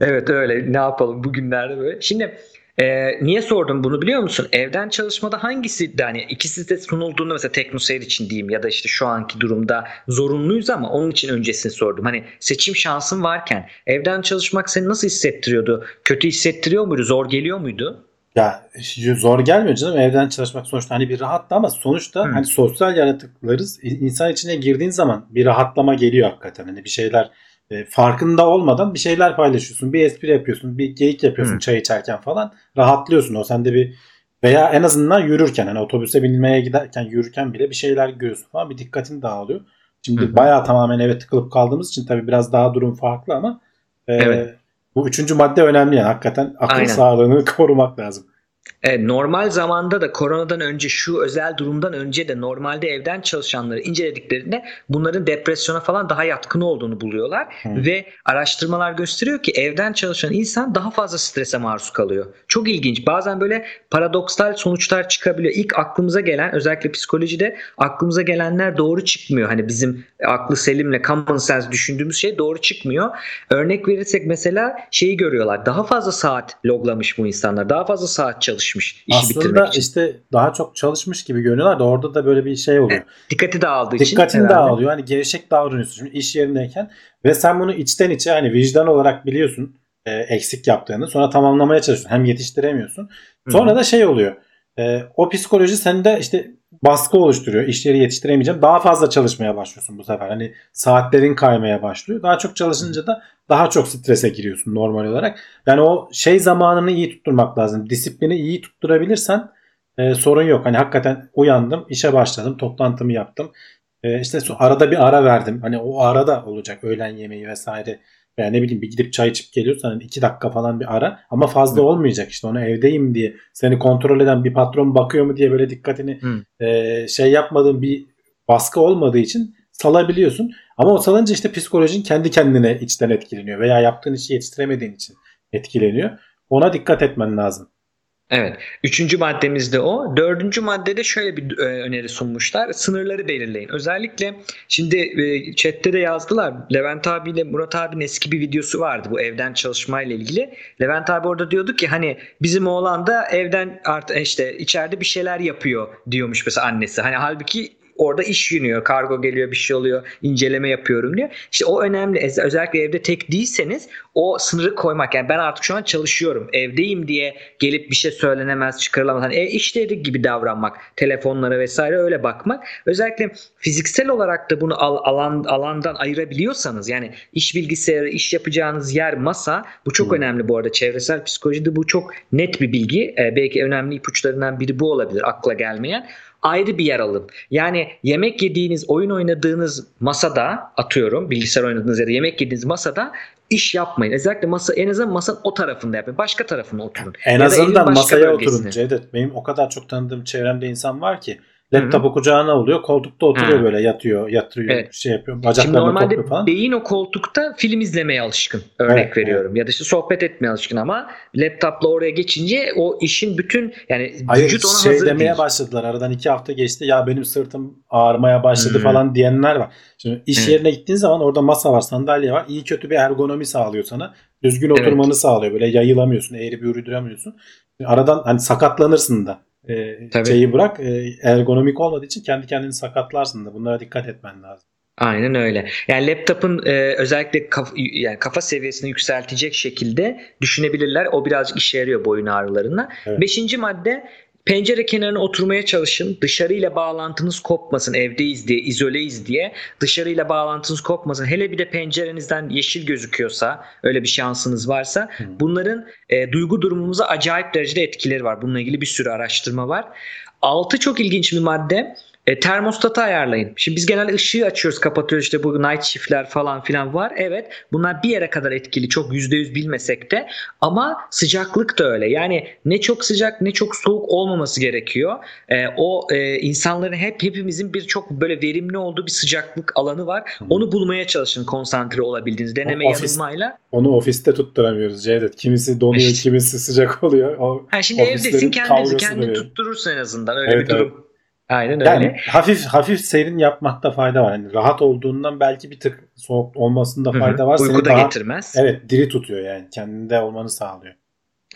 evet öyle ne yapalım bugünlerde böyle. Şimdi e, niye sordum bunu biliyor musun? Evden çalışmada hangisi de hani ikisi de sunulduğunda mesela TeknoSeyir için diyeyim ya da işte şu anki durumda zorunluyuz ama onun için öncesini sordum. Hani seçim şansın varken evden çalışmak seni nasıl hissettiriyordu? Kötü hissettiriyor muydu? Zor geliyor muydu? Ya zor gelmiyor canım evden çalışmak sonuçta hani bir rahatlı ama sonuçta Hı. hani sosyal yaratıklarız. İnsan içine girdiğin zaman bir rahatlama geliyor hakikaten. Hani bir şeyler e, farkında olmadan bir şeyler paylaşıyorsun. Bir espri yapıyorsun, bir geyik yapıyorsun Hı. çay içerken falan. Rahatlıyorsun. O sende bir veya en azından yürürken hani otobüse binmeye giderken yürürken bile bir şeyler görüyorsun falan bir dikkatin dağılıyor. Şimdi Hı bayağı tamamen eve tıkılıp kaldığımız için tabii biraz daha durum farklı ama e, Evet. bu üçüncü madde önemli yani hakikaten akıl Aynen. sağlığını korumak lazım. Evet, normal zamanda da koronadan önce şu özel durumdan önce de normalde evden çalışanları incelediklerinde bunların depresyona falan daha yatkın olduğunu buluyorlar Hı. ve araştırmalar gösteriyor ki evden çalışan insan daha fazla strese maruz kalıyor. Çok ilginç. Bazen böyle paradoksal sonuçlar çıkabiliyor. İlk aklımıza gelen özellikle psikolojide aklımıza gelenler doğru çıkmıyor. Hani bizim aklı selimle common sense düşündüğümüz şey doğru çıkmıyor. Örnek verirsek mesela şeyi görüyorlar. Daha fazla saat loglamış bu insanlar. Daha fazla saat çalışmış işi bitirmek Aslında için. işte daha çok çalışmış gibi görünüyorlar da orada da böyle bir şey oluyor. Dikkati dağıldığı için. Dikkatin herhalde. dağılıyor. Hani gevşek davranıyorsun Şimdi iş yerindeyken ve sen bunu içten içe hani vicdan olarak biliyorsun e, eksik yaptığını. Sonra tamamlamaya çalışıyorsun. Hem yetiştiremiyorsun. Sonra da şey oluyor. E, o psikoloji sende işte baskı oluşturuyor. İşleri yetiştiremeyeceğim. Daha fazla çalışmaya başlıyorsun bu sefer. Hani saatlerin kaymaya başlıyor. Daha çok çalışınca da daha çok strese giriyorsun normal olarak. Yani o şey zamanını iyi tutturmak lazım. Disiplini iyi tutturabilirsen e, sorun yok. Hani hakikaten uyandım, işe başladım, toplantımı yaptım. E, işte arada bir ara verdim. Hani o arada olacak öğlen yemeği vesaire. Veya ne bileyim bir gidip çay içip geliyorsan hani iki dakika falan bir ara. Ama fazla Hı. olmayacak işte onu evdeyim diye. Seni kontrol eden bir patron bakıyor mu diye böyle dikkatini Hı. e, şey yapmadığın bir baskı olmadığı için salabiliyorsun. Ama o salınca işte psikolojin kendi kendine içten etkileniyor. Veya yaptığın işi yetiştiremediğin için etkileniyor. Ona dikkat etmen lazım. Evet. Üçüncü maddemiz de o. Dördüncü maddede şöyle bir e, öneri sunmuşlar. Sınırları belirleyin. Özellikle şimdi e, chatte de yazdılar. Levent abiyle Murat abinin eski bir videosu vardı bu evden çalışmayla ilgili. Levent abi orada diyordu ki hani bizim oğlan da evden art işte içeride bir şeyler yapıyor diyormuş mesela annesi. Hani halbuki orada iş yürüyor. Kargo geliyor bir şey oluyor. inceleme yapıyorum diyor. İşte o önemli. Ez- Özellikle evde tek değilseniz o sınırı koymak. Yani ben artık şu an çalışıyorum. Evdeyim diye gelip bir şey söylenemez, çıkarılamaz. Hani e, işleri gibi davranmak. Telefonlara vesaire öyle bakmak. Özellikle fiziksel olarak da bunu al- alan alandan ayırabiliyorsanız yani iş bilgisayarı, iş yapacağınız yer, masa bu çok Hmm. önemli bu arada. Çevresel psikolojide bu çok net bir bilgi. E, belki önemli ipuçlarından biri bu olabilir akla gelmeyen ayrı bir yer alın. Yani yemek yediğiniz, oyun oynadığınız masada atıyorum bilgisayar oynadığınız ya da yemek yediğiniz masada iş yapmayın. Özellikle masa en azından masanın o tarafında yapın. Başka tarafına oturun. En Ya azından masaya bölgesine. oturun Cevdet. Benim o kadar çok tanıdığım çevremde insan var ki laptopu kucağına alıyor, koltukta oturuyor Hı. böyle yatıyor, yatırıyor, Evet. şey yapıyor, Şimdi bacaklarını normalde topluyor falan. beyin o koltukta film izlemeye alışkın. Örnek Evet, veriyorum. Ya da işte sohbet etmeye alışkın ama laptopla oraya geçince o işin bütün yani Hayır vücut ona şey hazır demeye değil. başladılar. Aradan iki hafta geçti. Ya benim sırtım ağrımaya başladı Hmm. falan diyenler var. Şimdi iş Hmm. yerine gittiğin zaman orada masa var, sandalye var. İyi kötü bir ergonomi sağlıyor sana. Düzgün Evet. oturmanı sağlıyor. Böyle yayılamıyorsun, eğri büğrü duramıyorsun. Aradan hani sakatlanırsın da. Tabii. şeyi bırak. e, ergonomik olmadığı için kendi kendini sakatlarsın da. Bunlara dikkat etmen lazım. Aynen öyle. Yani laptopun e, özellikle kaf, yani kafa seviyesini yükseltecek şekilde düşünebilirler. O birazcık işe yarıyor boyun ağrılarına. Evet. Beşinci madde pencere kenarına oturmaya çalışın. Dışarıyla bağlantınız kopmasın. Evdeyiz diye, izoleyiz diye. Dışarıyla bağlantınız kopmasın. Hele bir de pencerenizden yeşil gözüküyorsa, öyle bir şansınız varsa bunların e, duygu durumumuza acayip derecede etkileri var. Bununla ilgili bir sürü araştırma var. Altı çok ilginç bir madde. E, termostatı ayarlayın. Şimdi biz genelde ışığı açıyoruz, kapatıyoruz. İşte bu night shift'ler falan filan var. Evet, bunlar bir yere kadar etkili. Çok %100 bilmesek de. Ama sıcaklık da öyle. Yani ne çok sıcak ne çok soğuk olmaması gerekiyor. E, o e, insanların hep hepimizin bir çok böyle verimli olduğu bir sıcaklık alanı var. Hı. Onu bulmaya çalışın konsantre olabildiğiniz deneme O ofis- yanılmayla. Onu ofiste tutturamıyoruz Cevdet. Kimisi donuyor, İşte. kimisi sıcak oluyor. O Ha, şimdi evdesin kendinizi kavgası kendin dönüyor. tutturursun en azından. Öyle Evet, bir durum. Aynen öyle. Yani hafif hafif serin yapmakta fayda var. Yani rahat olduğundan belki bir tık soğuk olmasında Hı hı. fayda var. Seni Uyku da getirmez. Evet diri tutuyor yani. Kendinde olmanı sağlıyor.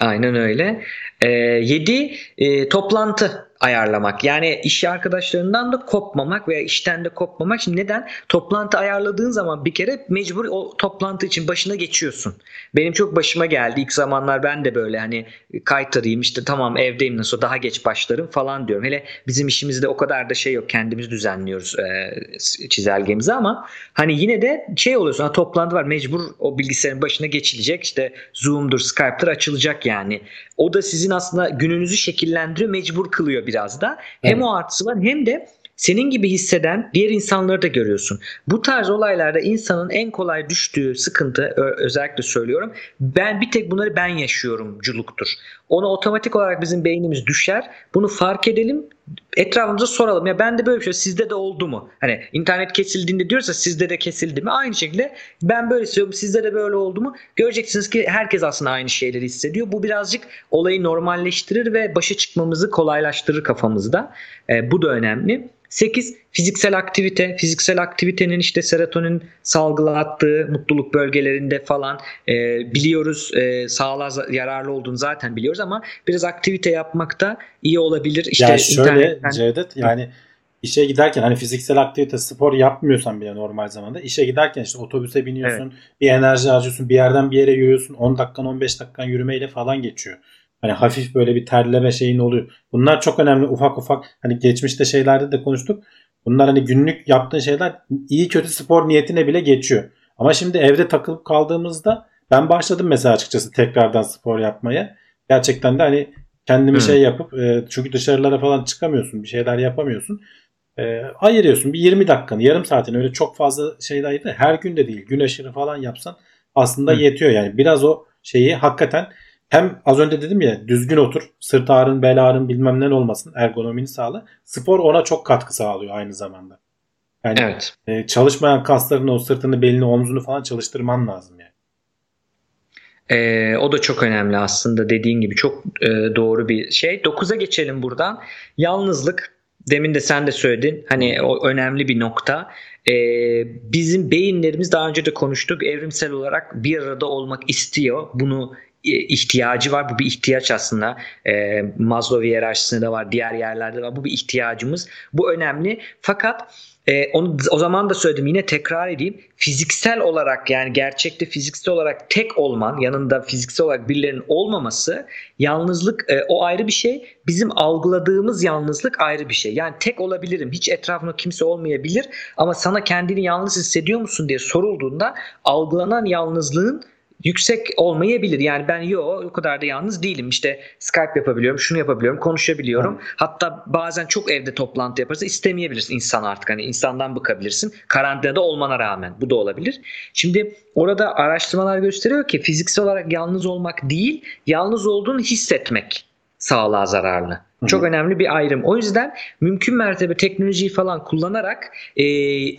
Aynen öyle. Ee, yedi e, toplantı ayarlamak. Yani iş arkadaşlarından da kopmamak veya işten de kopmamak. Şimdi neden? Toplantı ayarladığın zaman bir kere mecbur o toplantı için başına geçiyorsun. Benim çok başıma geldi. İlk zamanlar ben de böyle hani kaytarayım işte tamam evdeyim nasıl daha geç başlarım falan diyorum. Hele bizim işimizde o kadar da şey yok. Kendimiz düzenliyoruz e, çizelgemizi ama hani yine de şey oluyorsun. Ha, toplantı var mecbur o bilgisayarın başına geçilecek. İşte Zoom'dur, Skype'dır açılacak yani. O da sizin aslında gününüzü şekillendiriyor, mecbur kılıyor biraz da. Hem Evet. o artısı var hem de senin gibi hisseden diğer insanları da görüyorsun. Bu tarz olaylarda insanın en kolay düştüğü sıkıntı özellikle söylüyorum. Ben bir tek bunları ben yaşıyorumculuktur. Ona otomatik olarak bizim beynimiz düşer. Bunu fark edelim etrafımıza soralım. Ya ben de böyle bir şey sizde de oldu mu? Hani internet kesildiğinde diyorsa sizde de kesildi mi? Aynı şekilde ben böyle hissediyorum sizde de böyle oldu mu? Göreceksiniz ki herkes aslında aynı şeyleri hissediyor. Bu birazcık olayı normalleştirir ve başa çıkmamızı kolaylaştırır kafamızda. E, bu da önemli. 8 fiziksel aktivite. Fiziksel aktivitenin işte serotonin salgılattığı mutluluk bölgelerinde falan e, biliyoruz e, sağlığa yararlı olduğunu zaten biliyoruz ama biraz aktivite yapmakta iyi olabilir. İşte ya şöyle internetten... Cevdet yani işe giderken hani fiziksel aktivite spor yapmıyorsan bile normal zamanda işe giderken işte otobüse biniyorsun evet. bir enerji harcıyorsun bir yerden bir yere yürüyorsun 10 dakikan 15 dakikan yürümeyle falan geçiyor. Hani hafif böyle bir terleme şeyin oluyor. Bunlar çok önemli ufak ufak hani geçmişte şeylerde de konuştuk. Bunlar hani günlük yaptığın şeyler iyi kötü spor niyetine bile geçiyor. Ama şimdi evde takılıp kaldığımızda ben başladım mesela açıkçası tekrardan spor yapmaya. Gerçekten de hani kendimi şey yapıp e, çünkü dışarılara falan çıkamıyorsun bir şeyler yapamıyorsun. E, ayırıyorsun bir 20 dakikanı yarım saatini öyle çok fazla şeyler ayırdı. Her gün de değil gün aşırı falan yapsan aslında hmm. yetiyor yani. Biraz o şeyi hakikaten hem az önce dedim ya düzgün otur, sırt ağrın, bel ağrın bilmem ne olmasın, ergonomini sağla. Spor ona çok katkı sağlıyor aynı zamanda. Yani evet. e, çalışmayan kaslarını, o sırtını, belini, omzunu falan çalıştırman lazım yani. Ee, o da çok önemli aslında dediğin gibi çok e, doğru bir şey. 9'a geçelim buradan. Yalnızlık demin de sen de söyledin hani o önemli bir nokta. Ee, bizim beyinlerimiz daha önce de konuştuk evrimsel olarak bir arada olmak istiyor. Bunu e, ihtiyacı var. Bu bir ihtiyaç aslında. E, Maslow hiyerarşisinde de var, diğer yerlerde de var. Bu bir ihtiyacımız. Bu önemli. Fakat e, onu o zaman da söyledim yine tekrar edeyim. Fiziksel olarak yani gerçekte fiziksel olarak tek olman yanında fiziksel olarak birilerinin olmaması yalnızlık e, o ayrı bir şey. Bizim algıladığımız yalnızlık ayrı bir şey. Yani tek olabilirim. Hiç etrafımda kimse olmayabilir ama sana kendini yalnız hissediyor musun diye sorulduğunda algılanan yalnızlığın yüksek olmayabilir. Yani ben yo o kadar da yalnız değilim. İşte Skype yapabiliyorum, şunu yapabiliyorum, konuşabiliyorum. Hı. Hatta bazen çok evde toplantı yaparsa istemeyebilirsin insan artık. Hani insandan bıkabilirsin. Karantinada olmana rağmen bu da olabilir. Şimdi orada araştırmalar gösteriyor ki fiziksel olarak yalnız olmak değil, yalnız olduğunu hissetmek sağlığa zararlı. Çok önemli bir ayrım. O yüzden mümkün mertebe teknolojiyi falan kullanarak e,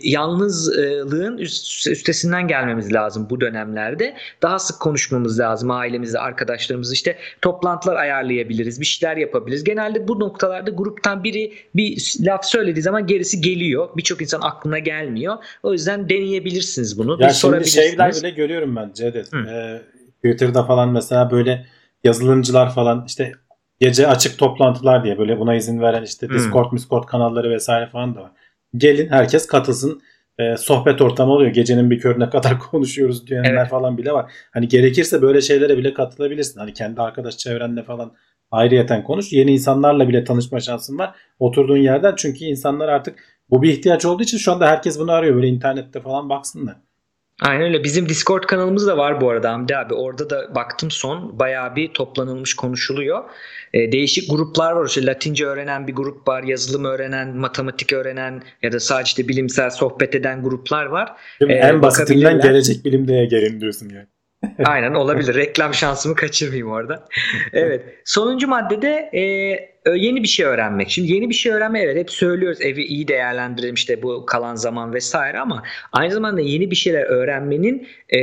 yalnızlığın üst, üstesinden gelmemiz lazım bu dönemlerde. Daha sık konuşmamız lazım ailemizle, arkadaşlarımızla. işte toplantılar ayarlayabiliriz, bir şeyler yapabiliriz. Genelde bu noktalarda gruptan biri bir laf söylediği zaman gerisi geliyor. Birçok insan aklına gelmiyor. O yüzden deneyebilirsiniz bunu. Ya şimdi şeyler bile görüyorum ben Cevdet. Ee, Twitter'da falan mesela böyle yazılımcılar falan işte gece açık toplantılar diye böyle buna izin veren işte Discord, hmm. Discord kanalları vesaire falan da var. Gelin herkes katılsın. E, sohbet ortamı oluyor. Gecenin bir körüne kadar konuşuyoruz diyenler evet. falan bile var. Hani gerekirse böyle şeylere bile katılabilirsin. Hani kendi arkadaş çevrenle falan ayrıyeten konuş. Yeni insanlarla bile tanışma şansın var. Oturduğun yerden çünkü insanlar artık bu bir ihtiyaç olduğu için şu anda herkes bunu arıyor. Böyle internette falan baksınlar. Aynen öyle. Bizim Discord kanalımız da var bu arada Hamdi abi. Orada da baktım son bayağı bir toplanılmış konuşuluyor. E, değişik gruplar var. İşte Latince öğrenen bir grup var. Yazılım öğrenen, matematik öğrenen ya da sadece bilimsel sohbet eden gruplar var. Değil e, en basitinden gelecek bilimdeye gelin diyorsun yani. Aynen olabilir. Reklam şansımı kaçırmayayım orada. evet. Sonuncu maddede e, yeni bir şey öğrenmek. Şimdi yeni bir şey öğrenme evet hep söylüyoruz evi iyi değerlendirelim işte bu kalan zaman vesaire ama aynı zamanda yeni bir şeyler öğrenmenin e,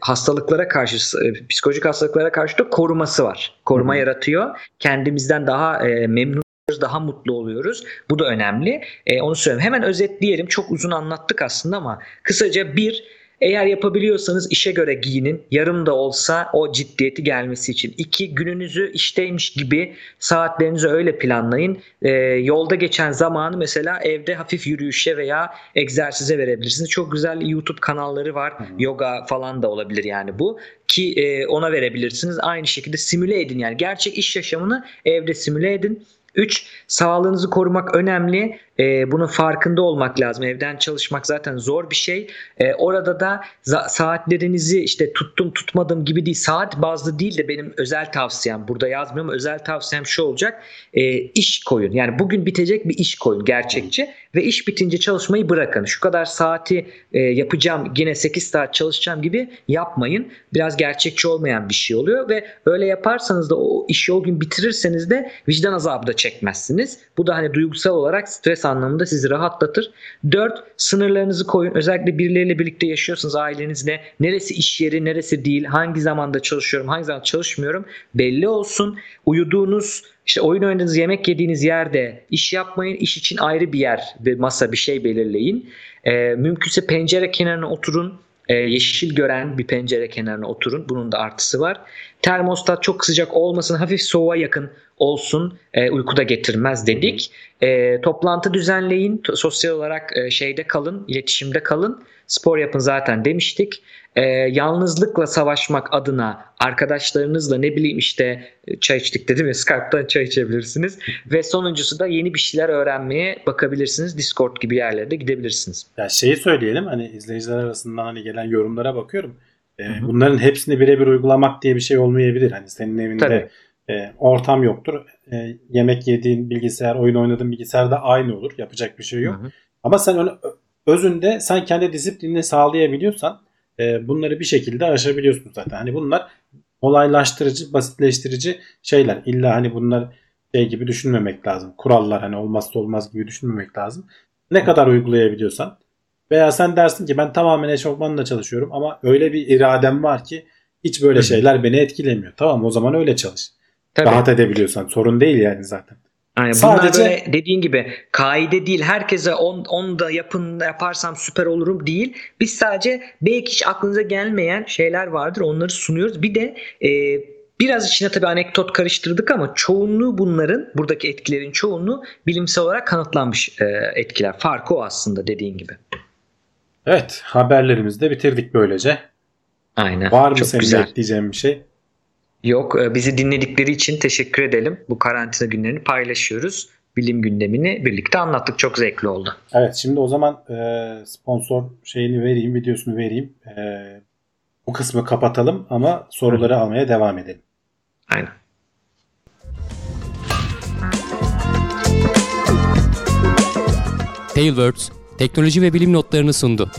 hastalıklara karşı e, psikolojik hastalıklara karşı da koruması var. Koruma Hı-hı. yaratıyor. Kendimizden daha e, memnun daha mutlu oluyoruz. Bu da önemli. E, onu söyleyeyim. Hemen özetleyelim. Çok uzun anlattık aslında ama kısaca bir eğer yapabiliyorsanız işe göre giyinin. Yarım da olsa o ciddiyeti gelmesi için. İki, gününüzü işteymiş gibi saatlerinizi öyle planlayın. Ee, yolda geçen zamanı mesela evde hafif yürüyüşe veya egzersize verebilirsiniz. Çok güzel YouTube kanalları var. Hı hı. Yoga falan da olabilir yani bu. Ki e, ona verebilirsiniz. Aynı şekilde simüle edin yani. Gerçek iş yaşamını evde simüle edin. 3. Sağlığınızı korumak önemli. E, bunun farkında olmak lazım. Evden çalışmak zaten zor bir şey. E, orada da saatlerinizi işte tuttum tutmadım gibi değil. Saat bazlı değil de benim özel tavsiyem. Burada yazmıyorum özel tavsiyem şu olacak. E, iş koyun. Yani bugün bitecek bir iş koyun gerçekçi. Ve iş bitince çalışmayı bırakın. Şu kadar saati e, yapacağım yine 8 saat çalışacağım gibi yapmayın. Biraz gerçekçi olmayan bir şey oluyor ve öyle yaparsanız da o işi o gün bitirirseniz de vicdan azabı da çekmezsiniz. Bu da hani duygusal olarak stres anlamında sizi rahatlatır. 4. Sınırlarınızı koyun. Özellikle birileriyle birlikte yaşıyorsanız ailenizle neresi iş yeri neresi değil hangi zamanda çalışıyorum hangi zaman çalışmıyorum belli olsun. Uyuduğunuz işte oyun oynadığınız yemek yediğiniz yerde iş yapmayın. İş için ayrı bir yer bir masa bir şey belirleyin. Ee, mümkünse pencere kenarına oturun. Ee, yeşil gören bir pencere kenarına oturun. Bunun da artısı var. Termostat çok sıcak olmasın. Hafif soğuğa yakın olsun. Ee, uyku da getirmez dedik. Ee, toplantı düzenleyin. Sosyal olarak e, şeyde kalın. iletişimde kalın. Spor yapın zaten demiştik. Ee, yalnızlıkla savaşmak adına arkadaşlarınızla ne bileyim işte e, çay içtik dedim ya Skype'dan çay içebilirsiniz. Ve sonuncusu da yeni bir şeyler öğrenmeye bakabilirsiniz. Discord gibi yerlere de gidebilirsiniz. Ya şeyi söyleyelim hani izleyiciler arasından hani gelen yorumlara bakıyorum. Hı. bunların hepsini birebir uygulamak diye bir şey olmayabilir. Hani senin evinde Tabii. e, ortam yoktur. E, yemek yediğin bilgisayar, oyun oynadığın bilgisayar da aynı olur. Yapacak bir şey yok. Hı hı. Ama sen öyle, özünde sen kendi disiplinini sağlayabiliyorsan e, bunları bir şekilde aşabiliyorsun zaten. Hani bunlar kolaylaştırıcı, basitleştirici şeyler. İlla hani bunlar şey gibi düşünmemek lazım. Kurallar hani olmazsa olmaz gibi düşünmemek lazım. Ne kadar uygulayabiliyorsan veya sen dersin ki ben tamamen eşofmanla çalışıyorum ama öyle bir iradem var ki hiç böyle şeyler beni etkilemiyor. Tamam o zaman öyle çalış. Tabii. Rahat edebiliyorsan sorun değil yani zaten. Yani Sadece- bunlar böyle dediğin gibi kaide değil. Herkese 10 on da yapın yaparsam süper olurum değil. Biz sadece belki hiç aklınıza gelmeyen şeyler vardır. Onları sunuyoruz. Bir de e, biraz içine tabii anekdot karıştırdık ama çoğunluğu bunların buradaki etkilerin çoğunluğu bilimsel olarak kanıtlanmış e, etkiler. Farkı o aslında dediğin gibi. Evet haberlerimizi de bitirdik böylece. Aynen. Var mı Çok senin güzel. ekleyeceğin bir şey? Yok e, bizi dinledikleri için teşekkür edelim. Bu karantina günlerini paylaşıyoruz. Bilim gündemini birlikte anlattık. Çok zevkli oldu. Evet şimdi o zaman e, sponsor şeyini vereyim, videosunu vereyim. E, bu kısmı kapatalım ama soruları almaya devam edelim. Aynen. Tailwords teknoloji ve bilim notlarını sundu.